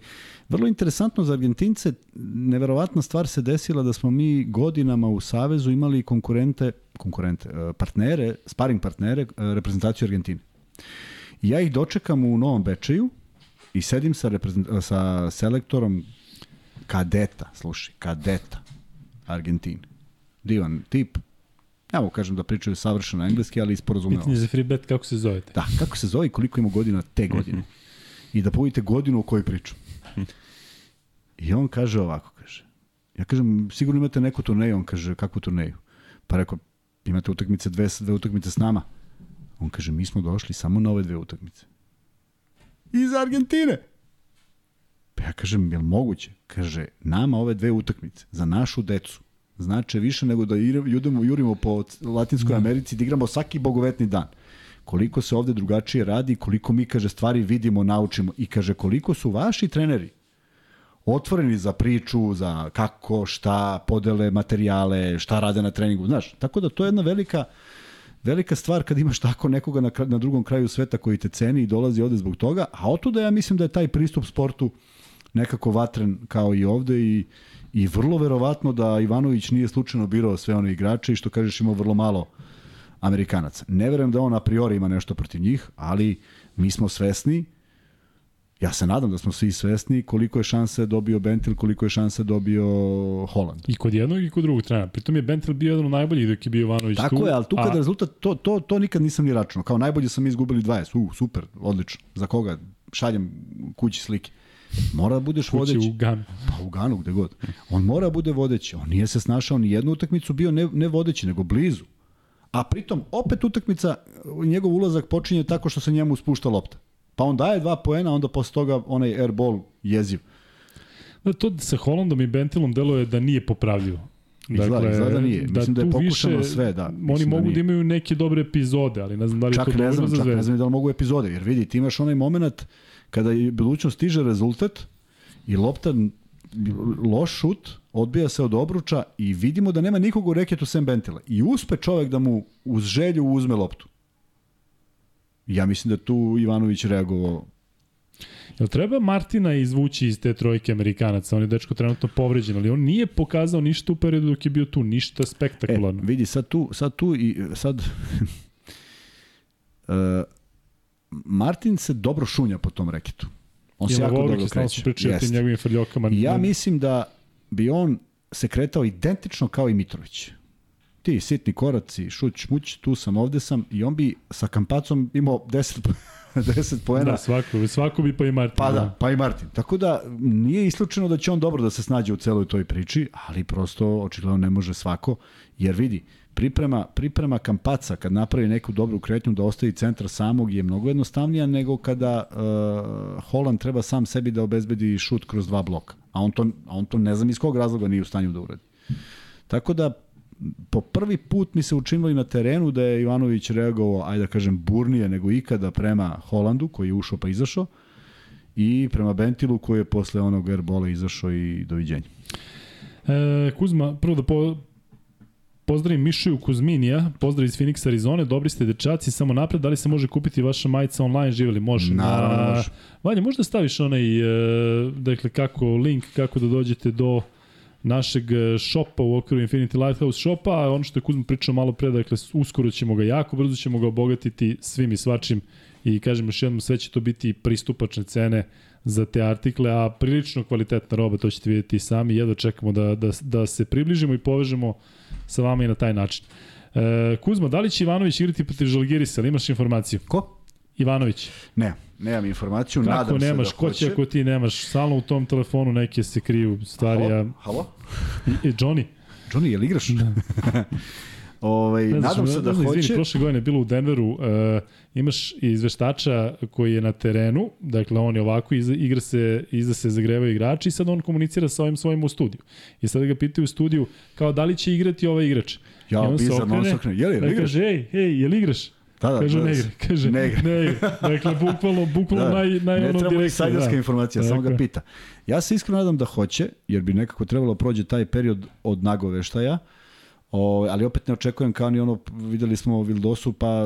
vrlo interesantno za Argentince, neverovatna stvar se desila da smo mi godinama u Savezu imali konkurente, konkurente, e, partnere, sparing partnere, e, reprezentaciju Argentine. I ja ih dočekam u Novom Bečeju, I sedim sa, sa selektorom kadeta, slušaj, kadeta Argentine. Divan tip. Ja mu kažem da pričaju savršeno engleski, ali isporazumeo. Pitanje za free bet, kako se zovete? Da, kako se zove i koliko ima godina te godine. I da povodite godinu o kojoj pričam. I on kaže ovako, kaže. Ja kažem, sigurno imate neku turneju, on kaže, kakvu turneju? Pa rekao, imate utakmice, dve, dve utakmice s nama. On kaže, mi smo došli samo na ove dve utakmice iz Argentine. Pa ja kažem, je li moguće? Kaže, nama ove dve utakmice, za našu decu, znače više nego da judemo, jurimo po Latinskoj da. Americi, da igramo svaki bogovetni dan. Koliko se ovde drugačije radi, koliko mi, kaže, stvari vidimo, naučimo. I kaže, koliko su vaši treneri otvoreni za priču, za kako, šta, podele materijale, šta rade na treningu, znaš. Tako da to je jedna velika velika stvar kad imaš tako nekoga na, na drugom kraju sveta koji te ceni i dolazi ovde zbog toga, a otuda ja mislim da je taj pristup sportu nekako vatren kao i ovde i, i vrlo verovatno da Ivanović nije slučajno birao sve one igrače i što kažeš imao vrlo malo Amerikanaca. Ne verujem da on a priori ima nešto protiv njih, ali mi smo svesni Ja se nadam da smo svi svesni koliko je šanse dobio Bentil, koliko je šanse dobio Holland. I kod jednog i kod drugog trenera. Pritom je Bentil bio jedan od najboljih dok je bio Ivanović Tako tu. Tako je, ali tu kada a... rezultat, to, to, to nikad nisam ni računao. Kao najbolje sam izgubili 20. U, super, odlično. Za koga? Šaljem kući slike. Mora da budeš Kući vodeći. u Ganu. Pa u Ganu, gde god. On mora da bude vodeći. On nije se snašao ni jednu utakmicu bio ne, ne vodeći, nego blizu. A pritom, opet utakmica, njegov ulazak počinje tako što se njemu spušta lopta. Pa on daje dva poena, onda posle toga onaj airball jeziv. Da, to sa Hollandom i Bentilom deluje da nije popravljivo. Dakle, izgleda da nije. Mislim da, je pokušano više, sve, da. Oni mogu da, da, imaju neke dobre epizode, ali ne znam da li čak to ne dobro znam, za Čak ne znam da li mogu epizode, jer vidi, ti imaš onaj moment kada je budućnost stiže rezultat i lopta loš šut, odbija se od obruča i vidimo da nema nikog u reketu sem Bentila. I uspe čovek da mu uz želju uzme loptu. Ja mislim da tu Ivanović reagovao Jel treba Martina izvući iz te trojke Amerikanaca? On je dečko trenutno povređen, ali on nije pokazao ništa u periodu dok je bio tu, ništa spektakularno. E, vidi, sad tu, sad tu i sad... uh, Martin se dobro šunja po tom reketu. On se jako dobro kreće. Pričaju o tim njegovim frljokama. Ja mislim da bi on se kretao identično kao i Mitrović ti sitni koraci, šuć, muć, tu sam, ovde sam i on bi sa kampacom imao 10 10 poena. Da, svako, svako bi pa i Martin. Pa da, da, pa i Martin. Tako da nije isključeno da će on dobro da se snađe u celoj toj priči, ali prosto očigledno ne može svako, jer vidi, priprema, priprema kampaca kad napravi neku dobru kretnju da ostavi centar samog je mnogo jednostavnija nego kada uh, Holland treba sam sebi da obezbedi šut kroz dva bloka. A on to, a on to ne znam iz kog razloga nije u stanju da uradi. Tako da po prvi put mi se učinilo i na terenu da je Ivanović reagovao, ajde da kažem, burnije nego ikada prema Holandu, koji je ušao pa izašao, i prema Bentilu, koji je posle onog airbola izašao i doviđenja. E, Kuzma, prvo da po, pozdravim Mišuju Kuzminija, pozdrav iz Phoenix, Arizone, dobri ste dečaci, samo napred, da li se može kupiti vaša majica online, živeli? Može. Naravno, može. Vanja, možda staviš onaj, e, dakle, kako, link, kako da dođete do našeg e, šopa u okviru Infinity Lighthouse šopa, a ono što je Kuzma pričao malo pre, dakle, uskoro ćemo ga, jako brzo ćemo ga obogatiti svim i svačim i kažem još jednom, sve će to biti pristupačne cene za te artikle, a prilično kvalitetna roba, to ćete vidjeti sami, jedva čekamo da, da, da se približimo i povežemo sa vama i na taj način. E, Kuzma, da li će Ivanović igrati protiv Žalgirisa, ali imaš informaciju? Ko? Ivanović. Ne, nemam informaciju, Kako nadam nemaš, se da ko hoće. će ako ti nemaš? Stalno u tom telefonu neke se kriju stvari. Halo? Halo? I, i Johnny? Johnny, je li igraš? Da. ovaj, Ne nadam se da ne hoće. Izvini, prošle godine bilo u Denveru, uh, imaš izveštača koji je na terenu, dakle on je ovako, iz, igra se, iza se zagrevaju igrači i sad on komunicira sa ovim svojim u studiju. I sad ga pitaju u studiju kao da li će igrati ovaj igrač. Ja, bizarno, on se okrene, okrene. Je li, da igraš? kaže, ej, ej, je li igraš? Da, da, Kaže, da, ne igra. Kaže, ne ne igra. igra. Dakle, bukvalno, bukvalno Da, naj, naj ne ono treba direktno. insajderska da. informacija, samo ga pita. Ja se iskreno nadam da hoće, jer bi nekako trebalo da prođe taj period od nagoveštaja, o, ali opet ne očekujem kao ni ono, videli smo Vildosu pa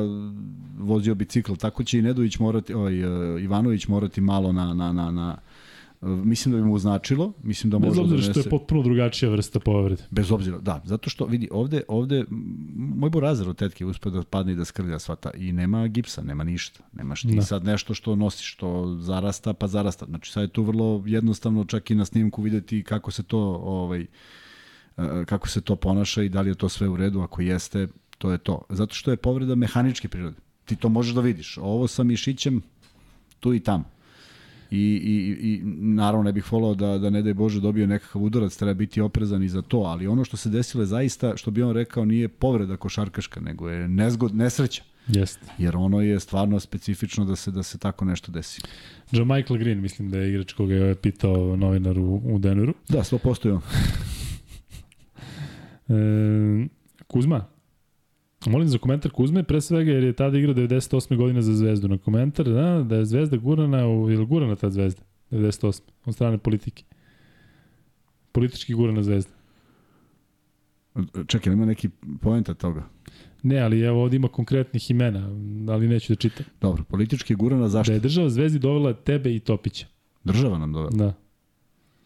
vozio bicikl, tako će i Nedović morati, ovaj, e, Ivanović morati malo na, na, na, na mislim da bi mu značilo, mislim da Bez može da obzira što donese... je potpuno drugačija vrsta povrede. Bez obzira, da, zato što vidi ovde ovde moj borazer od tetke uspeo da padne i da skrlja sva ta i nema gipsa, nema ništa. Nemaš ti Da. sad nešto što nosiš, što zarasta, pa zarasta. Znači sad je tu vrlo jednostavno čak i na snimku videti kako se to ovaj e, kako se to ponaša i da li je to sve u redu, ako jeste, to je to. Zato što je povreda mehaničke prirode. Ti to možeš da vidiš. Ovo sa mišićem tu i tamo. I, i, i naravno ne bih volao da, da ne daj Bože dobio nekakav udarac, treba biti oprezan i za to, ali ono što se desilo je zaista, što bi on rekao, nije povreda košarkaška, nego je nezgod, nesreća. Jeste. Jer ono je stvarno specifično da se da se tako nešto desi. Joe Michael Green, mislim da je igrač koga je pitao novinar u, u Denveru. Da, 100% je on. E, Kuzma, molim za komentar Kuzme, pre svega jer je tada igrao 98. godine za Zvezdu. Na komentar, da, da je Zvezda gurana, u, je li gurana ta Zvezda? 98. od strane politike. Politički gurana Zvezda. Čekaj, ima neki poenta toga. Ne, ali evo ovdje ima konkretnih imena, ali neću da čitam. Dobro, politički gurana Da zašto? je država Zvezdi dovela tebe i Topića. Država nam dovela. Da.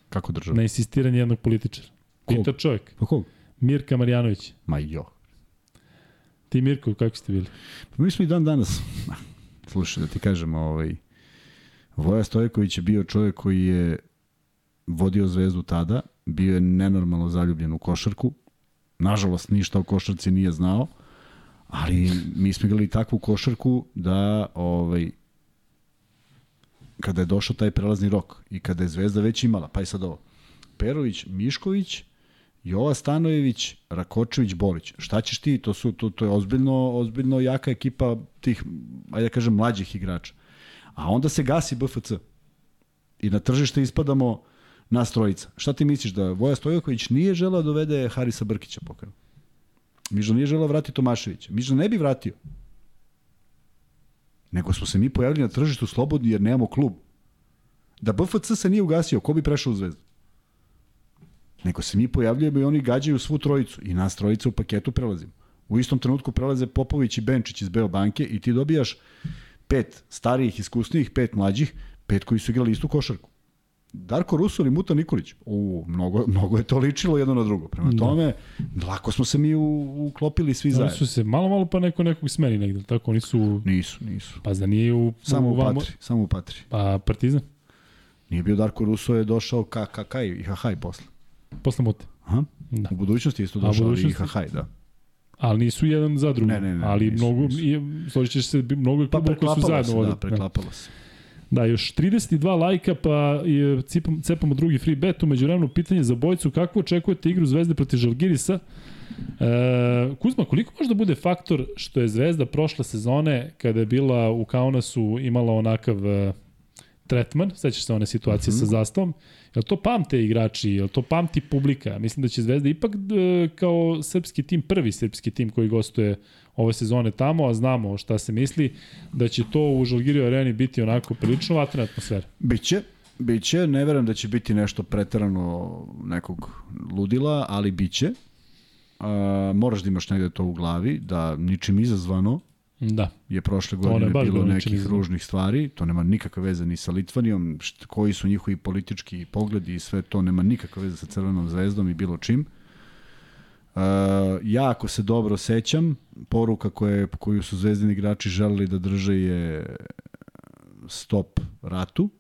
Kako država? Na insistiranje jednog političara. Pita čovjek. Pa kog? Mirka Marjanović. Ma jo. Ti Mirko, kako ste bili? Pa mi smo i dan danas, slušaj da ti kažem, ovaj, Voja Stojković je bio čovjek koji je vodio zvezdu tada, bio je nenormalno zaljubljen u košarku, nažalost ništa o košarci nije znao, ali mi smo igrali takvu košarku da ovaj, kada je došao taj prelazni rok i kada je Zvezda već imala, pa i sad ovo, Perović, Mišković, Jova Stanojević, Rakočević, Bolić. Šta ćeš ti? To su to, to je ozbiljno ozbiljno jaka ekipa tih ajde da kažem mlađih igrača. A onda se gasi BFC. I na tržište ispadamo nas trojica. Šta ti misliš da Voja Stojković nije želeo da dovede Harisa Brkića pokrenu? Mižno nije želeo vratiti Tomaševića. Mižno ne bi vratio. Nego smo se mi pojavili na tržištu slobodni jer nemamo klub. Da BFC se nije ugasio, ko bi prešao u zvezdu? Nego se mi pojavljujemo i oni gađaju svu trojicu i nas trojica u paketu prelazimo. U istom trenutku prelaze Popović i Benčić iz Beobanke i ti dobijaš pet starijih, iskusnijih, pet mlađih, pet koji su igrali istu košarku. Darko Russo ili Muta Nikolić, u, mnogo, mnogo je to ličilo jedno na drugo. Prema da. tome, lako smo se mi u, uklopili svi zajedno. Oni su se malo, malo pa neko nekog smeni negde, tako? Oni su... Nisu, nisu. Pa da nije u... Samo u, u Patri, samo u Patri. Pa Partizan? Nije bio Darko Russo, je došao ka, ka, ka i Hahaj posle. Posle Mute? Aha. Da. U budućnosti isto došao, ali i Hahaj, da. Ali nisu jedan za drugo. Ne, ne, ne. Ali nisu, mnogo, nisu. složit ćeš se, mnogo pa koji su zajedno se, Da, preklapalo se. Da, još 32 lajka, pa je, cipam, cepamo drugi free bet. Umeđu vremenu pitanje za bojcu, kako očekujete igru Zvezde protiv Žalgirisa? E, Kuzma, koliko može da bude faktor što je Zvezda prošle sezone, kada je bila u Kaunasu, imala onakav uh, tretman, sećaš se one situacije mm -hmm. sa zastavom, Jel to pamte igrači, jel to pamti publika? Mislim da će Zvezda ipak e, kao srpski tim, prvi srpski tim koji gostuje ove sezone tamo, a znamo šta se misli, da će to u Žalgirio areni biti onako prilično vatrena atmosfera. Biće, biće, ne verujem da će biti nešto preterano nekog ludila, ali biće. A, moraš da imaš negde to u glavi, da ničim izazvano, Da. Je prošle godine je bilo nekih ružnih stvari, to nema nikakve veze ni sa Litvanijom, št, koji su njihovi politički pogledi i sve to nema nikakve veze sa Crvenom zvezdom i bilo čim. Uh, ja ako se dobro sećam, poruka koje, koju su zvezdini igrači želeli da drže je stop ratu,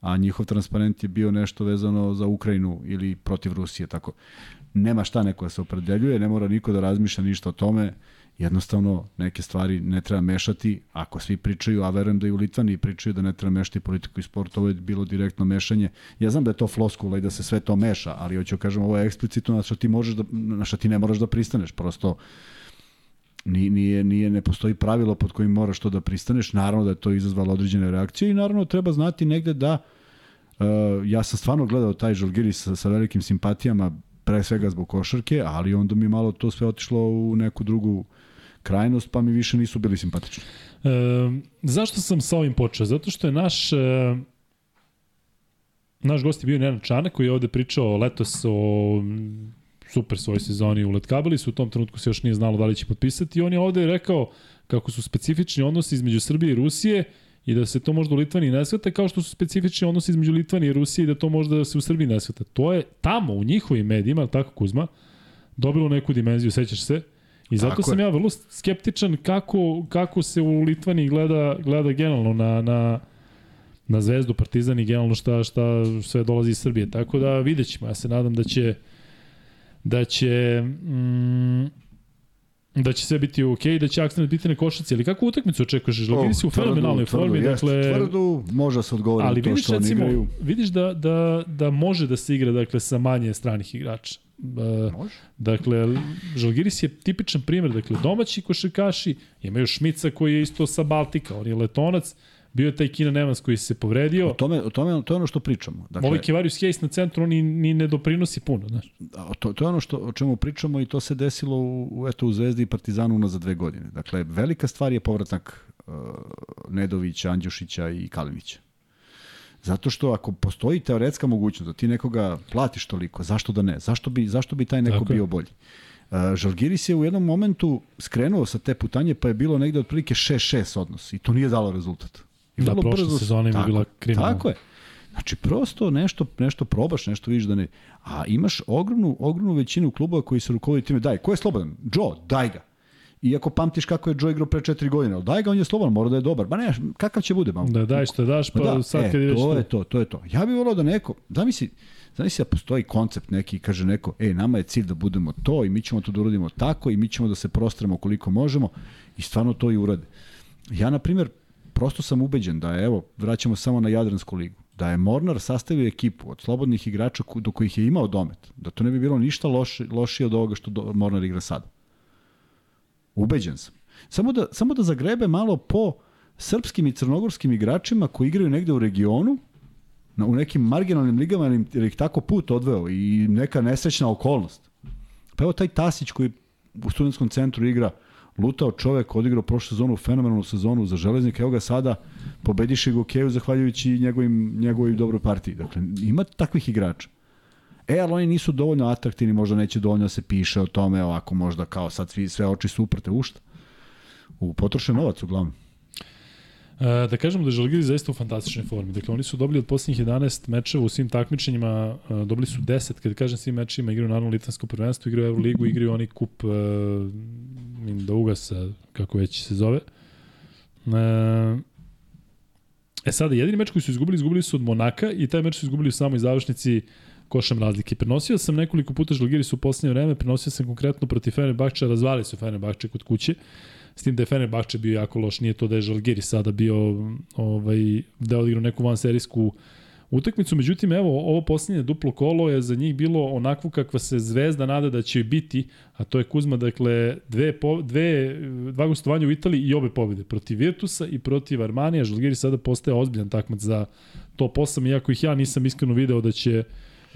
a njihov transparent je bio nešto vezano za Ukrajinu ili protiv Rusije, tako. Nema šta neko da se opredeljuje, ne mora niko da razmišlja ništa o tome, jednostavno neke stvari ne treba mešati, ako svi pričaju, a verujem da i u Litvani pričaju da ne treba mešati politiku i sport, ovo je bilo direktno mešanje. Ja znam da je to floskula i da se sve to meša, ali hoću da kažem, ovo je eksplicitno na što ti možeš da, na što ti ne moraš da pristaneš, prosto nije, nije, nije, ne postoji pravilo pod kojim moraš to da pristaneš, naravno da je to izazvalo određene reakcije i naravno treba znati negde da uh, ja sam stvarno gledao taj Žalgiris sa, sa velikim simpatijama, pre svega zbog košarke, ali onda mi malo to sve otišlo u neku drugu krajnost, pa mi više nisu bili simpatični. E, zašto sam sa ovim počeo? Zato što je naš... E, naš gost je bio Nenad Čanak koji je ovde pričao letos o super svoj sezoni u Letkabeli, su u tom trenutku se još nije znalo da li će potpisati i on je ovde rekao kako su specifični odnosi između Srbije i Rusije i da se to možda u Litvaniji ne sveta kao što su specifični odnosi između Litvanije i Rusije i da to možda se u Srbiji ne sveta. To je tamo u njihovim medijima, tako Kuzma, dobilo neku dimenziju, sećaš se, I zato Tako sam je. ja vrlo skeptičan kako, kako se u Litvani gleda, gleda generalno na, na, na Zvezdu, Partizan i generalno šta, šta sve dolazi iz Srbije. Tako da vidjet ćemo. Ja se nadam da će da će mm, da će sve biti ok, da će akcent biti na košaci, ali kakvu utakmicu očekuješ? Žalgiris si u fenomenalnoj formi, jest, dakle... Tvrdu, može se odgovoriti to što oni igraju. Vidiš da, da, da može da se igra dakle, sa manje stranih igrača. Može. Dakle, Žalgiris je tipičan primjer, dakle, domaći košarkaši, imaju Šmica koji je isto sa Baltika, on je letonac, bio je taj Kina Nemans koji se povredio. O tome, o tome, to je ono što pričamo. Dakle, Ovaj Kivarius Hayes na centru, on ni, ni ne doprinosi puno, znaš. To, to je ono što, o čemu pričamo i to se desilo u, u, eto, u Zvezdi i Partizanu na za dve godine. Dakle, velika stvar je povratak uh, Nedovića, Andjušića i Kalinića. Zato što ako postoji teoretska mogućnost da ti nekoga platiš toliko, zašto da ne? Zašto bi, zašto bi taj neko Tako bio bolji? Uh, Žalgiris je u jednom momentu skrenuo sa te putanje, pa je bilo negde otprilike 6-6 odnos i to nije dalo rezultat. I da, prošle brzo... sezone ima bila kriminalna. Tako je. Znači, prosto nešto, nešto probaš, nešto vidiš da ne... A imaš ogromnu, ogromnu većinu klubova koji se rukovodi time, daj, ko je slobodan? Joe, daj ga. Iako pamtiš kako je Joe igrao pre četiri godine, ali daj ga, on je slobodan, mora da je dobar. Ba ne, kakav će bude? Ma, Da daj što daš, pa da, sad e, kad već to je to, to je to. Ja bih volao da neko, zamisli, zamisli da postoji koncept neki i kaže neko, ej, nama je cilj da budemo to i mi ćemo to da uradimo tako i mi ćemo da se prostremo koliko možemo i stvarno to i urade. Ja, na primjer, prosto sam ubeđen da je, evo, vraćamo samo na Jadransku ligu, da je Mornar sastavio ekipu od slobodnih igrača do kojih je imao domet, da to ne bi bilo ništa loše, lošije od ovoga što Mornar igra sada. Ubeđen sam. Samo da, samo da zagrebe malo po srpskim i crnogorskim igračima koji igraju negde u regionu, na, u nekim marginalnim ligama, jer ih tako put odveo i neka nesrećna okolnost. Pa evo taj Tasić koji u studentskom centru igra lutao čovek, odigrao prošlu sezonu fenomenalnu sezonu za železnika, evo ga sada pobediše ga u Keju zahvaljujući njegovim, njegovoj dobroj partiji. Dakle, ima takvih igrača. E, ali oni nisu dovoljno atraktivni, možda neće dovoljno da se piše o tome, ovako možda kao sad svi, sve oči su uprte u šta? U potrošen novac uglavnom. E, da kažemo da je Žalgiris zaista u fantastičnoj formi. Dakle, oni su dobili od posljednjih 11 mečeva u svim takmičenjima, e, dobili su 10, kad kažem svim mečima, igraju naravno Litvansko prvenstvo, igraju Euroligu, igraju oni kup uh, ugasa, kako već se zove. E, e sada, jedini meč koji su izgubili, izgubili su od Monaka i taj meč su izgubili u samoj završnici košem razlike. Prenosio sam nekoliko puta Žalgiris u poslednje vreme, prenosio sam konkretno protiv Fenerbahča, razvali su Fenerbahče kod kuće. S tim da je Fenerbahče bio jako loš, nije to da je Žalgiris sada bio ovaj, da je odigrao neku vanserijsku utakmicu, međutim evo ovo posljednje duplo kolo je za njih bilo onakvo kakva se zvezda nada da će biti, a to je Kuzma, dakle dve, po, dve, dva gostovanja u Italiji i obe pobjede protiv Virtusa i protiv Armanija, Žalgiris sada postaje ozbiljan takmac za top 8, iako ih ja nisam iskreno video da će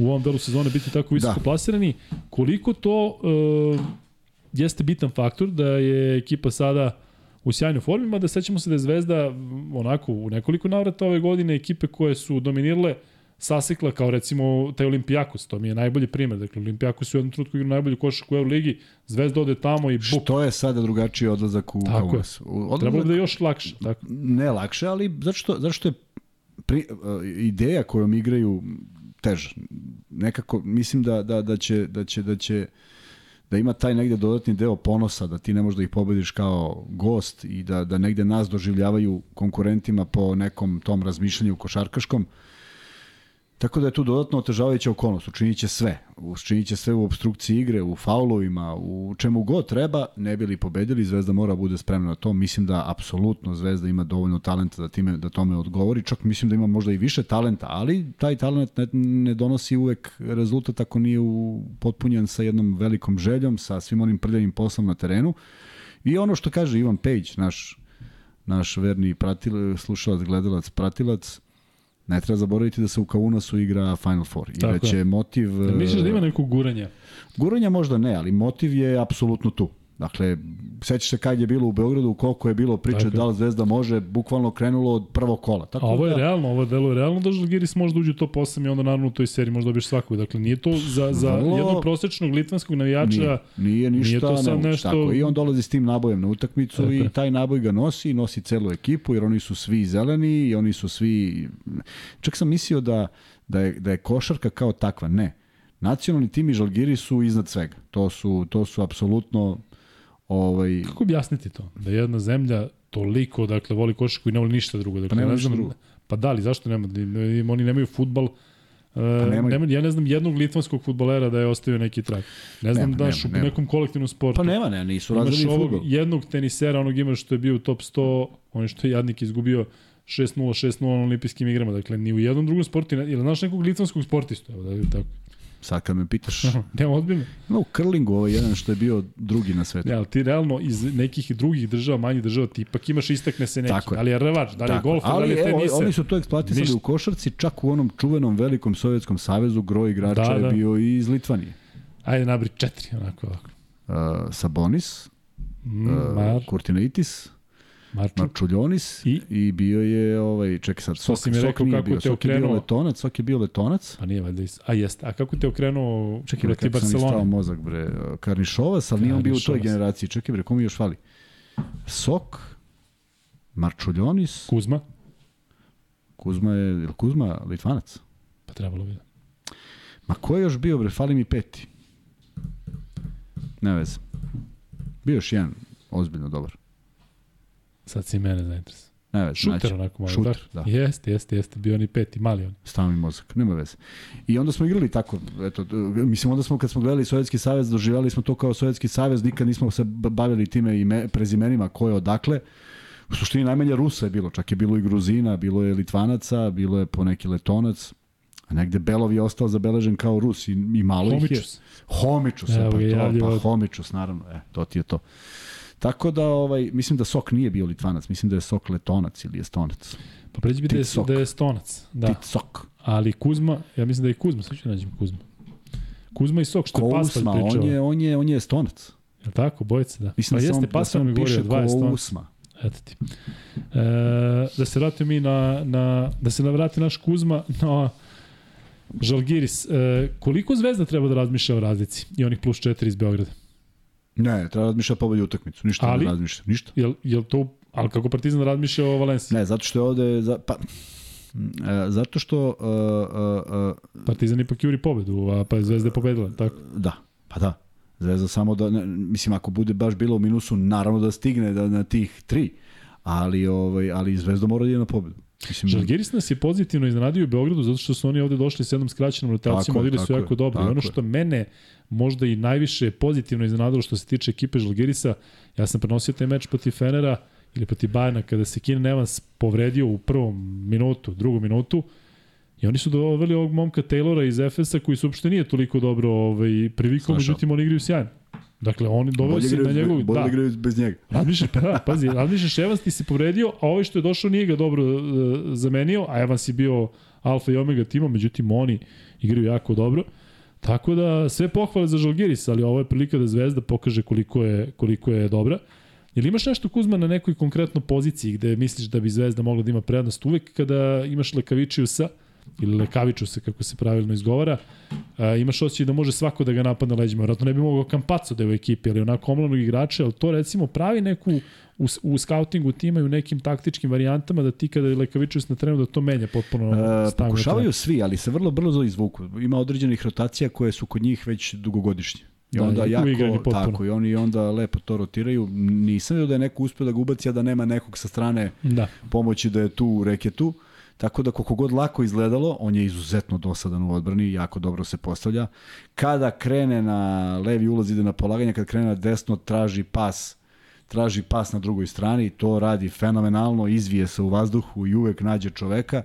u ovom delu sezone biti tako visoko da. plasirani. Koliko to uh, jeste bitan faktor da je ekipa sada u sjajnoj formi, mada sećamo se da je Zvezda m, onako u nekoliko navrata ove godine ekipe koje su dominirale sasekla kao recimo taj Olimpijakos, to mi je najbolji primer. Dakle, Olimpijakos u jednom trenutku igra najbolju košarku u Euroligi, Zvezda ode tamo i buk. Što je sada drugačiji odlazak u Tako je. Kaunas? Odlazak, Trebalo da je još lakše. Tako. ne lakše, ali zato što, zato što je pri, uh, ideja kojom igraju teža. Nekako mislim da da da će da će da će da ima taj negde dodatni deo ponosa da ti ne možeš da ih pobediš kao gost i da da negde nas doživljavaju konkurentima po nekom tom razmišljanju košarkaškom. Tako da je tu dodatno otežavajuća okolnost. Učinit će sve. Učinit će sve u obstrukciji igre, u faulovima, u čemu god treba. Ne bi li pobedili, Zvezda mora bude spremna na to. Mislim da apsolutno Zvezda ima dovoljno talenta da, time, da tome odgovori. Čak mislim da ima možda i više talenta, ali taj talent ne, ne donosi uvek rezultat ako nije u, potpunjen sa jednom velikom željom, sa svim onim prljavim poslom na terenu. I ono što kaže Ivan Pejić, naš, naš verni pratil, slušalac, gledalac, pratilac, ne treba zaboraviti da se u Kaunasu igra Final Four i Tako da će je. motiv... Da misliš da ima nekog guranja? Guranja možda ne, ali motiv je apsolutno tu. Dakle, sećaš se kad je bilo u Beogradu, koliko je bilo priče da li Zvezda može, bukvalno krenulo od prvog kola. Tako A ovo je da, realno, ovo delo je realno da Žalgiris može da uđe u top 8 i onda naravno u toj seriji može dobiješ svakog. Dakle, nije to za, za Vrlo- jednog prosečnog litvanskog navijača Nije, nije ništa nije to sad nemoguće. nešto- Tako, I on dolazi s tim nabojem na utakmicu Tako i taj naboj ga nosi nosi celu ekipu jer oni su svi zeleni i oni su svi... Čak sam mislio da, da, je, da je košarka kao takva. Ne. Nacionalni tim i Žalgiri su iznad svega. To su, to su apsolutno ovaj, Kako objasniti to? Da jedna zemlja toliko, dakle, voli košarku i ne voli ništa drugo. Dakle, Pa ne znam, drugo. Pa da li, zašto nema? Oni nemaju futbal, Pa nemaju. nema, ja ne znam jednog litvanskog futbolera da je ostavio neki trag. Ne znam Nema, da nema, u nema. nekom kolektivnom sportu. Pa nema, ne, nisu Imaš ovog futbol. jednog tenisera, onog imaš što je bio u top 100, on što je jadnik izgubio 6-0, 6-0 na olimpijskim igrama. Dakle, ni u jednom drugom sportu, ili znaš nekog litvanskog sportistu, evo da je tako. Sad kad me pitaš, Ne, odbiljno. ima u curlingu ovaj jedan što je bio drugi na svetu. Ne, ali ti realno iz nekih drugih država, manjih država, ti ipak imaš istakne se neki. Tako je. Da li je rvač, da li je golf, da ali li je evo, teniser. oni su to eksploatisali Ništa. u košarci, čak u onom čuvenom velikom sovjetskom savezu, groj igrača Da, je da. bio i iz Litvanije. Ajde, nabri četiri, onako, ovako. Uh, Sabonis, Mm, uh, Kurtinaitis, Marčuk. Marčuljonis I? i bio je, ovaj, čekaj sad, Sok, mi Sok rekao nije kako bio, te Sok je bio okrenuo. letonac, Sok je bio letonac. Pa nije valjda is... A jeste. A kako te okrenuo Čekaj, bre, protiv kako sam stao mozak, bre. Karnišovas, ali nije on bio u toj generaciji. Čekaj, bre, ko mi još fali? Sok, Marčuljonis, Kuzma. Kuzma je, je li Kuzma Litvanac? Pa trebalo bi da. Ma ko je još bio, bre, fali mi peti. Ne veze. Bio još jedan ozbiljno dobar. Sad si i mene zainteresuo. Ne veze. Šuter naći. onako malo, Šuter, da. Jeste, jeste, jeste, bio ni peti, mali on. Stao mi mozak, nema veze. I onda smo igrali tako, eto, mislim, onda smo kad smo gledali Sovjetski savez, doživjeli smo to kao Sovjetski savez, nikad nismo se bavili time ime, prezimenima ko je odakle. U suštini najmanje Rusa je bilo, čak je bilo i Gruzina, bilo je Litvanaca, bilo je poneki Letonac, a negde Belov je ostao zabeležen kao Rus i, i malo ih je. Homičus. Homičus, Evo pa, to, pa Homičus, naravno, e, to ti je to. Tako da, ovaj, mislim da Sok nije bio Litvanac, mislim da je Sok Letonac ili Estonac. Pa pređi bi da je, Sok. da je stonac. Da. Tit Sok. Ali Kuzma, ja mislim da je Kuzma, sad ću nađem Kuzma. Kuzma i Sok, što je Paspalj Kousma, pričao. on je, on je, on je Estonac. Je li tako, bojice, da. Mislim pa da jeste, samo, da Paspalj mi govorio, dva je stonac. Kousma. Eto ti. E, da se vratimo mi na, na, da se navrati naš Kuzma na Žalgiris. E, koliko Zvezda treba da razmišlja o razlici i onih plus 4 iz Beograda? Ne, treba razmišljati pobedi utakmicu, ništa Ali? ne razmišlja, ništa. Jel, jel to, ali kako Partizan razmišlja o Valenciji? Ne, zato što je ovde, za, pa, e, zato što, uh, uh, uh, Partizan ipak juri pobedu, a pa je Zvezda je pobedila, tako? da, pa da, Zvezda samo da, ne, mislim, ako bude baš bilo u minusu, naravno da stigne da, na tih tri, ali, ovaj, ali Zvezda mora da ide na pobedu. Mislim, Žalgiris nas je pozitivno iznenadio u Beogradu zato što su oni ovde došli s jednom skraćenom rotacijom, je, odili su tako je, jako dobro. I ono je. što mene možda i najviše pozitivno iznenadilo što se tiče ekipe Žalgirisa, ja sam prenosio taj meč protiv Fenera ili protiv Bajana kada se Keenan Evans povredio u prvom minutu, drugom minutu i oni su doveli ovog momka Taylora iz Efesa koji se uopšte nije toliko dobro ovaj, privikao, međutim oni igraju sjajno. Dakle, oni bolje se na njegovu... bolje Da, igraju bez njega. Razmišljaš, pa da, pazi, razmišljaš, Evans ti se povredio, a ovaj što je došao nije ga dobro uh, zamenio, a Evans je bio alfa i omega tima, međutim oni igraju jako dobro. Tako da sve pohvale za Žalgiris, ali ovo je prilika da Zvezda pokaže koliko je, koliko je dobra. Jel imaš nešto Kuzma na nekoj konkretno poziciji gde misliš da bi Zvezda mogla da ima prednost uvek kada imaš Lekavičiusa ili Lekavičusa kako se pravilno izgovara, a, imaš osjećaj da može svako da ga napadne leđima. Vjerojatno ne bi mogao Kampaco da je u ekipi, ali onako omlanog igrača, ali to recimo pravi neku u, u scoutingu tima i u nekim taktičkim varijantama da ti kada je Lekavičius na trenu da to menja potpuno E, pokušavaju svi, ali se vrlo brzo izvuku. Ima određenih rotacija koje su kod njih već dugogodišnje. I Da, onda jako, tako, i oni onda lepo to rotiraju. Nisam vidio da je neko uspio da ga ubaci, a da nema nekog sa strane Da. pomoći da je tu u reketu. Tako da koliko god lako izgledalo, on je izuzetno dosadan u odbrani, jako dobro se postavlja. Kada krene na levi ulaz ide na polaganje, kad krene na desno traži pas traži pas na drugoj strani, to radi fenomenalno, izvije se u vazduhu i uvek nađe čoveka.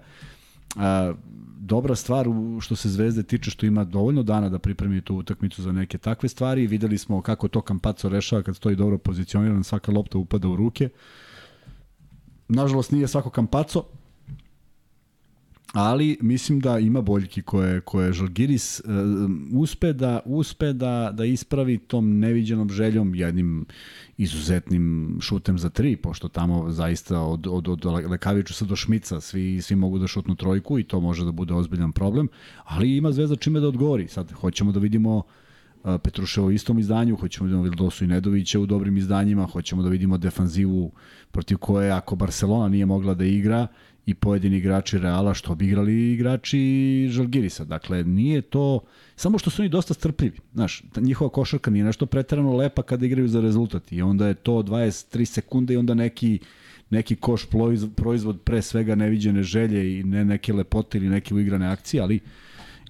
A, dobra stvar što se Zvezde tiče što ima dovoljno dana da pripremi tu utakmicu za neke takve stvari. Videli smo kako to Kampaco rešava kad stoji dobro pozicioniran, svaka lopta upada u ruke. Nažalost nije svako Kampaco, ali mislim da ima boljki koje koje Žalgiris uh, uspe da uspe da da ispravi tom neviđenom željom jednim izuzetnim šutem za tri pošto tamo zaista od od od Lekavićusa do Šmica svi svi mogu da šutnu trojku i to može da bude ozbiljan problem ali ima Zvezda čime da odgovori. Sad hoćemo da vidimo uh, Petruševo u istom izdanju, hoćemo da vidimo Vildosu i Nedovića u dobrim izdanjima, hoćemo da vidimo defanzivu protiv koje ako Barcelona nije mogla da igra i pojedini igrači Reala, što bi igrali igrači Žalgirisa. Dakle, nije to... Samo što su oni dosta strpljivi. Znaš, njihova košarka nije nešto preterano lepa kada igraju za rezultat. I onda je to 23 sekunde i onda neki neki koš proizvod, pre svega neviđene želje i ne neke lepote ili neke uigrane akcije, ali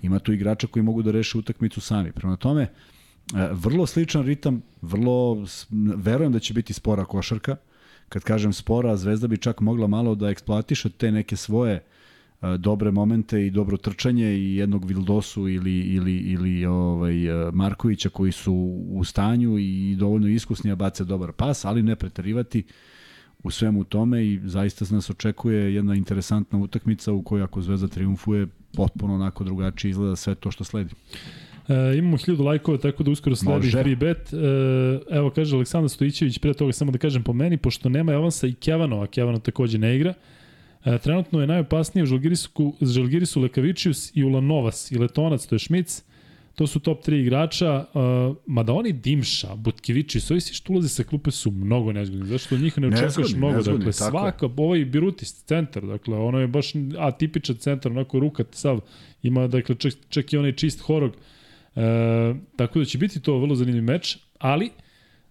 ima tu igrača koji mogu da reše utakmicu sami. Prema tome, e, vrlo sličan ritam, vrlo verujem da će biti spora košarka. Kad kažem spora, Zvezda bi čak mogla malo da eksploatiše te neke svoje e, dobre momente i dobro trčanje i jednog Vildosu ili ili ili ovaj e, Markovića koji su u stanju i dovoljno iskusni da bace dobar pas, ali ne preterivati u svemu tome i zaista nas očekuje jedna interesantna utakmica u kojoj ako Zvezda triumfuje potpuno onako drugačije izgleda sve to što sledi. E, imamo 1000 lajkova, tako da uskoro sledi Može. free bet. E, evo, kaže Aleksandar Stojićević, pre toga samo da kažem po meni, pošto nema Evansa i Kevanova, Kevanov takođe ne igra, e, trenutno je najopasnije u Žalgirisu, Žalgirisu Lekavičius i Ulanovas i Letonac, to je Šmic, To su top 3 igrača, uh, mada oni Dimša, Butkevići, su ovi što ulaze sa klupe su mnogo nezgodni, zašto od njih ne očekuješ Nezgodni, mnogo, nezgodni, dakle tako svaka, ovaj Birutis, centar, dakle ono je baš atipičan centar, onako rukat sav, ima dakle čak, čak i onaj čist horog, uh, tako da će biti to vrlo zanimljiv meč, ali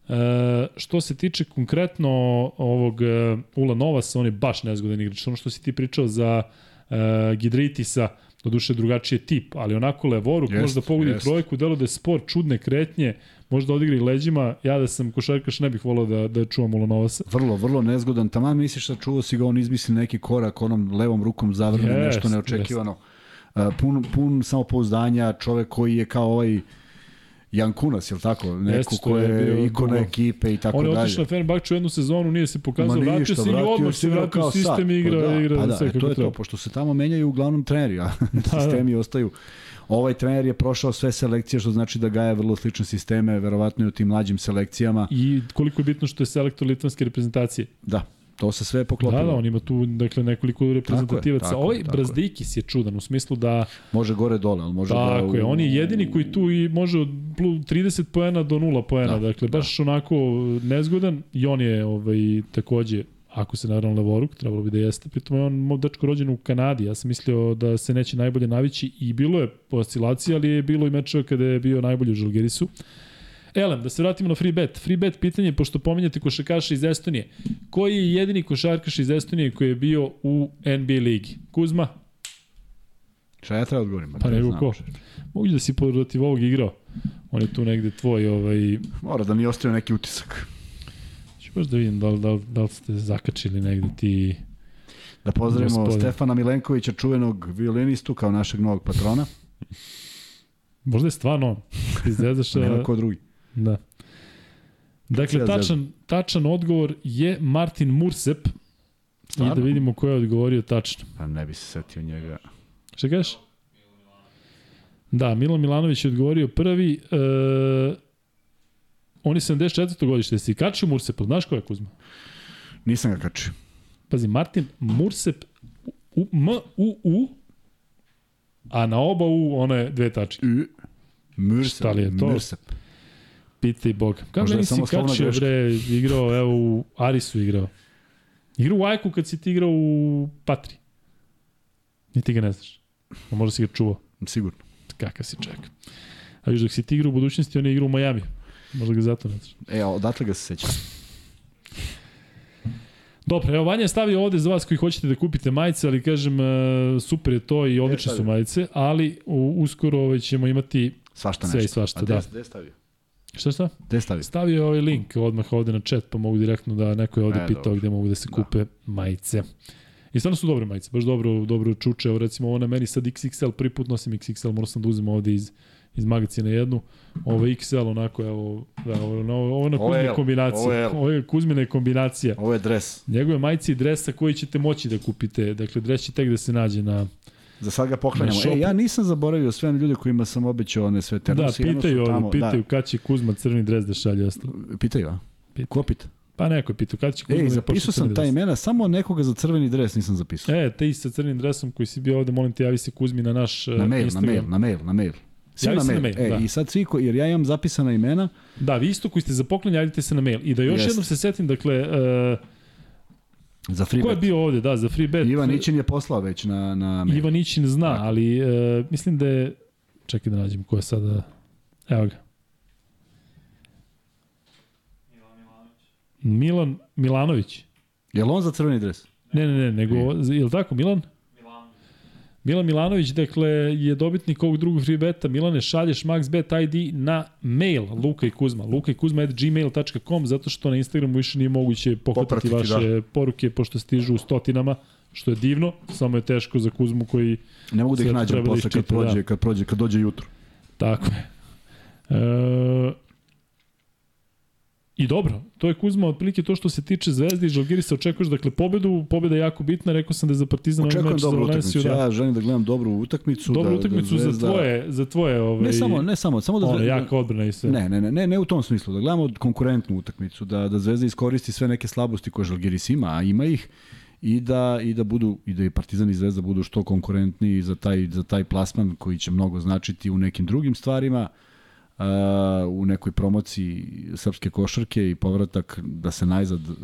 E, što se tiče konkretno ovog uh, Ula Novasa, on je baš nezgodan igrač. Ono što si ti pričao za uh, Gidritisa, doduše drugačiji tip, ali onako levoruk, jest, možda pogodi jest. trojku, delo da je sport, čudne kretnje, možda odigri leđima, ja da sam košarkaš ne bih volao da, da čuvam Ula Novasa. Vrlo, vrlo nezgodan, tamo misliš da čuo si ga, on izmisli neki korak, onom levom rukom zavrne jest, nešto neočekivano. Jest. Pun, pun samopouzdanja, čovek koji je kao ovaj Jan Kunas, je li tako? Neko Jeste, ko je, je ikona dugo. ekipe i tako dalje. On je otišao na Fenerbahču jednu sezonu, nije se pokazao, Ma vratio se i odmah se vratio u sistem i igra, pa da, igra pa da, sve kako to je treba. to, pošto se tamo menjaju uglavnom treneri, a da, sistemi da. ostaju. Ovaj trener je prošao sve selekcije, što znači da gaja vrlo slične sisteme, verovatno i u tim mlađim selekcijama. I koliko je bitno što je selektor litvanske reprezentacije. Da, To se sve poklopilo. Da, da, on ima tu dakle, nekoliko reprezentativaca. Tako je, tako ovaj tako Brazdikis je čudan u smislu da... Može gore dole, ali može tako da... Tako je, on je jedini koji tu i može od 30 poena do 0 poena. Da, dakle, baš da. onako nezgodan i on je ovaj, takođe ako se naravno levoruk, trebalo bi da jeste. Pritom je on moj dečko rođen u Kanadi, ja sam mislio da se neće najbolje navići i bilo je oscilacija, ali je bilo i mečeva kada je bio najbolji u Žalgerisu. Uh, Elem, da se vratimo na free bet. Free bet pitanje, pošto pominjate košarkaša iz Estonije. Koji je jedini košarkaš iz Estonije koji je bio u NBA ligi? Kuzma? Šta ja treba odgovorim? Pa, nego ko? Mogu da si protiv ovog igrao. On je tu negde tvoj... Ovaj... Mora da mi ostaje neki utisak. Ću baš da vidim da li, da, li, da li ste zakačili negde ti... Da pozdravimo gospodin. Stefana Milenkovića, čuvenog violinistu kao našeg novog patrona. Možda je stvarno zezaš... Nema ko drugi. Da. Dakle, tačan, tačan odgovor je Martin Mursep. Stvarno? I da vidimo ko je odgovorio tačno. Pa ne bi se setio njega. Šta kažeš? Da, Milan Milanović je odgovorio prvi. E, on je 74. godište. Si kačio Mursep, znaš ko je Kuzma? Nisam ga kačio. Pazi, Martin Mursep, u, M, U, U, a na oba U one dve tačke. Mursep. Šta li je to? Mursep. Pitaj Bog. Kako meni si kačio, bre, igrao, evo, u Arisu igrao. Igrao u Ajku kad si ti igrao u Patri. Ni ti ga ne znaš. A možda si ga čuvao. Sigurno. Kakav si čak. A viš, dok si ti igrao u budućnosti, on je igrao u Majami. Možda ga zato ne znaš. E, a odatle ga se sećam. Dobro, evo Vanja je stavio ovde za vas koji hoćete da kupite majice, ali kažem, e, super je to i odlične su majice, ali uskoro ovaj, ćemo imati svašta nešto. sve i svašta. A da. gde stavio? Šta šta? Gde stavio? Stavio ovaj link odmah ovde na chat, pa mogu direktno da neko je ovde e, pitao dobro. gde mogu da se da. kupe da. majice. I stvarno su dobre majice, baš dobro, dobro čuče. Evo recimo ovo na meni sad XXL, prvi put nosim XXL, morao sam da uzem ovde iz, iz magazina jednu. Ovo XL onako, evo, da, ovo, ovo, ovo na Kuzmine kombinacija. Ovo je, ovo je Kuzmine kombinacija. Ovo je dres. Njegove majice i dresa koji ćete moći da kupite. Dakle, dres će tek da se nađe na, Za sad ga poklanjamo. E, ja nisam zaboravio sve ljude kojima sam obećao one sve ternose. Da, pitaju, tamo, pitaju da. kad će Kuzma crni dres da šalje ostalo. Pitaju, a? Pitaju. Ko pita? Pa neko je pitao, kad će Kuzma Ej, da zapisao sam ta imena, samo nekoga za crveni dres nisam zapisao. E, te sa crnim dresom koji si bio ovde, molim te, javi se Kuzmi na naš na mail, Instagram. Na mail, na mail, na mail. Svi na mail. na mail. E, da. I sad svi, ko, jer ja imam zapisana imena. Da, vi isto koji ste za poklon, javite se na mail. I da još Jest. jednom se setim, dakle, uh, Za free Ko je bio ovde, da, za free bet. Ivan Ićin je poslao već na, na mail. Ivan Ićin zna, Tako. ali uh, mislim da je... Čekaj da nađem ko je sada... Evo ga. Milan Milanović. Je li on za crveni dres? Ne, ne, ne, nego, je li tako, Milan? Milan Milanović, dakle, je dobitnik ovog drugog free beta. Milane, šalješ MaxBet ID na mail Luka i Kuzma. Luka i Kuzma at gmail.com, zato što na Instagramu više nije moguće pohvatati vaše da. poruke, pošto stižu u stotinama, što je divno, samo je teško za Kuzmu koji... Ne mogu da ih nađem posle kad prođe, da. kad prođe, kad dođe jutro. Tako je. E, I dobro, to je Kuzma otprilike to što se tiče Zvezde i Žalgirisa očekuješ dakle pobedu, pobeda je jako bitna, rekao sam da je za Partizan ovaj meč za Valenciju. Da. Ja želim da gledam dobru utakmicu, dobru da, utakmicu da Zvezda... za tvoje, za tvoje ovaj Ne samo, ne samo, samo da Zvezda jaka odbrana i sve. Ne, ne, ne, ne, ne u tom smislu, da gledamo konkurentnu utakmicu, da da Zvezda iskoristi sve neke slabosti koje Žalgiris ima, a ima ih i da i da budu i da i Partizan i Zvezda budu što konkurentniji za taj za taj plasman koji će mnogo značiti u nekim drugim stvarima uh, u nekoj promociji srpske košarke i povratak da se najzad uh,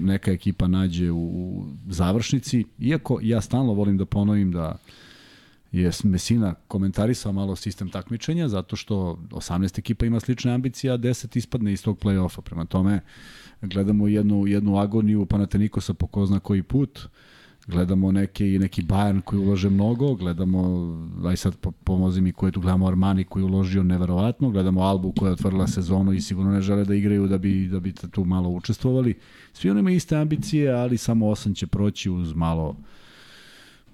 neka ekipa nađe u završnici iako ja stalno volim da ponovim da je Mesina komentarisao malo sistem takmičenja zato što 18 ekipa ima slične ambicije, a 10 ispadne iz tog play-offa. Prema tome, gledamo jednu, jednu agoniju Panatenikosa po ko zna koji put, gledamo neke i neki Bayern koji ulaže mnogo, gledamo, aj sad pomozi mi ko je tu, gledamo Armani koji uložio neverovatno, gledamo Albu koja je otvorila sezonu i sigurno ne žele da igraju da bi, da bi tu malo učestvovali. Svi oni imaju iste ambicije, ali samo osam će proći uz malo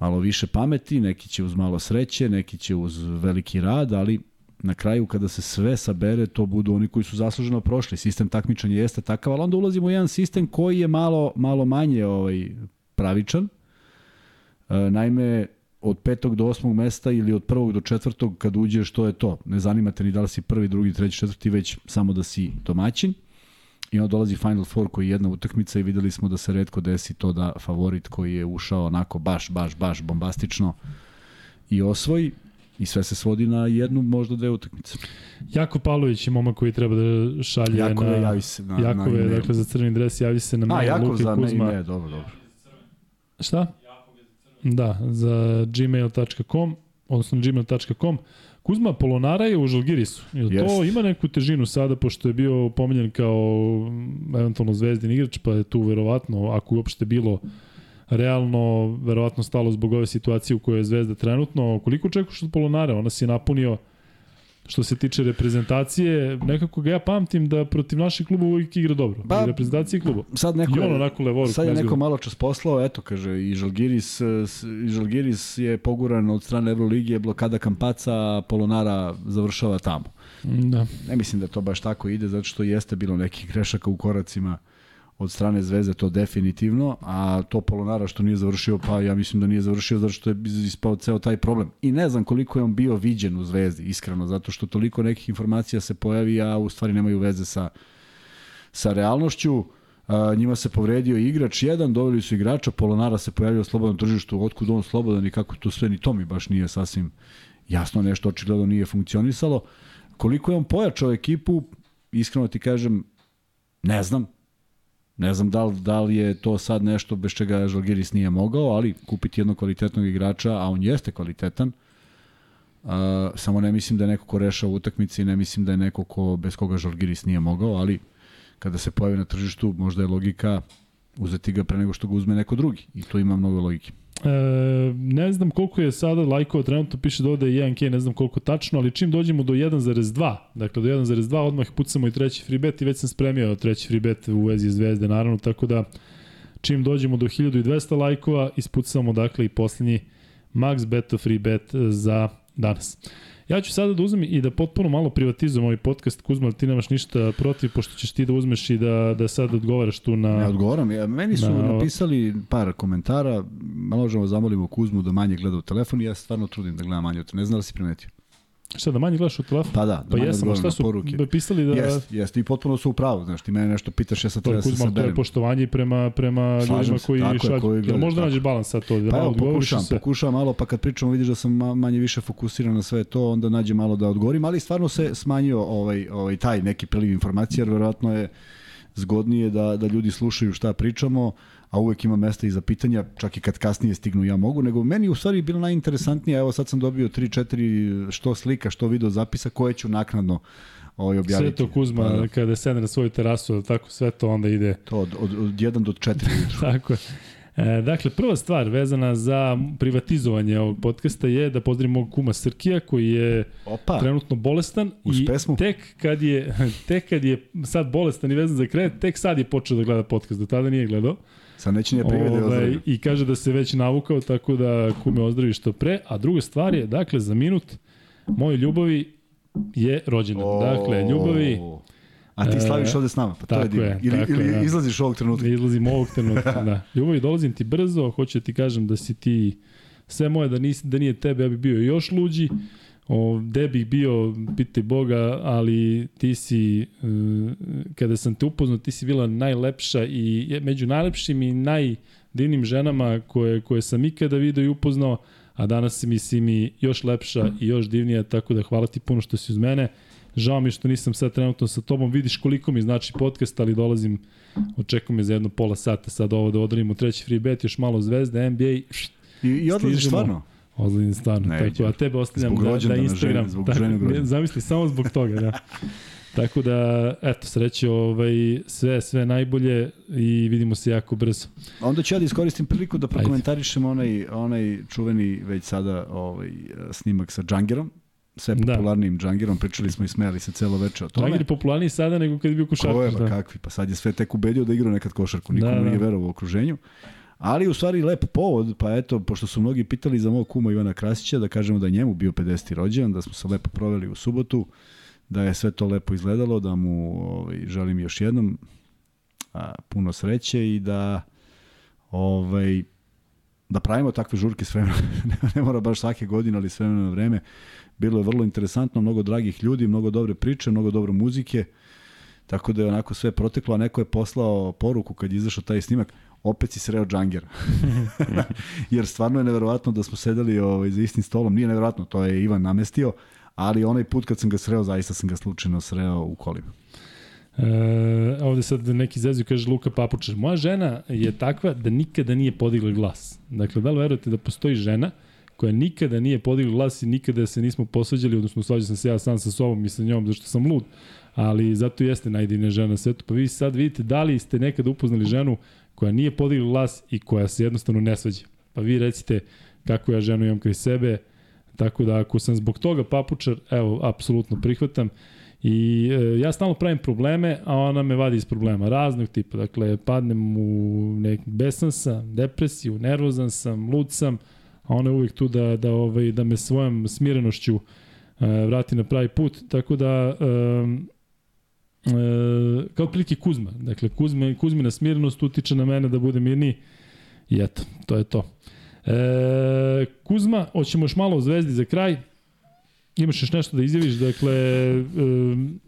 malo više pameti, neki će uz malo sreće, neki će uz veliki rad, ali na kraju kada se sve sabere, to budu oni koji su zasluženo prošli. Sistem takmičanja jeste takav, ali onda ulazimo u jedan sistem koji je malo, malo manje ovaj, pravičan. E, naime, od petog do osmog mesta ili od prvog do četvrtog kad uđeš, to je to. Ne zanima te ni da li si prvi, drugi, treći, četvrti, već samo da si domaćin. I onda dolazi Final Four koji je jedna utakmica i videli smo da se redko desi to da favorit koji je ušao onako baš, baš, baš bombastično i osvoji i sve se svodi na jednu, možda dve utakmice. Jako Pavlović je momak koji treba da šalje Jakove, na... javi se na, Jakove, na dakle za crveni dres, javi se na mail A, Jakov za Kuzma. Ne, dobro, dobro. Šta? Da, za gmail.com, odnosno gmail.com. Kuzma Polonara je u Žalgirisu. Jel yes. to ima neku težinu sada, pošto je bio pomenjen kao mm, eventualno zvezdin igrač, pa je tu verovatno, ako uopšte bilo realno, verovatno stalo zbog ove situacije u kojoj je Zvezda trenutno. Koliko čekaš od Polonara? Ona si je napunio što se tiče reprezentacije, nekako ga ja pamtim da protiv naših klubova uvijek igra dobro. Pa, I reprezentacije kluba. Sad neko, I on onako levoru. Sad je neko malo čas poslao, eto kaže, i Žalgiris, i Žalgiris je poguran od strane Evroligije, blokada Kampaca, Polonara završava tamo. Da. Ne mislim da to baš tako ide, zato što jeste bilo nekih grešaka u koracima od strane Zvezde to definitivno, a to Polonara što nije završio, pa ja mislim da nije završio zato što je ispao ceo taj problem. I ne znam koliko je on bio viđen u Zvezdi, iskreno, zato što toliko nekih informacija se pojavi, a u stvari nemaju veze sa, sa realnošću. A, njima se povredio igrač jedan, doveli su igrača, Polonara se pojavio u slobodnom tržištu, otkud on slobodan i kako to sve, ni to mi baš nije sasvim jasno, nešto očigledno nije funkcionisalo. Koliko je on pojačao ekipu, iskreno ti kažem, ne znam, Ne znam da li, da li je to sad nešto bez čega Žalgiris nije mogao, ali kupiti jednog kvalitetnog igrača, a on jeste kvalitetan, uh, samo ne mislim da je neko ko rešava utakmice i ne mislim da je neko ko bez koga Žalgiris nije mogao, ali kada se pojavi na tržištu možda je logika uzeti ga pre nego što ga uzme neko drugi i to ima mnogo logike. E, ne znam koliko je sada lajkova, trenutno piše da ovde je 1K, ne znam koliko tačno, ali čim dođemo do 1.2, dakle do 1.2 odmah pucamo i treći free bet i već sam spremio treći free bet u vezi zvezde naravno, tako da čim dođemo do 1200 lajkova ispucamo dakle i poslednji max beto free bet za danas. Ja ću sada da uzmem i da potpuno malo privatizujem ovaj podcast. Kuzma, ti nemaš ništa protiv, pošto ćeš ti da uzmeš i da, da sad odgovaraš tu na... Ne odgovaram. Ja, meni su na, napisali par komentara. Možemo da zamolimo Kuzmu da manje gleda u telefon i ja stvarno trudim da gledam manje. Ne znam da si primetio. Šta, da manje gledaš u telefon? Pa da, da pa jesam, šta su poruke. pisali da... Jest, jest, i potpuno su u pravu, znaš, ti mene nešto pitaš, ja sad treba da se saberem. To je poštovanje prema, prema ljudima koji šalju. Koji gledaju, možda nađeš balans sad to, da pa malo evo, pokušam, se. pokušam malo, pa kad pričamo vidiš da sam manje više fokusiran na sve to, onda nađe malo da odgovorim, ali stvarno se smanjio ovaj, ovaj, taj neki priliv informacija, jer verovatno je zgodnije da, da ljudi slušaju šta pričamo, a uvek ima mesta i za pitanja, čak i kad kasnije stignu ja mogu, nego meni u stvari bilo najinteresantnije, evo sad sam dobio 3-4 što slika, što video zapisa, koje ću naknadno ovaj objaviti. Sve to Kuzma, pa, da. kada sedne na svoju terasu, tako sve to onda ide. To od, od, od 1 do 4 tako je. E, dakle, prva stvar vezana za privatizovanje ovog podcasta je da pozdravim mog kuma Srkija koji je Opa. trenutno bolestan Uz i pesmu. tek kad je tek kad je sad bolestan i vezan za kredit, tek sad je počeo da gleda podcast, do tada nije gledao. Sad neće nije privede ovaj, I kaže da se već navukao, tako da kume ozdravi što pre. A druga stvar je, dakle, za minut moje ljubavi je rođendan. Oh. Dakle, ljubavi... A ti slaviš ovde s nama, pa to je divno. Ili, tako ili da. izlaziš ovog trenutka. Izlazim ovog trenutka, da. Ljubavi, dolazim ti brzo, hoću da ti kažem da si ti sve moje, da, nisi, da nije tebe, ja bih bio još luđi. Gde bih bio, pitaj Boga, ali ti si, uh, kada sam te upoznao, ti si bila najlepša i među najlepšim i naj divnim ženama koje, koje sam ikada video i upoznao, a danas si mi si mi još lepša i još divnija, tako da hvala ti puno što si uz mene. Žao mi što nisam sad trenutno sa tobom, vidiš koliko mi znači podcast, ali dolazim, očekujem me za jedno pola sata sad ovo da odradimo treći free bet, još malo zvezde, NBA, I, i odlaziš stvarno? Odlazim stvarno, ne, tako, a tebe ostavljam da, da Instagram. Ženi, zbog tako, zamisli, samo zbog toga, da. Tako da, eto, sreće, ovaj, sve, sve najbolje i vidimo se jako brzo. Onda ću ja da iskoristim priliku da prokomentarišem onaj, onaj čuveni već sada ovaj, snimak sa Džangerom, sve da. popularnijim da. Džangerom, pričali smo i smeli se celo veče o tome. Džanger je popularniji sada nego kad je bio košarkaš. Ko je, da. kakvi, pa sad je sve tek ubedio da igra nekad košarku, nikomu da, da. nije verovao u okruženju. Ali u stvari lep povod, pa eto, pošto su mnogi pitali za mog kuma Ivana Krasića, da kažemo da je njemu bio 50. rođendan, da smo se lepo proveli u subotu, da je sve to lepo izgledalo, da mu ovaj, želim još jednom a, puno sreće i da ovaj, da pravimo takve žurke s vremena, ne mora baš svake godine, ali s vremena na vreme. Bilo je vrlo interesantno, mnogo dragih ljudi, mnogo dobre priče, mnogo dobre muzike, tako da je onako sve proteklo, a neko je poslao poruku kad je izašao taj snimak, opet si sreo Džanger. Jer stvarno je neverovatno da smo sedeli ovaj, za istim stolom, nije neverovatno, to je Ivan namestio, ali onaj put kad sam ga sreo, zaista sam ga slučajno sreo u kolima. E, ovde sad neki zezu kaže Luka Papučar. Moja žena je takva da nikada nije podigla glas. Dakle, da li verujete da postoji žena koja nikada nije podigla glas i nikada se nismo posvađali, odnosno svađao sam se ja sam sa sobom i sa njom, zašto sam lud, ali zato jeste najdivnija žena na svetu. Pa vi sad vidite da li ste nekada upoznali ženu koja nije podigla glas i koja se jednostavno ne svađa. Pa vi recite kako ja ženu imam kraj sebe, Tako da ako sam zbog toga papučar, evo, apsolutno prihvatam. I e, ja stalno pravim probleme, a ona me vadi iz problema raznog tipa. Dakle, padnem u nek besan sam, depresiju, nervozan sam, lud sam, a ona je uvijek tu da, da, ovaj, da me svojom smirenošću e, vrati na pravi put. Tako da, e, e, kao prilike Kuzma. Dakle, Kuzma, Kuzmina smirenost utiče na mene da bude mirniji. I eto, to je to. E, Kuzma, hoćemo još malo o Zvezdi za kraj. Imaš još nešto da izjaviš, dakle, e,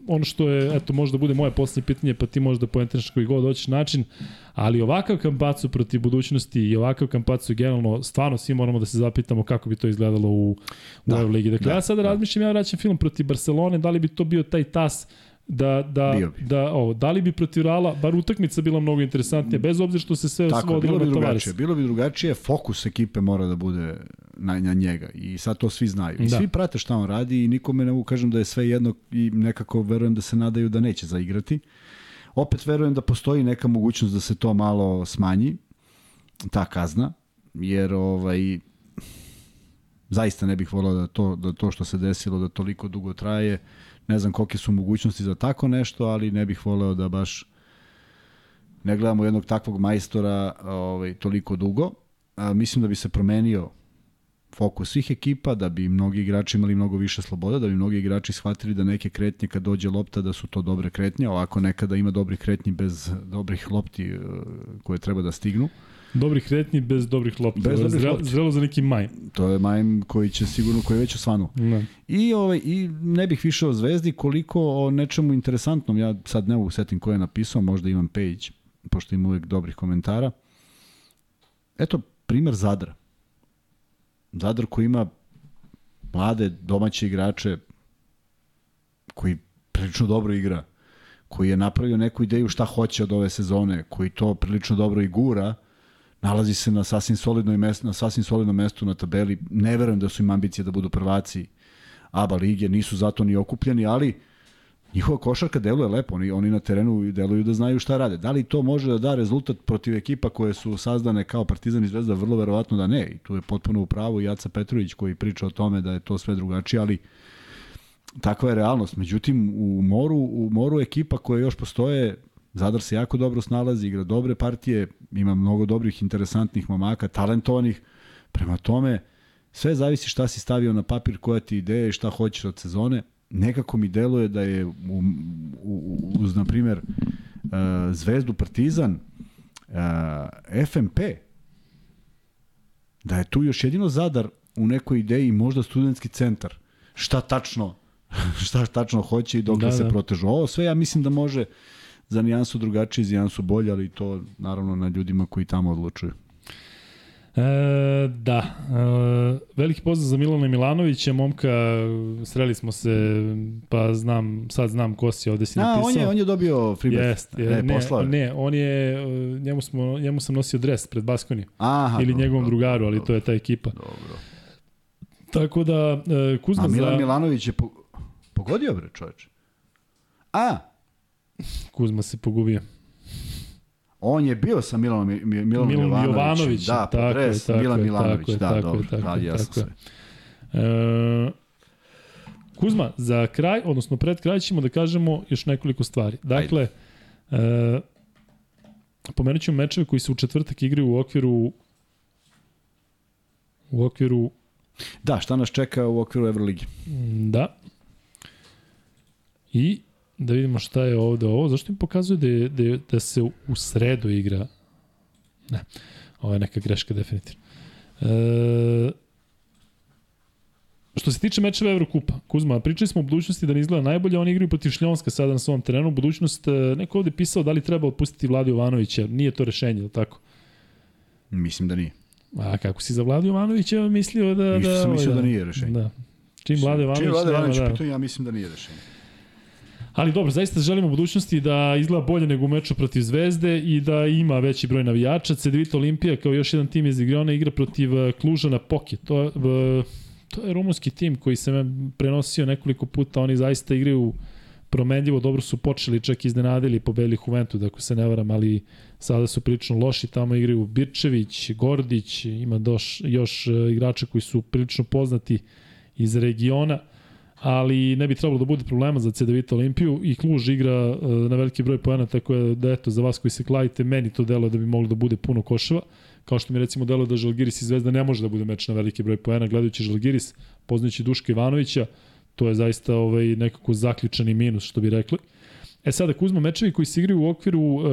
ono što je, eto, možda bude moje poslednje pitanje, pa ti možda poentiraš koji god hoćeš način, ali ovakav kampacu protiv budućnosti i ovakav kampacu generalno, stvarno svi moramo da se zapitamo kako bi to izgledalo u, u da, Euroligi. Dakle, da, ja sada da. razmišljam, ja vraćam film protiv Barcelone, da li bi to bio taj tas da, da, da, o, da li bi protiv Reala, bar utakmica bila mnogo interesantnija, bez obzira što se sve Tako, svodilo bilo bi drugačije, bilo bi drugačije, fokus ekipe mora da bude na, na njega i sad to svi znaju. I da. svi prate šta on radi i nikome ne mogu kažem da je sve jedno i nekako verujem da se nadaju da neće zaigrati. Opet verujem da postoji neka mogućnost da se to malo smanji, ta kazna, jer ovaj, zaista ne bih volao da to, da to što se desilo da toliko dugo traje, Ne znam kolike su mogućnosti za tako nešto, ali ne bih voleo da baš ne gledamo jednog takvog majstora ovaj, toliko dugo. A, mislim da bi se promenio fokus svih ekipa, da bi mnogi igrači imali mnogo više sloboda, da bi mnogi igrači shvatili da neke kretnje kad dođe lopta da su to dobre kretnje, ovako nekada ima dobrih kretnji bez dobrih lopti eh, koje treba da stignu. Dobrih kretnji bez dobrih lopti. Bez dobrih lopti. Zrelo za neki majm. To je majm koji će sigurno, koji je već osvanuo. Ne. I, ovaj, I ne bih više o Zvezdi koliko o nečemu interesantnom. Ja sad ne mogu setim ko je napisao, možda imam page, pošto ima uvek dobrih komentara. Eto, primer Zadra. Zadar koji ima mlade domaće igrače koji prilično dobro igra, koji je napravio neku ideju šta hoće od ove sezone, koji to prilično dobro i gura, nalazi se na sasvim solidnoj mestu, na sasvim solidnom mestu na tabeli. Ne verujem da su im ambicije da budu prvaci ABA lige, nisu zato ni okupljeni, ali njihova košarka deluje lepo, oni, oni na terenu deluju da znaju šta rade. Da li to može da da rezultat protiv ekipa koje su sazdane kao Partizan i Zvezda? Vrlo verovatno da ne. I tu je potpuno u pravu Jaca Petrović koji priča o tome da je to sve drugačije, ali takva je realnost. Međutim, u moru, u moru ekipa koje još postoje, Zadar se jako dobro snalazi, igra dobre partije, ima mnogo dobrih, interesantnih momaka, talentovanih. Prema tome, sve zavisi šta si stavio na papir, koja ti ideja i šta hoćeš od sezone. Nekako mi deluje da je u, u, uz, na primjer, uh, Zvezdu Partizan, uh, FMP, da je tu još jedino Zadar u nekoj ideji možda studentski centar. Šta tačno šta tačno hoće i dok da, se da. protežu. Ovo sve ja mislim da može za nijansu drugačije, za nijansu bolje, ali to naravno na ljudima koji tamo odlučuju. E, da, e, veliki pozdrav za Milana Milanovića, momka, sreli smo se, pa znam, sad znam ko si ovde si A, napisao. on je, on je dobio freebet. Jest, je, ne, ne, poslao ne, on je, e, njemu, smo, njemu sam nosio dres pred Baskoniju. Aha, Ili dobro, njegovom dobro, drugaru, ali dobro, to je ta ekipa. Dobro. Tako da, e, Kuzma A Milan za... Milanović je po, pogodio bre čoveče. A, Kuzma se pogubio. on je bio sa Milanom, Mi- Mi- Milanom Milan Jovanovićem. Jovanović, Da, tako je, podres, tako Milan je, Milanović, tako je, da, tako je, dobro. tako da, je, jasno tako je. sve. E, Kuzma, za kraj, odnosno pred kraj ćemo da kažemo još nekoliko stvari. Dakle, e, pomenut ćemo mečeve koji se u četvrtak igraju u okviru u okviru Da, šta nas čeka u okviru Euroligi? da i da vidimo šta je ovde ovo. Zašto mi pokazuje da, je, da, je, da se u sredu igra? Ne, ovo je neka greška definitivno. E, Što se tiče mečeva Evrokupa, Kuzma, pričali smo o budućnosti da ne izgleda najbolje, oni igraju protiv Šljonska sada na svom terenu. Budućnost, e, neko ovde pisao da li treba otpustiti Vladu Jovanovića, nije to rešenje, ili tako? Mislim da nije. A kako si za Vladu Jovanovića mislio da... Isto da, sam ovaj, mislio da nije rešenje. Da. Čim Vlada Jovanović, Čim Vlada nema, Ivanović da. pitanje, ja mislim da nije rešenje. Ali dobro, zaista želimo u budućnosti da izgleda bolje nego u meču protiv Zvezde i da ima veći broj navijača. Cedevita Olimpija kao još jedan tim iz regiona igra protiv eh, Kluža na Poke. To, eh, to je rumunski tim koji se prenosio nekoliko puta. Oni zaista igraju promenljivo, dobro su počeli, čak iznenadili, pobedili Juventu, da ako se ne varam, ali sada su prilično loši, tamo igraju Birčević, Gordić, ima doš, još eh, igrača koji su prilično poznati iz regiona ali ne bi trebalo da bude problema za CDVita Olimpiju i Kluž igra uh, na veliki broj poena, tako da eto, za vas koji se kladite, meni to deluje da bi moglo da bude puno koševa, kao što mi recimo deluje da Žalgiris i Zvezda ne može da bude meč na veliki broj poena, gledajući Žalgiris, poznajući Duška Ivanovića, to je zaista ovaj, nekako zaključani minus, što bi rekli. E sada, ako uzmemo mečevi koji se igraju u okviru uh,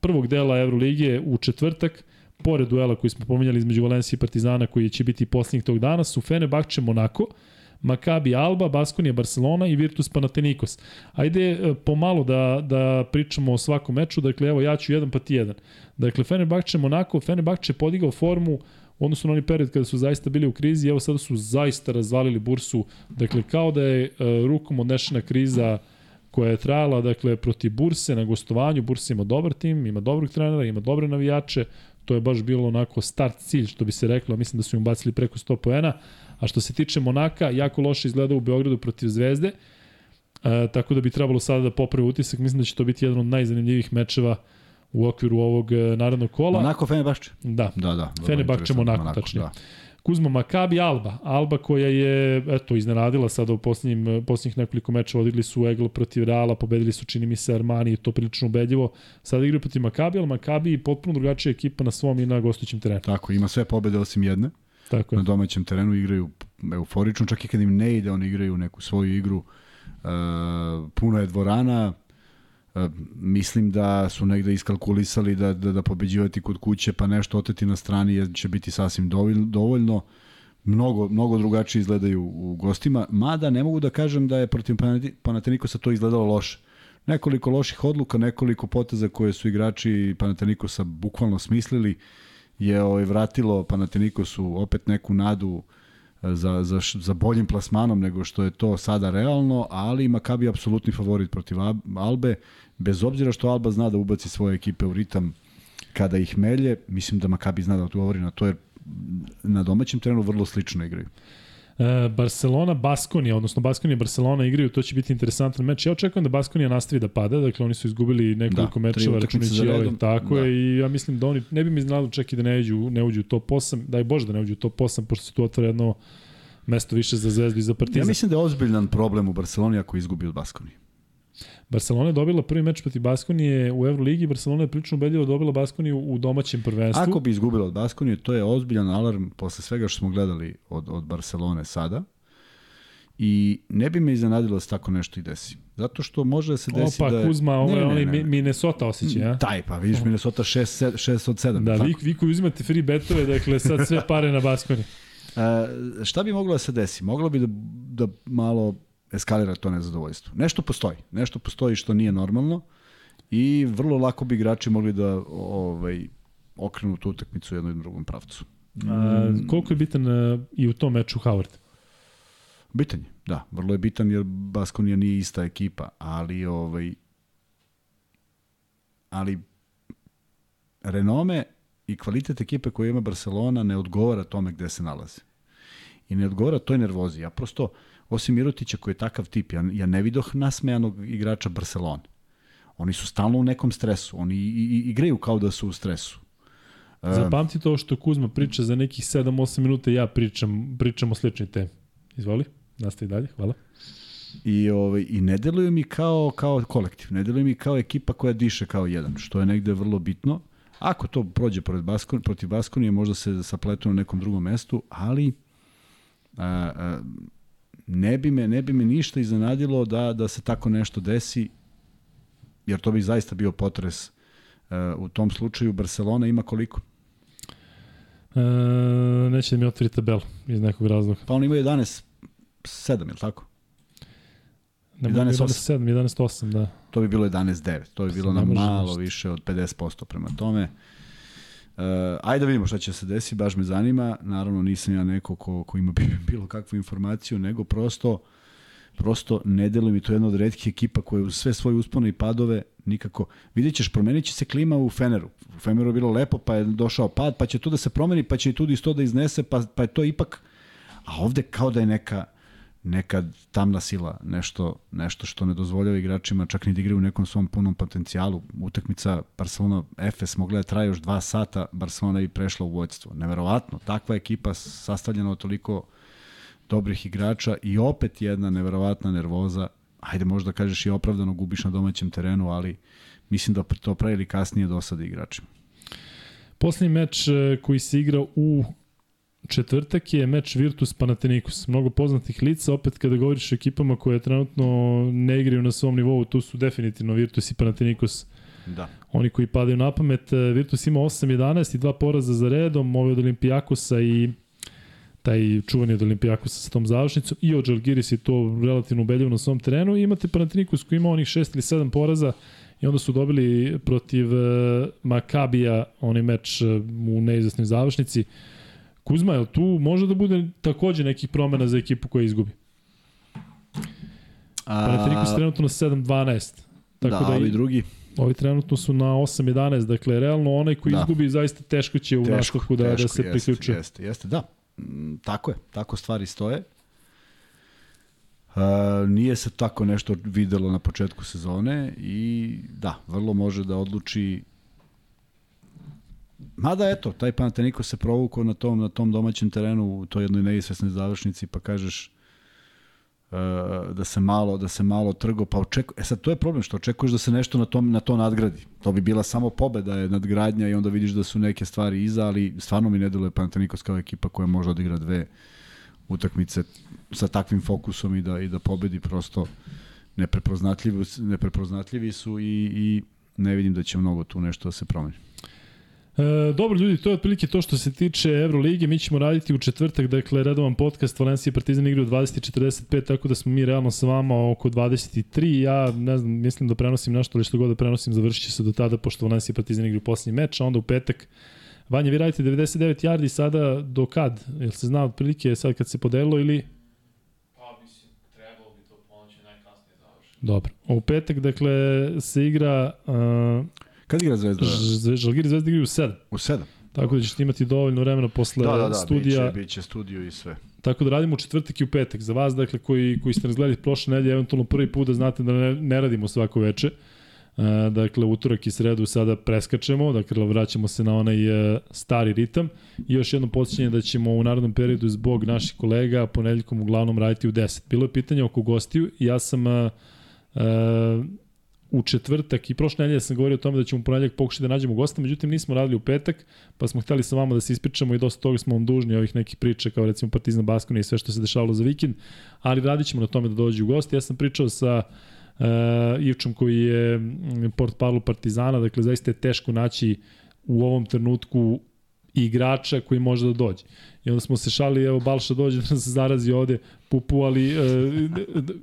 prvog dela Evroligije u četvrtak, pored duela koji smo pominjali između Valencije i Partizana koji će biti posljednjih tog dana, su Fenerbahče Monako, Maccabi Alba, Baskonija Barcelona i Virtus Panathinaikos. Ajde e, pomalo da, da pričamo o svakom meču, dakle evo ja ću jedan pa ti jedan. Dakle Fenerbahče Monako, Fenerbahče podigao formu u odnosu na onaj period kada su zaista bili u krizi, evo sada su zaista razvalili bursu, dakle kao da je e, rukom odnešena kriza koja je trajala dakle protiv Burse na gostovanju. Bursa ima dobar tim, ima dobrog trenera, ima dobre navijače. To je baš bilo onako start cilj što bi se reklo, mislim da su im bacili preko 100 poena. A što se tiče Monaka, jako loše izgleda u Beogradu protiv Zvezde. E, tako da bi trebalo sada da popravi utisak. Mislim da će to biti jedan od najzanimljivijih mečeva u okviru ovog e, narednog kola. Monako Fenerbahče? Da. Da, da. Fenerbahče interesantno, Monako, tačnije. Da. Kuzma Makabi Alba. Alba koja je, eto, iznenadila sada u posljednjim, posljednjih nekoliko mečeva. Odigli su Egl protiv Reala, pobedili su, čini mi se, Armani i to prilično ubedljivo. Sada igraju protiv Makabi, ali Makabi je potpuno drugačija ekipa na svom i na gostujućem terenu. Tako, ima sve pobede osim jedne. Tako je. Na domaćem terenu igraju euforično, čak i kad im ne ide, oni igraju neku svoju igru. E, puno je dvorana, e, mislim da su negde iskalkulisali da, da, da pobeđivati kod kuće pa nešto oteti na strani jer će biti sasvim dovoljno. Mnogo, mnogo drugačije izgledaju u gostima, mada ne mogu da kažem da je protiv Panatenikosa to izgledalo loše. Nekoliko loših odluka, nekoliko poteza koje su igrači Panatenikosa bukvalno smislili je ovaj, vratilo Panatenikosu opet neku nadu e, za, za, za boljim plasmanom nego što je to sada realno, ali Makabi je apsolutni favorit protiv Albe, bez obzira što Alba zna da ubaci svoje ekipe u ritam kada ih melje, mislim da Makabi zna da odgovori na to, jer na domaćem terenu vrlo slično igraju. E, Barcelona, Baskonija, odnosno Baskonija Barcelona igraju, to će biti interesantan meč. Ja očekujem da Baskonija nastavi da pada, dakle oni su izgubili nekoliko Da, mečeva, računajući ovaj, tako Da. je, i ja mislim da oni, ne bi mi znalo čak i da ne uđu, ne uđu u top 8, daj Bože da ne uđu u top 8, pošto se tu otvara jedno mesto više za Zvezdu i za Partizan. Ja mislim da je ozbiljan problem u Barceloni ako izgubi od Baskoni. Barcelona je dobila prvi meč protiv Baskonije u Euroligi, Barcelona je prilično ubedljivo dobila Baskoniju u domaćem prvenstvu. Ako bi izgubila od Baskonije, to je ozbiljan alarm posle svega što smo gledali od, od Barcelone sada. I ne bi me iznenadilo da se tako nešto i desi. Zato što može da se desi Opa, da... je- Kuzma, ovo je onaj ne, Mi- ne. Minnesota osjećaj, a? Taj, pa vidiš Minnesota 6, 6 od 7. Da, vi, vi koji uzimate free betove, dakle sad sve pare na Baskoni. E, šta bi moglo da se desi? Moglo bi da, da malo eskalira to nezadovoljstvo. Nešto postoji. Nešto postoji što nije normalno i vrlo lako bi igrači mogli da ovaj, okrenu tu utakmicu u jednom i drugom pravcu. A, koliko je bitan uh, i u tom meču Howard? Bitan je, da. Vrlo je bitan jer Baskonija nije ista ekipa, ali ovaj ali renome i kvalitet ekipe koju ima Barcelona ne odgovara tome gde se nalazi. I ne odgovara toj nervozi. Ja prosto, osim Mirotića koji je takav tip, ja, ja ne vidoh nasmejanog igrača Barcelona. Oni su stalno u nekom stresu. Oni i, i, igraju kao da su u stresu. Zapamti to što Kuzma priča za nekih 7-8 minuta ja pričam, pričam o sličnoj temi. Izvoli, nastavi dalje, hvala. I, ovaj, I ne deluju mi kao, kao kolektiv, ne deluju mi kao ekipa koja diše kao jedan, što je negde vrlo bitno. Ako to prođe pored Baskon, protiv Baskonije, možda se sapletu na nekom drugom mestu, ali a, a, ne bi me ne bi me ništa iznenadilo da da se tako nešto desi jer to bi zaista bio potres a, u tom slučaju Barcelona ima koliko E, neće da mi otvori tabelu iz nekog razloga. pa oni imaju 11 7 je li tako Ne 11 7, 11 8, da. to bi bilo 11 9 to bi bilo na malo više od 50% prema tome Uh, ajde da vidimo šta će se desiti, baš me zanima. Naravno nisam ja neko ko, ko ima bilo kakvu informaciju, nego prosto prosto ne deluje mi to jedna od redkih ekipa koja uz sve svoje uspone i padove nikako. Vidjet ćeš, promenit će se klima u Feneru. U Feneru je bilo lepo, pa je došao pad, pa će tu da se promeni, pa će i tu isto da iznese, pa, pa je to ipak... A ovde kao da je neka, neka tamna sila, nešto, nešto što ne dozvoljava igračima čak ni da igraju u nekom svom punom potencijalu. Utakmica Barcelona Efes mogla da traje još dva sata, Barcelona i prešla u vojstvo. Neverovatno, takva ekipa sastavljena od toliko dobrih igrača i opet jedna neverovatna nervoza. Ajde možda kažeš i opravdano gubiš na domaćem terenu, ali mislim da to pre ili kasnije dosada igračima. Poslednji meč e, koji se igra u četvrtak je meč Virtus Panathinaikos. Mnogo poznatih lica, opet kada govoriš o ekipama koje trenutno ne igraju na svom nivou, tu su definitivno Virtus i Panathinaikos. Da. Oni koji padaju na pamet, Virtus ima 8-11 i dva poraza za redom, ovi od Olimpijakosa i taj čuvani od Olimpijakosa sa tom završnicom i od Žalgiris je to relativno ubedljivo na svom terenu i imate Panathinaikos koji ima onih 6 ili 7 poraza i onda su dobili protiv Makabija onaj meč u neizvesnoj završnici. Kuzma, je tu može da bude takođe nekih promena za ekipu koja izgubi? A... Panathinaikos trenutno na 7-12. Tako da, da ovi drugi? Ovi trenutno su na 8-11, dakle, realno onaj koji da. izgubi zaista teško će u teško, nastavku da, teško, da se priključi. Jeste, jeste, da. Mm, tako je, tako stvari stoje. Uh, nije se tako nešto videlo na početku sezone i da, vrlo može da odluči Mada eto, taj Panateniko se provukao na tom, na tom domaćem terenu u toj jednoj neizvesnoj završnici, pa kažeš uh, da se malo da se malo trgo, pa očeku, e sad to je problem što očekuješ da se nešto na tom na to nadgradi. To bi bila samo pobeda je nadgradnja i onda vidiš da su neke stvari iza, ali stvarno mi ne deluje Panathinaikos kao ekipa koja može odigra dve utakmice sa takvim fokusom i da i da pobedi prosto neprepoznatljivi neprepoznatljivi su i i ne vidim da će mnogo tu nešto da se promeni. E, dobro ljudi, to je otprilike to što se tiče Evrolige, mi ćemo raditi u četvrtak, dakle redovan podcast Valencija i Partizan igra u 20.45, tako da smo mi realno sa vama oko 23, ja ne znam, mislim da prenosim nešto, ali što god da prenosim završit će se do tada, pošto Valencija i Partizan igra u posljednji meč, a onda u petak Vanja, vi radite 99 yardi sada do kad? Jel se zna otprilike sad kad se podelilo ili... Pa, mislim, trebalo bi to ponoći najkasnije završiti. Dobro. U petak, dakle, se igra... Uh, Kad igra Zvezda? Žalgiri Zvezda igraju u 7. U 7. Tako da ćete imati dovoljno vremena posle da, da, da, studija. Biće, biće studio i sve. Tako da radimo u četvrtak i u petak. Za vas, dakle, koji, koji ste nas gledali prošle nedelje, eventualno prvi put da znate da ne, ne radimo svako veče. Uh, dakle, utorak i sredu sada preskačemo, dakle, vraćamo se na onaj uh, stari ritam. I još jedno podsjećanje da ćemo u narodnom periodu zbog naših kolega ponedeljkom uglavnom raditi u 10. Bilo je pitanje oko gostiju i ja sam uh, u četvrtak i prošle nedelje sam govorio o tome da ćemo u pokušati da nađemo gosta, međutim nismo radili u petak, pa smo hteli sa vama da se ispričamo i dosta toga smo vam dužni ovih nekih priča kao recimo Partizan Baskoni i sve što se dešavalo za vikend, ali radit ćemo na tome da dođe u gosti. Ja sam pričao sa uh, Ivčom koji je port parlu Partizana, dakle zaista je teško naći u ovom trenutku igrača koji može da dođe. I onda smo se šali, evo Balša dođe da se zarazi ovde, pupu, ali e,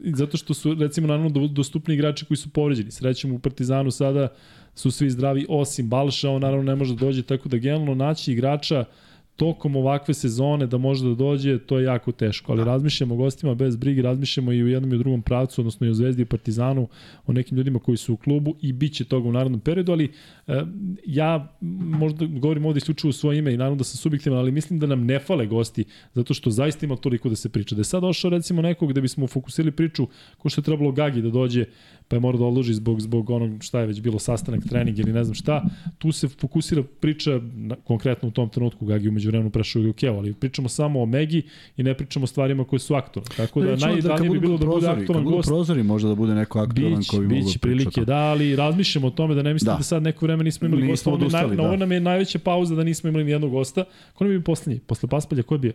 zato što su recimo naravno dostupni igrači koji su povređeni. Srećem u Partizanu sada su svi zdravi osim Balša, on naravno ne može da dođe, tako da generalno naći igrača tokom ovakve sezone da može da dođe, to je jako teško. Ali da. razmišljamo o gostima bez brige, razmišljamo i u jednom i u drugom pravcu, odnosno i o Zvezdi i Partizanu, o nekim ljudima koji su u klubu i bit će toga u narodnom periodu, ali e, ja možda govorim ovde isključivo u svoje ime i naravno da sam subjektivan, ali mislim da nam ne fale gosti, zato što zaista ima toliko da se priča. Da je sad došao recimo nekog da bismo fokusirali priču ko što je trebalo Gagi da dođe pa je mora da odloži zbog, zbog onog šta je već bilo sastanak, trening ili ne znam šta, tu se fokusira priča na, konkretno u tom trenutku Gagi umeđu vremenu prešao u UK, ali pričamo samo o Megi i ne pričamo o stvarima koje su aktualne. Tako da, da najidealnije bi bilo da bude aktualan gost. prozori možda da bude neko aktualan bić, koji mogu da prilike, da, ali razmišljamo o tome da ne mislite da, da sad neko vreme nismo imali gosta. Ovo, na, da. ovo nam je najveća pauza da nismo imali ni jednog gosta. Ko nam je poslednji? Posle Paspalja, ko je bio?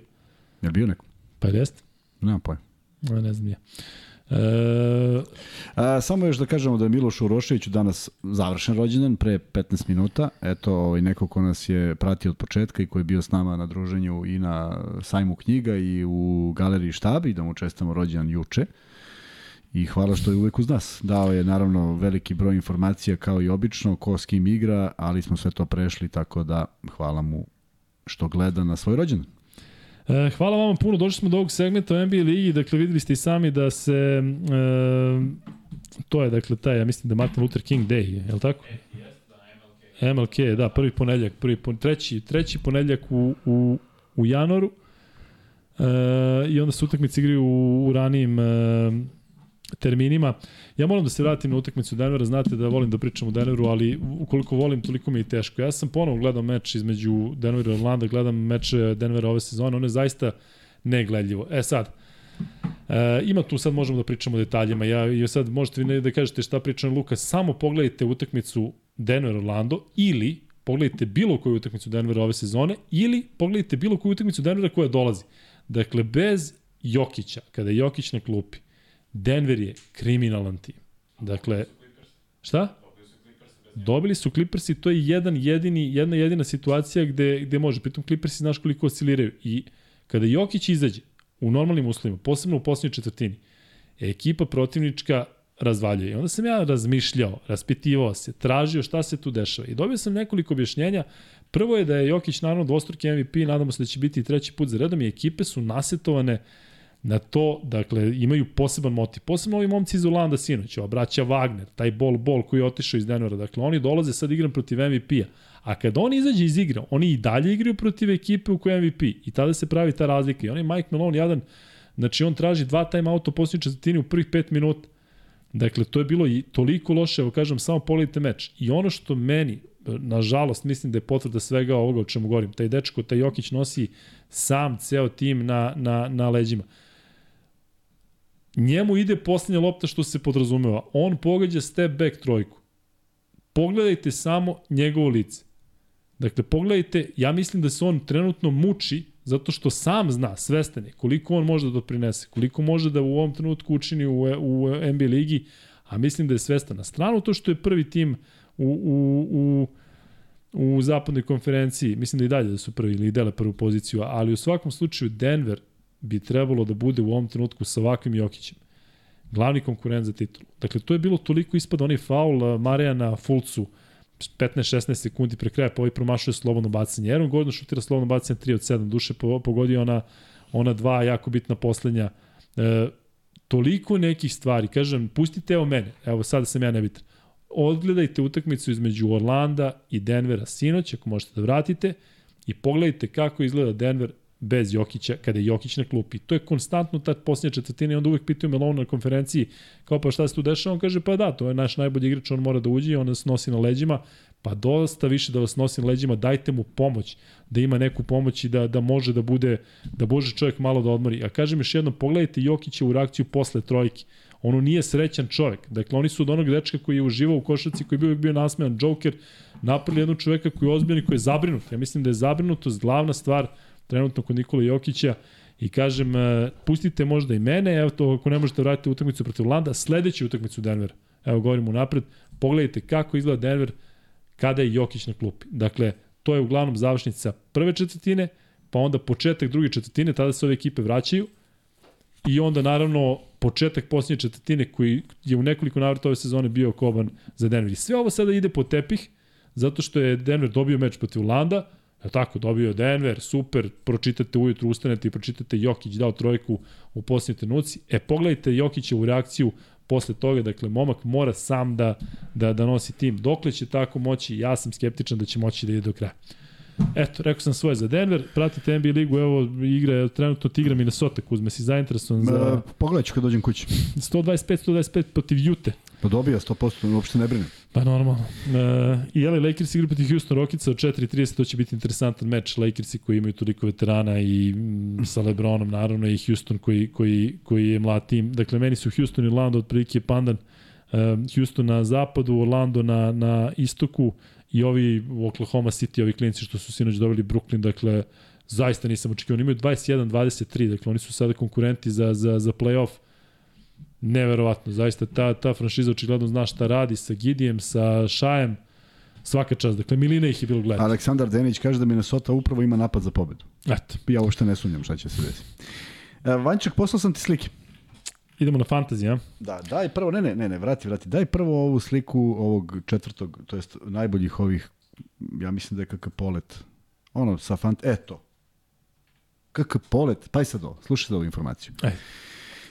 Je bio neko? Pa jeste? Nema pojma. Ne znam ja. E... A, samo još da kažemo da je Miloš Urošević danas završen rođendan pre 15 minuta. Eto, ovaj, neko ko nas je pratio od početka i ko je bio s nama na druženju i na sajmu knjiga i u galeriji štabi, da mu čestamo rođendan juče. I hvala što je uvek uz nas. Dao je naravno veliki broj informacija kao i obično, ko s kim igra, ali smo sve to prešli, tako da hvala mu što gleda na svoj rođendan. E, hvala vam puno, došli smo do ovog segmenta u NBA ligi, dakle videli ste i sami da se e, to je dakle taj, ja mislim da Martin Luther King Day, je li tako? Da, MLK, da, prvi ponedljak, prvi pon, treći, treći ponedljak u, u, u januaru. E, I onda se utakmice igraju u, u ranijim e, terminima. Ja moram da se vratim na utakmicu Denvera, znate da volim da pričam o Denveru, ali ukoliko volim, toliko mi je teško. Ja sam ponovo gledao meč između Denvera i Orlanda, gledam meč Denvera ove sezone, ono je zaista negledljivo. E sad, E, ima tu sad možemo da pričamo o detaljima. Ja i sad možete vi da kažete šta priča Luka, samo pogledajte utakmicu Denver Orlando ili pogledajte bilo koju utakmicu Denvera ove sezone ili pogledajte bilo koju utakmicu Denvera koja dolazi. Dakle, bez Jokića, kada je Jokić na klupi, Denver je kriminalan tim. Dakle, šta? Dobili su Clippers i to je jedan jedini, jedna jedina situacija gde, gde može. Pritom Clippersi znaš koliko osciliraju. I kada Jokić izađe u normalnim uslovima, posebno u posljednjoj četvrtini, ekipa protivnička razvaljuje. I onda sam ja razmišljao, raspitivao se, tražio šta se tu dešava. I dobio sam nekoliko objašnjenja. Prvo je da je Jokić naravno dvostruki MVP, nadamo se da će biti i treći put za redom i ekipe su nasetovane uh, na to, dakle, imaju poseban motiv. Posebno ovi momci iz Olanda sinoć, braća Wagner, taj bol bol koji je otišao iz Denvera, dakle, oni dolaze sad igram protiv MVP-a. A kad oni izađe iz igra, oni i dalje igraju protiv ekipe u kojoj MVP. I tada se pravi ta razlika. I on je Mike Malone jadan, znači on traži dva time auto posljednje četvrtini u prvih pet minuta. Dakle, to je bilo i toliko loše, evo kažem, samo pogledajte meč. I ono što meni, nažalost, mislim da je potvrda svega ovoga o čemu govorim, taj dečko, taj Jokić nosi sam ceo tim na, na, na leđima njemu ide poslednja lopta što se podrazumeva. On pogađa step back trojku. Pogledajte samo njegovo lice. Dakle, pogledajte, ja mislim da se on trenutno muči zato što sam zna, svestan je, koliko on može da doprinese, koliko može da u ovom trenutku učini u, u NBA ligi, a mislim da je svestan. Na stranu to što je prvi tim u, u, u, u zapadnoj konferenciji, mislim da i dalje da su prvi ili dele prvu poziciju, ali u svakom slučaju Denver bi trebalo da bude u ovom trenutku sa ovakvim Jokićem. Glavni konkurent za titulu. Dakle, to je bilo toliko ispad onaj faul Marijana Fulcu 15-16 sekundi pre kraja, pa ovaj promašuje slobodno bacanje. Aaron Gordon šutira slobodno bacanje 3 od 7, duše pogodio ona, ona dva jako bitna poslednja. E, toliko nekih stvari, kažem, pustite evo mene, evo sada sam ja nebitan. Odgledajte utakmicu između Orlanda i Denvera sinoć, ako možete da vratite, i pogledajte kako izgleda Denver bez Jokića, kada je Jokić na klupi. To je konstantno ta posljednja četvrtina i onda uvek pitaju Melona na konferenciji kao pa šta se tu dešava, on kaže pa da, to je naš najbolji igrač, on mora da uđe i on nas nosi na leđima, pa dosta više da vas nosi na leđima, dajte mu pomoć, da ima neku pomoć i da, da može da bude, da može čovjek malo da odmori. A kažem još jednom, pogledajte Jokića u reakciju posle trojke. Ono nije srećan čovjek. Dakle, oni su od onog dečka koji je uživao u košarci, koji je bio, bio nasmejan Joker, napravili jednog čoveka koji je ozbiljan i koji je zabrinut. Ja mislim da je zabrinutost glavna stvar trenutno kod Nikola Jokića i kažem, e, pustite možda i mene, evo to ako ne možete vratiti utakmicu protiv Landa, sledeću utakmicu Denver, evo govorimo napred, pogledajte kako izgleda Denver kada je Jokić na klupi. Dakle, to je uglavnom završnica prve četvrtine, pa onda početak druge četvrtine, tada se ove ekipe vraćaju i onda naravno početak posljednje četvrtine koji je u nekoliko navrata ove sezone bio koban za Denver. I sve ovo sada ide po tepih, zato što je Denver dobio meč protiv Landa, Ja tako, dobio Denver, super, pročitate ujutru, ustanete i pročitate Jokić dao trojku u posljednjoj trenuci. E, pogledajte Jokićevu reakciju posle toga, dakle, momak mora sam da, da, da nosi tim. Dokle će tako moći, ja sam skeptičan da će moći da ide do kraja. Eto, rekao sam svoje za Denver, pratite NBA ligu, evo igra, trenutno ti igra Minnesota, Kuzme, si zainteresovan za... Pogledat ću kad dođem kući. 125-125 protiv Jute. Pa dobija 100%, uopšte ne brinem. Pa normalno. E, I jeli Lakers igra protiv Houston Rocketsa od 4.30, to će biti interesantan meč. Lakersi koji imaju toliko veterana i m, sa Lebronom naravno i Houston koji, koji, koji je mlad tim. Dakle, meni su Houston i Orlando otprilike pandan. E, Houston na zapadu, Orlando na, na istoku i ovi u Oklahoma City, ovi klinci što su sinoć dobili Brooklyn, dakle, zaista nisam očekivao. Oni imaju 21-23, dakle, oni su sada konkurenti za, za, za playoff neverovatno, zaista ta, ta franšiza očigledno zna šta radi sa Gidijem, sa Šajem, svaka čast. Dakle, Milina ih je bilo gledati. Aleksandar Denić kaže da Minnesota upravo ima napad za pobedu. Eto. Ja uopšte ne sumnjam šta će se desiti. E, Vanček, poslao sam ti slike. Idemo na fantaziju, a? Da, daj prvo, ne, ne, ne, ne, vrati, vrati. Daj prvo ovu sliku ovog četvrtog, to jest najboljih ovih, ja mislim da je KK Polet. Ono, sa fant... Eto. KK Polet, pa i sad ovo, slušajte ovu informaciju. Ej.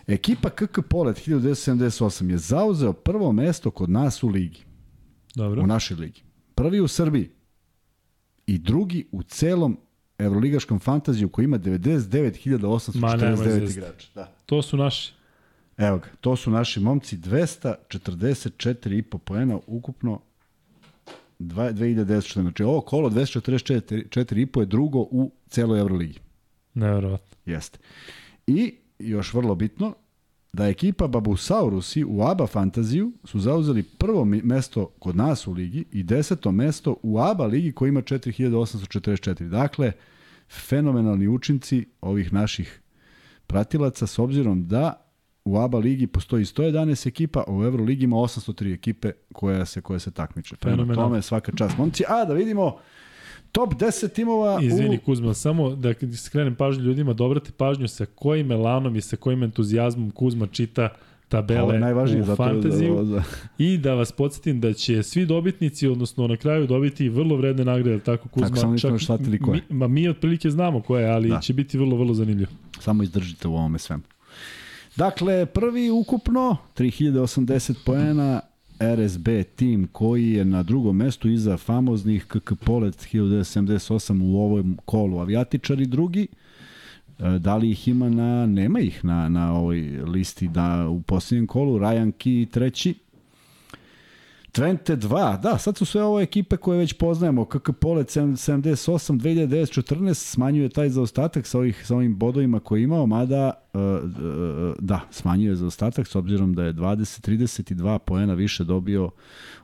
Ekipa KK Polet 1978 je zauzeo prvo mesto kod nas u ligi. Dobro. U našoj ligi. Prvi u Srbiji i drugi u celom evroligaškom fantaziju koji ima Ma, nemoj 99.849 zezati. igrača. Da. To su naši. Evo ga, to su naši momci, 244,5 poena ukupno 2014. Znači ovo kolo 244,5 je drugo u celoj Euroligi. Neverovatno. Jeste. I još vrlo bitno, da ekipa Babusaurusi u ABA fantaziju su zauzeli prvo mesto kod nas u ligi i deseto mesto u ABA ligi koja ima 4844. Dakle, fenomenalni učinci ovih naših pratilaca s obzirom da u ABA ligi postoji 111 ekipa, a u Euroligi ima 803 ekipe koja se koje se takmiče. Prema tome svaka čast momci. A da vidimo top 10 timova Izvini u Kuzma, samo da skrenem pažnju ljudima, da obrate pažnju sa kojim elanom i sa kojim entuzijazmom Kuzma čita tabele je najvažnije u fantaziju. da, da, I da vas podsjetim da će svi dobitnici, odnosno na kraju dobiti vrlo vredne nagrade, tako Kuzma? Tako, samo shvatili koje. Mi, ma mi otprilike znamo koje, ali da. će biti vrlo, vrlo zanimljivo. Samo izdržite u ovome svemu. Dakle, prvi ukupno, 3080 poena, RSB tim koji je na drugom mestu iza famoznih KK Polet 1978 u ovom kolu avijatičari drugi. E, Da li ih ima na, nema ih na, na ovoj listi da u posljednjem kolu, Ryan Key treći, Twente 2, da, sad su sve ovo ekipe koje već poznajemo, KK Polet 78, 2009, 14, smanjuje taj zaostatak sa, ovih, sa ovim bodovima koje je imao, mada, uh, uh, da, smanjuje zaostatak s obzirom da je 20-32 poena više dobio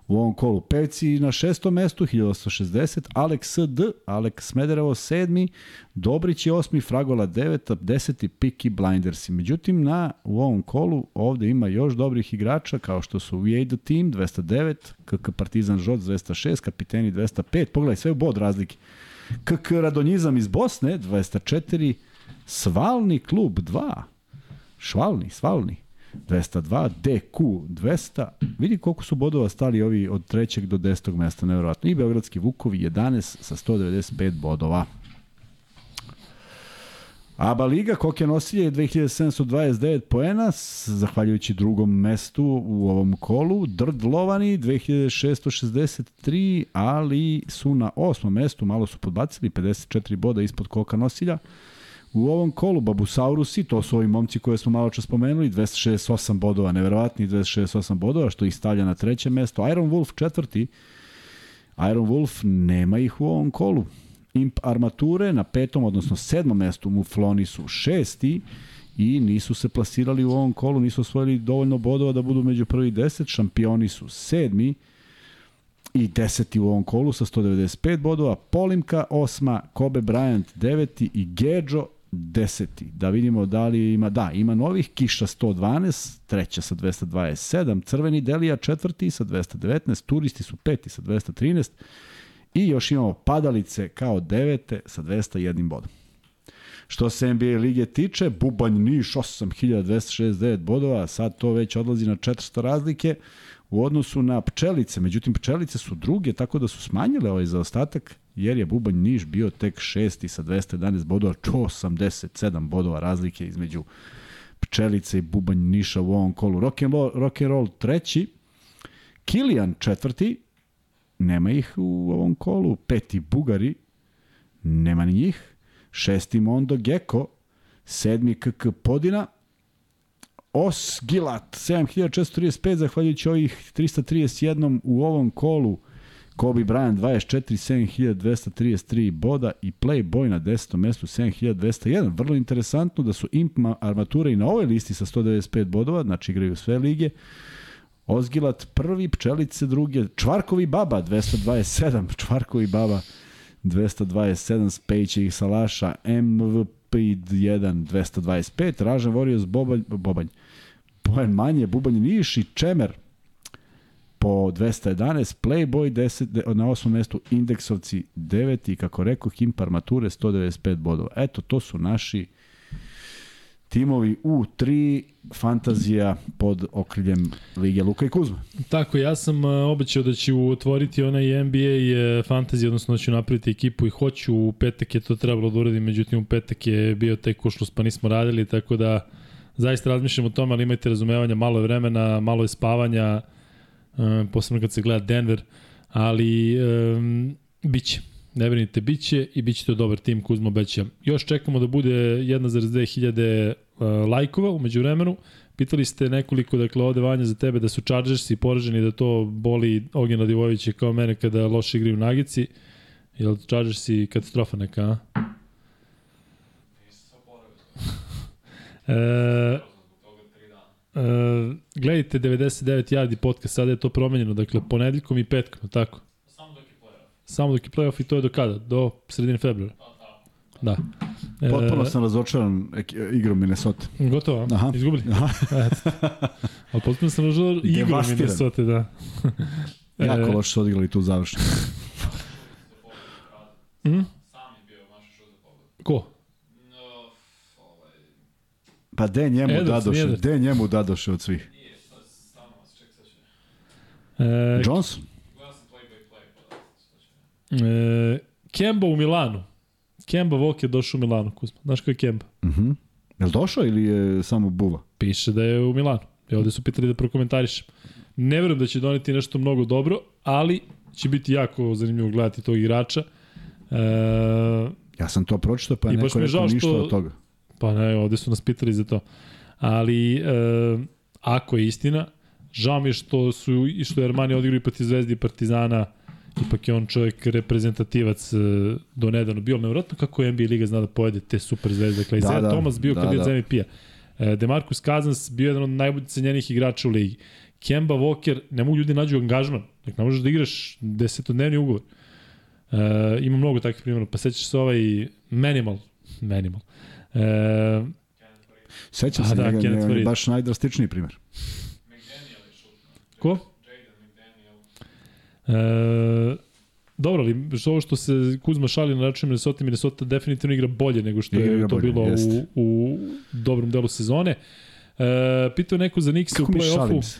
u ovom kolu. Pevci na šestom mestu, 1860, Alex SD, Alex Smederevo sedmi, Dobrić je osmi, Fragola deveta, deseti, Piki Blindersi. Međutim, na, u ovom kolu ovde ima još dobrih igrača, kao što su Viejda Team 209, KK Partizan Žoc 206, Kapiteni 205, pogledaj sve u bod razlike. KK Radonjizam iz Bosne 204, Svalni klub 2, Švalni, Svalni 202, DQ 200. Vidi koliko su bodova stali ovi od trećeg do desetog mesta, nevjerojatno. I Beogradski Vukovi 11 sa 195 bodova. ABA Liga, Kokja nosilje je 2729 poena, zahvaljujući drugom mestu u ovom kolu. Drdlovani 2663, ali su na osmom mestu, malo su podbacili, 54 boda ispod Koka nosilja. U ovom kolu Babusaurusi, to su ovi momci koje smo malo čas spomenuli, 268 bodova, neverovatni 268 bodova, što ih stavlja na treće mesto. Iron Wolf četvrti, Iron Wolf nema ih u ovom kolu. Imp armature na petom, odnosno sedmom mestu, Mufloni su šesti i nisu se plasirali u ovom kolu, nisu osvojili dovoljno bodova da budu među prvi deset, šampioni su sedmi i deseti u ovom kolu sa 195 bodova, Polimka osma, Kobe Bryant deveti i Gedžo deseti. Da vidimo da li ima, da, ima novih, Kiša 112, treća sa 227, Crveni Delija četvrti sa 219, Turisti su peti sa 213, I još imamo padalice kao devete sa 201 bodom. Što se NBA lige tiče, Bubanj Niš 8269 bodova, sad to već odlazi na 400 razlike u odnosu na pčelice. Međutim, pčelice su druge, tako da su smanjile ovaj zaostatak, jer je Bubanj Niš bio tek šesti sa 211 bodova, 87 bodova razlike između pčelice i Bubanj Niša u ovom kolu. Rock and roll, rock and roll treći, Kilian četvrti, nema ih u ovom kolu, peti Bugari, nema ni njih, šesti Mondo Gecko, sedmi KK Podina, Os Gilat, 7435, zahvaljujući ovih 331 u ovom kolu, Kobe Bryant 24, 7233 boda i Playboy na 10. mestu 7201. Vrlo interesantno da su Imp armature i na ovoj listi sa 195 bodova, znači igraju sve lige. Ozgilat prvi, Pčelice druge, Čvarkovi Baba 227, Čvarkovi Baba 227, Spejće ih Salaša, MVP 1 225, Ražan Warriors Bobanj, Bobanj, Bojan Manje, Bubanj Niš i Čemer po 211, Playboy 10, na osmom mestu, Indeksovci 9 i kako rekao, Kimp Armature 195 bodova. Eto, to su naši timovi u 3 fantazija pod okriljem Lige Luka i Kuzma. Tako, ja sam obećao da ću otvoriti onaj NBA e, fantazija, odnosno da ću napraviti ekipu i hoću, u petak je to trebalo da uradim, međutim u petak je bio tek košlus pa nismo radili, tako da zaista razmišljam o tome, ali imajte razumevanja, malo je vremena, malo je spavanja, posebno kad se gleda Denver, ali um, biće. Ne brinite, biće i bit će to dobar tim Kuzma Beća. Još čekamo da bude 1,2 uh, lajkova umeđu vremenu. Pitali ste nekoliko, dakle, ovde Vanja za tebe da su Chargersi poraženi, da to boli Ognjena Divojevića kao mene kada loše igri u Nagici. Jel Chargersi katastrofa neka, a? e, Uh, gledajte 99 yardi podcast, sada je to promenjeno, dakle ponedeljkom i petkom, tako? Samo dok je playoff. Samo dok je playoff i to je do kada? Do sredine februara? Pa da. Da. Potpuno sam razočaran igrom Minnesota. Gotovo, Aha. izgubili. Aha. Ali potpuno sam razočaran igrom Minnesota, da. jako loše su odigrali tu završnu. mm? Sam je bio maša šut za pogled. Ko? Pa de njemu Edwards, dadoše, Edwards. de njemu dadoše od svih. E, play, pa da, e, Kemba u Milanu. Kemba Walker došao u Milanu, Kuzma. Znaš ko je Kemba? Mhm. Uh -huh. Je li došao ili je samo buva? Piše da je u Milanu. I ovde su pitali da prokomentarišem. Ne verujem da će doneti nešto mnogo dobro, ali će biti jako zanimljivo gledati tog igrača. E, Ja sam to pročitao, pa je neko je rekao ništa od toga. Pa ne, ovde su nas pitali za to. Ali, e, ako je istina, žao mi je što su i što je Armani odigrao i protiv Zvezdi i Partizana, ipak je on čovjek reprezentativac e, do nedavno bio, ali nevjerojatno kako NBA Liga zna da pojede te super zvezde. Dakle, Da, da, da. Thomas bio Da, kandidat da. za MVP-a. E, Demarcus Cousins bio jedan od najboljih cenjenih igrača u ligi. Kemba Walker, ne mogu ljudi nađu angažman. Dakle, ne možeš da igraš desetodnevni ugovor. E, ima mnogo takvih primjera. Pa sećaš se ovaj Manimal. Manimal. E, Sećam A se da, njega, Kenneth Farid. baš najdrastičniji primjer. Šutno. ko? E, dobro, ali što ovo što se Kuzma šali na račun Minnesota, Minnesota definitivno igra bolje nego što Igra je to bolje, bilo u, u dobrom delu sezone. E, pitao neko za Knicks u Kako misliš šalim play-offu. se?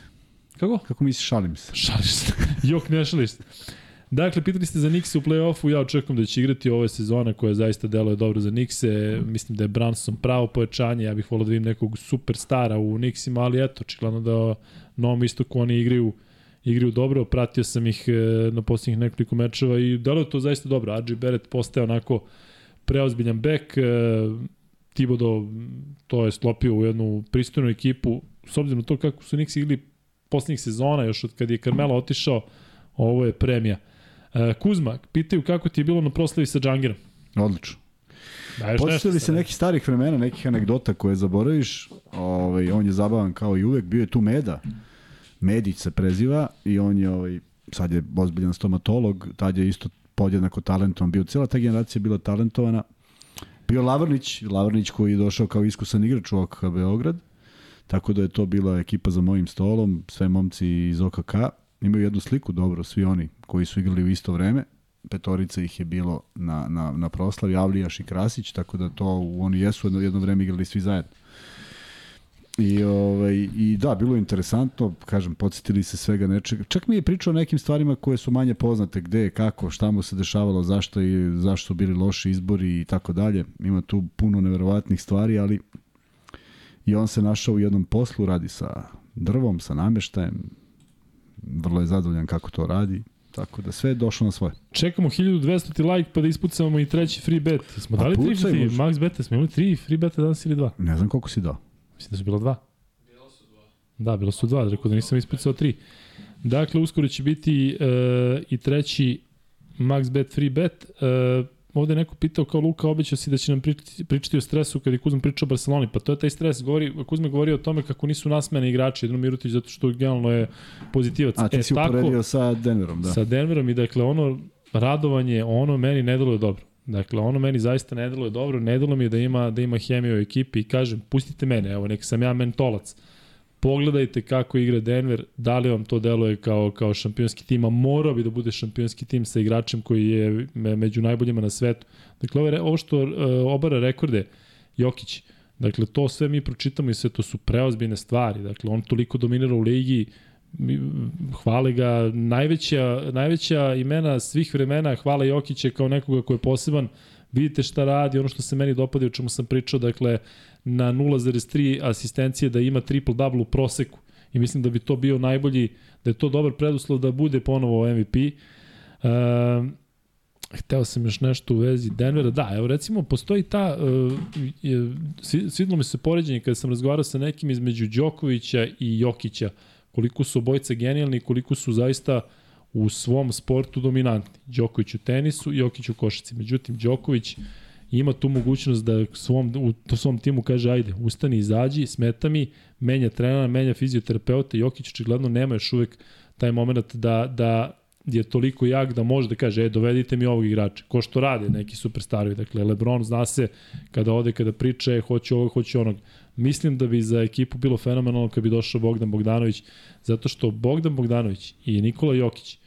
Kako? Kako misliš šalim se? Šališ se. Jok, ne šališ se. Dakle, pitali ste za Knicks u play-offu, ja očekujem da će igrati ova sezona koja zaista deluje dobro za Knickse. Mislim da je Branson pravo pojačanje, ja bih volao da vidim nekog superstara u Knicksima, ali eto, očigledno da na ovom istoku oni igraju igraju dobro, pratio sam ih e, na posljednjih nekoliko mečeva i deluje to zaista dobro. RJ Barrett postaje onako preozbiljan bek, e, Thibodeau to je sklopio u jednu pristojnu ekipu, s obzirom na to kako su Knicks igli poslednjih sezona, još od kad je Carmelo otišao, ovo je premija. E, Kuzma, pitaju kako ti je bilo na proslavi sa Džangirom. Odlično. Daješ Podsjetili se sad? nekih starih vremena, nekih anegdota koje zaboraviš. Ovaj, on je zabavan kao i uvek. Bio je tu Meda. Medić se preziva i on je, ovaj, sad je ozbiljan stomatolog. Tad je isto podjednako talentovan bio. Cela ta generacija je bila talentovana. Bio Lavrnić, Lavrnić koji je došao kao iskusan igrač u OKK Beograd. Tako da je to bila ekipa za mojim stolom, sve momci iz OKK. Imaju jednu sliku dobro, svi oni koji su igrali u isto vreme. petorica ih je bilo na, na, na proslavi, Avlijaš i Krasić, tako da to oni jesu jedno, jedno vreme igrali svi zajedno. I, ovaj, I da, bilo je interesantno, kažem, podsjetili se svega nečega. Čak mi je pričao o nekim stvarima koje su manje poznate, gde, kako, šta mu se dešavalo, zašto, i, zašto su bili loši izbori i tako dalje. Ima tu puno neverovatnih stvari, ali i on se našao u jednom poslu, radi sa drvom, sa nameštajem, vrlo je zadovoljan kako to radi. Tako da sve je došlo na svoje. Čekamo 1200 ti like pa da ispucamo i treći free bet. Smo pa dali tri free, max beta, smo imali tri free beta danas ili dva? Ne znam koliko si dao. Mislim da su bila dva. Bilo su dva. Da, bilo su dva, rekao da nisam ispucao tri. Dakle, uskoro će biti uh, i treći max bet free bet. Uh, ovde neko pitao kao Luka obećao si da će nam pričati, pričati o stresu kad je Kuzma pričao o Barceloni, pa to je taj stres, govori, Kuzma govori o tome kako nisu nasmene igrači, jedno Mirutić zato što generalno je pozitivac. A ti e, si tako, uporedio sa Denverom, da. Sa Denverom i dakle ono radovanje, ono meni ne deluje dobro. Dakle, ono meni zaista ne deluje dobro, ne deluje mi da ima, da ima hemiju u ekipi i kažem, pustite mene, evo, nek sam ja mentolac. Pogledajte kako igra Denver, da li vam to deluje kao, kao šampionski tim, a morao bi da bude šampionski tim sa igračem koji je među najboljima na svetu. Dakle, ovo, ovo što uh, obara rekorde, Jokić, dakle, to sve mi pročitamo i sve to su preozbiljne stvari. Dakle, on toliko dominira u ligi, hvale ga najveća, najveća imena svih vremena, hvale Jokića kao nekoga ko je poseban, vidite šta radi, ono što se meni dopada o čemu sam pričao, dakle, na 0,3 asistencije da ima triple-double u proseku. I mislim da bi to bio najbolji, da je to dobar preduslov da bude ponovo MVP. Uh, ehm, hteo sam još nešto u vezi Denvera. Da, evo recimo, postoji ta, uh, je, svidilo mi se poređenje kada sam razgovarao sa nekim između Đokovića i Jokića, koliko su obojca genijalni, koliko su zaista u svom sportu dominantni. Đoković u tenisu, Jokić u košaci. Međutim, Đoković ima tu mogućnost da svom, u svom timu kaže ajde, ustani, izađi, smeta mi, menja trenera, menja fizioterapeuta, Jokić očigledno nema još uvek taj moment da, da je toliko jak da može da kaže, e, dovedite mi ovog igrača. Ko što rade neki superstarovi. Dakle, Lebron zna se kada ode, kada priča, e, hoće ovog, hoće onog. Mislim da bi za ekipu bilo fenomenalno kad bi došao Bogdan Bogdanović, zato što Bogdan Bogdanović i Nikola Jokić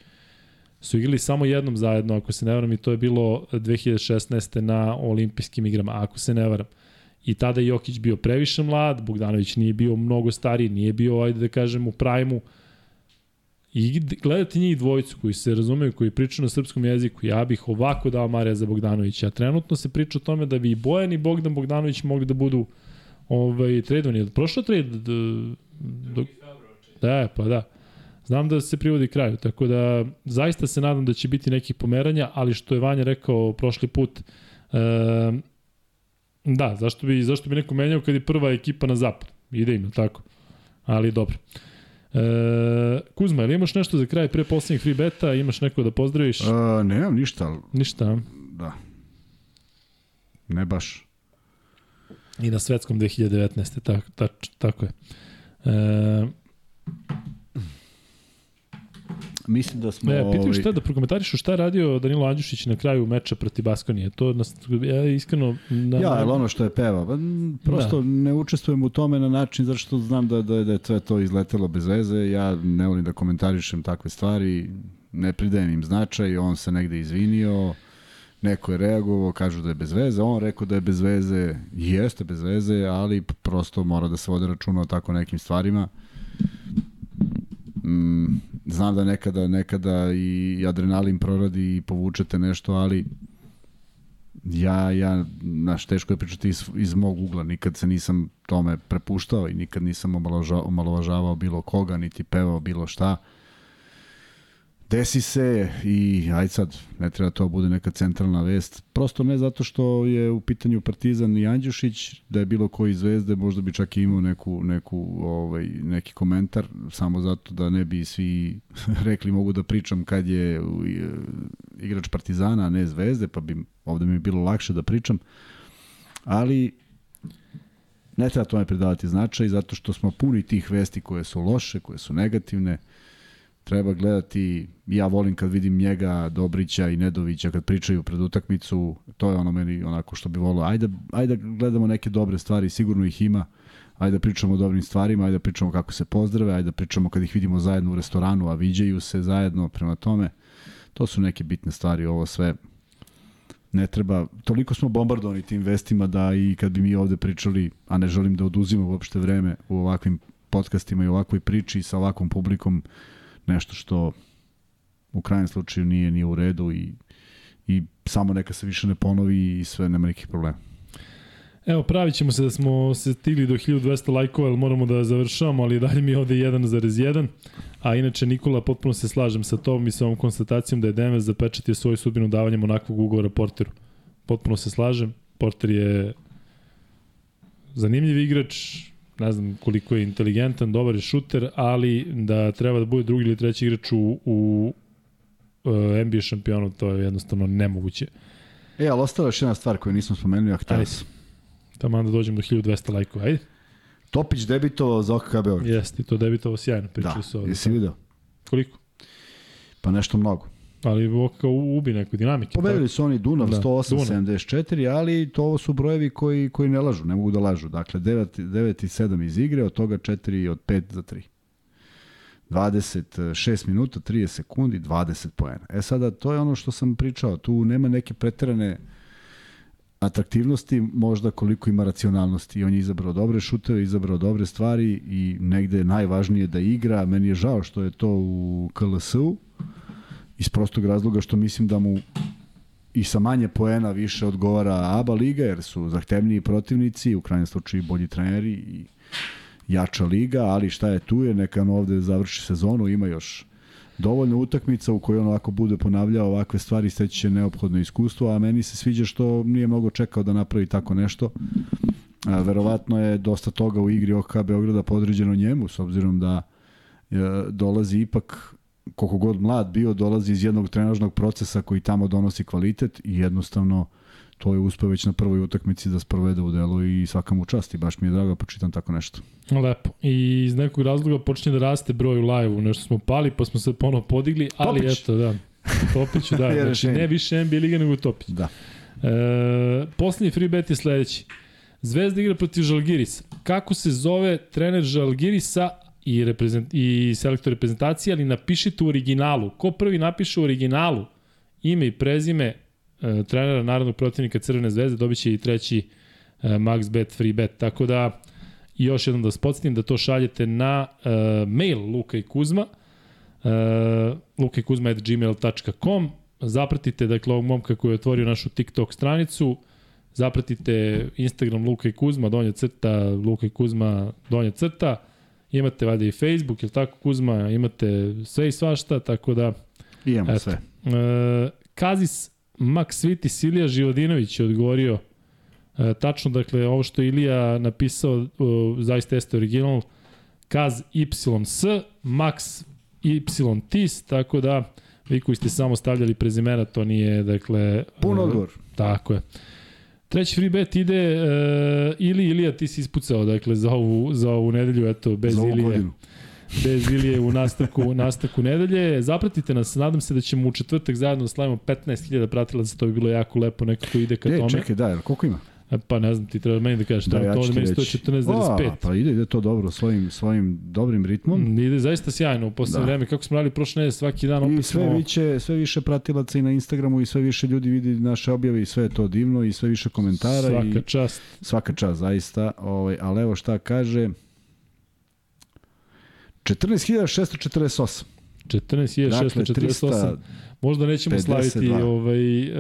su igrali samo jednom zajedno, ako se ne varam, i to je bilo 2016. na olimpijskim igrama, ako se ne varam. I tada je Jokić bio previše mlad, Bogdanović nije bio mnogo stariji, nije bio, ajde da kažem, u prajmu. I gledati njih dvojicu koji se razumeju, koji pričaju na srpskom jeziku, ja bih ovako dao Marija za Bogdanovića. A trenutno se priča o tome da bi i Bojan i Bogdan Bogdanović mogli da budu ovaj, tradovani. Prošlo trade? Do, da, pa da. Znam da se privodi kraju, tako da zaista se nadam da će biti nekih pomeranja, ali što je Vanja rekao prošli put, e, da, zašto bi, zašto bi neko menjao kad je prva ekipa na zapad? Ide im, tako? Ali dobro. E, Kuzma, ili imaš nešto za kraj pre poslednjih free beta? Imaš neko da pozdraviš? Uh, nemam ništa. Ništa? Da. Ne baš. I na svetskom 2019. Tak, tak, tako je. E, Mislim da smo... Ne, pitaju šta da prokomentarišu šta je radio Danilo Andjušić na kraju meča protiv Baskonije. To nas, ja iskreno... Na, ja, ali ono što je peva. Pa, prosto da. ne učestvujem u tome na način zato što znam da, da, da je sve to izletelo bez veze. Ja ne volim da komentarišem takve stvari. Ne pridajem im značaj. On se negde izvinio. Neko je reagovao, kažu da je bez veze. On rekao da je bez veze. Jeste bez veze, ali prosto mora da se vode računa o tako nekim stvarima. Mm, znam da nekada, nekada i adrenalin proradi i povučete nešto, ali ja, ja, naš, teško je pričati iz, iz mog ugla, nikad se nisam tome prepuštao i nikad nisam omalovažavao bilo koga, niti pevao bilo šta. Uh, Desi se i aj sad, ne treba to bude neka centralna vest, prosto ne zato što je u pitanju Partizan i Andjušić, da je bilo koji zvezde, možda bi čak i imao neku, neku, ovaj, neki komentar, samo zato da ne bi svi rekli mogu da pričam kad je igrač Partizana, a ne zvezde, pa bi ovde mi bilo lakše da pričam, ali ne treba tome predavati značaj, zato što smo puni tih vesti koje su loše, koje su negativne, treba gledati, ja volim kad vidim njega, Dobrića i Nedovića kad pričaju pred utakmicu, to je ono meni onako što bi volio. Ajde, ajde gledamo neke dobre stvari, sigurno ih ima, ajde da pričamo o dobrim stvarima, ajde da pričamo kako se pozdrave, ajde da pričamo kad ih vidimo zajedno u restoranu, a viđaju se zajedno prema tome. To su neke bitne stvari, ovo sve ne treba, toliko smo bombardovani tim vestima da i kad bi mi ovde pričali, a ne želim da oduzimo uopšte vreme u ovakvim podcastima i ovakvoj priči sa ovakvom publikom, nešto što u krajnjem slučaju nije nije u redu i, i samo neka se više ne ponovi i sve nema nekih problema. Evo, pravit ćemo se da smo se stigli do 1200 lajkova, ali moramo da završavamo, ali dalje mi je ovde 1,1. A inače, Nikola, potpuno se slažem sa tom i sa ovom konstatacijom da je Denver zapečatio svoju sudbinu davanjem onakvog ugovora Porteru. Potpuno se slažem. Porter je zanimljiv igrač, ne znam koliko je inteligentan, dobar je šuter, ali da treba da bude drugi ili treći igrač u, u uh, NBA šampionu, to je jednostavno nemoguće. E, ali ostala još jedna stvar koju nismo spomenuli, a htio sam. Tamo da dođemo do 1200 lajkova, ajde. Topić debitovao za OKK Beograd. Jeste, to debitovao sjajno, pričali da, su ovde. jesi video? Koliko? Pa nešto mnogo. Ali OKK ubi neku dinamiku. Pobedili su oni Dunav da, 108-74, ali to su brojevi koji, koji ne lažu, ne mogu da lažu. Dakle, 9, 9 i 7 iz igre, od toga 4 od 5 za 3. 26 minuta, 30 sekundi, 20 poena. E sada, to je ono što sam pričao, tu nema neke preterane atraktivnosti, možda koliko ima racionalnosti. On je izabrao dobre šuteve, izabrao dobre stvari i negde je najvažnije da igra. Meni je žao što je to u KLS-u, iz prostog razloga što mislim da mu i sa manje poena više odgovara ABA liga, jer su zahtevniji protivnici, u krajnjem slučaju bolji treneri i jača liga, ali šta je tu je, neka on ovde završi sezonu, ima još dovoljno utakmica u kojoj on ovako bude ponavljao ovakve stvari, steći će neophodno iskustvo, a meni se sviđa što nije mnogo čekao da napravi tako nešto. A, verovatno je dosta toga u igri OKK Beograda podređeno njemu, s obzirom da e, dolazi ipak koliko god mlad bio, dolazi iz jednog trenažnog procesa koji tamo donosi kvalitet i jednostavno to je uspeo već na prvoj utakmici da sprovede u delu i svaka mu čast i baš mi je drago da počitam tako nešto. Lepo. I iz nekog razloga počinje da raste broj u live-u. Nešto smo pali pa smo se ponovo podigli, ali Topić. eto, da. Topiću, da. znači, ne više NBA liga nego Topić. Da. E, poslednji free bet je sledeći. Zvezda igra protiv Žalgirisa. Kako se zove trener Žalgirisa i, reprezent, i selektor reprezentacije, ali napišite u originalu. Ko prvi napiše u originalu ime i prezime e, trenera narodnog protivnika Crvene zvezde dobit će i treći e, max bet free bet. Tako da i još jednom da vas podsjetim da to šaljete na e, mail Luka i Kuzma e, lukajkuzma.gmail.com zapratite dakle ovog momka koji je otvorio našu TikTok stranicu zapratite Instagram Luka i Kuzma donja crta Luka i Kuzma donja crta imate valjda i Facebook, ili tako Kuzma, imate sve i svašta, tako da... Imamo eto. sve. E, Kazis Maksviti Silija Živodinović je odgovorio e, tačno, dakle, ovo što Ilija napisao, e, zaista jeste original, Kaz YS, Max Y TIS, tako da vi koji ste samo stavljali prezimena, to nije, dakle... Pun odgovor. Tako je. Treći free bet ide uh, ili Ilija ti si ispucao dakle za ovu za ovu nedelju eto bez Ilije. Godinu. Bez Ilije u nastavku nastavku nedelje. Zapratite nas, nadam se da ćemo u četvrtak zajedno da slavimo 15.000 pratilaca, to bi bilo jako lepo, nekako ide ka e, tome. Čekaj, da, koliko ima? E, pa ne znam, ti treba meni da kažeš, da, ja to meni 114,5. Pa ide, ide to dobro, svojim, svojim dobrim ritmom. Mm, ide zaista sjajno u poslednje da. vreme, kako smo radili prošle nedelje svaki dan. Opet I sve, smo... više, sve više pratilaca i na Instagramu i sve više ljudi vidi naše objave i sve je to divno i sve više komentara. Svaka i, čast. Svaka čast, zaista. Ovaj, ali evo šta kaže... 14.648. 14.648. Dakle, Možda nećemo 52. slaviti ovaj, e,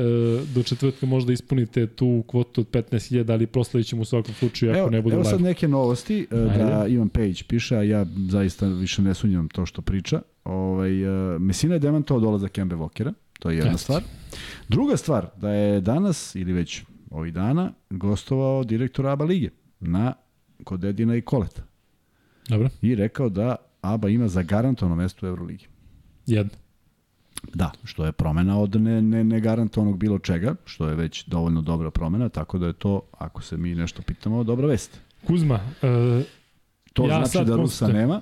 do četvrtka, možda ispunite tu kvotu od 15.000, ali proslavit ćemo u svakom slučaju ako evo, ne bude Evo live. sad neke novosti, e, Ajde. da Ivan Pejić piše, a ja zaista više ne sunjam to što priča. Ovaj, e, Mesina je demantovao dolazak Kembe Vokera, to je jedna Jeste. stvar. Druga stvar, da je danas, ili već ovih dana, gostovao direktor ABA lige na kod Edina i Koleta. Dobro. I rekao da ABA ima zagarantovano mesto u Euroligi. Jedno. Da, što je promena od ne, ne, ne garantovanog bilo čega, što je već dovoljno dobra promena, tako da je to, ako se mi nešto pitamo, dobra vest. Kuzma, uh, to ja znači da Rusa nema.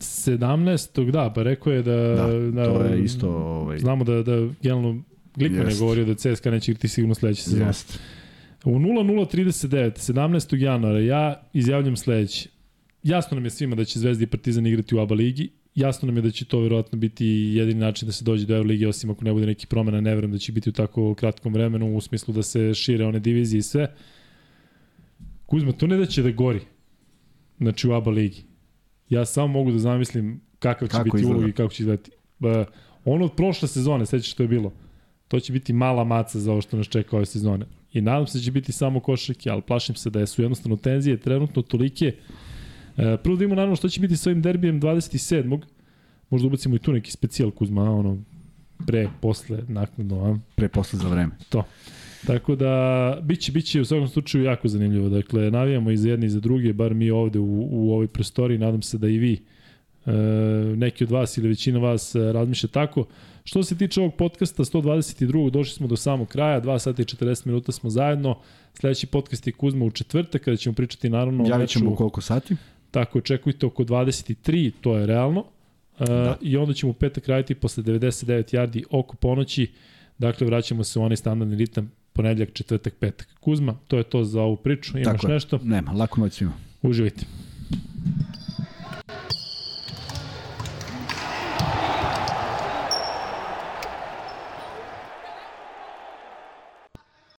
17. da, pa rekao je da... Da, da to je isto... Ovaj... Znamo da, da generalno Glikman je govorio da CSKA neće igrati sigurno sledeće sezone. Jest. U 0039, 17. januara, ja izjavljam sledeće. Jasno nam je svima da će Zvezda i Partizan igrati u ABA ligi jasno nam je da će to verovatno biti jedini način da se dođe do Euroligi, osim ako ne bude neki promena, ne verujem da će biti u tako kratkom vremenu, u smislu da se šire one divizije i sve. Kuzma, to ne da će da gori, znači u ABA ligi. Ja samo mogu da zamislim kakav će kako biti ulog i kako će izgledati. Ba, ono od prošle sezone, sećaš što je bilo, to će biti mala maca za ovo što nas čeka ove sezone. I nadam se da će biti samo košarke, ali plašim se da su jednostavno tenzije trenutno tolike. Prvo da imamo naravno što će biti sa ovim derbijem 27. Možda ubacimo i tu neki specijal Kuzma, ono, pre, posle, naknadno, a? Pre, posle za vreme. To. Tako da, biće, biće u svakom slučaju jako zanimljivo. Dakle, navijamo i za jedne i za druge, bar mi ovde u, u ovoj prostoriji, nadam se da i vi, e, neki od vas ili većina vas e, razmišlja tako. Što se tiče ovog podcasta 122. došli smo do samog kraja, 2 sata i 40 minuta smo zajedno. Sledeći podcast je Kuzma u četvrtak kada ćemo pričati naravno o Javit ćemo koliko sati? Tako, očekujte oko 23, to je realno. Uh, da. I onda ćemo u petak raditi posle 99 yardi oko ponoći. Dakle, vraćamo se u onaj standardni ritam ponedljak, četvrtak, petak. Kuzma, to je to za ovu priču. Imaš Tako nešto? Nema, lako noć svima. Uživajte.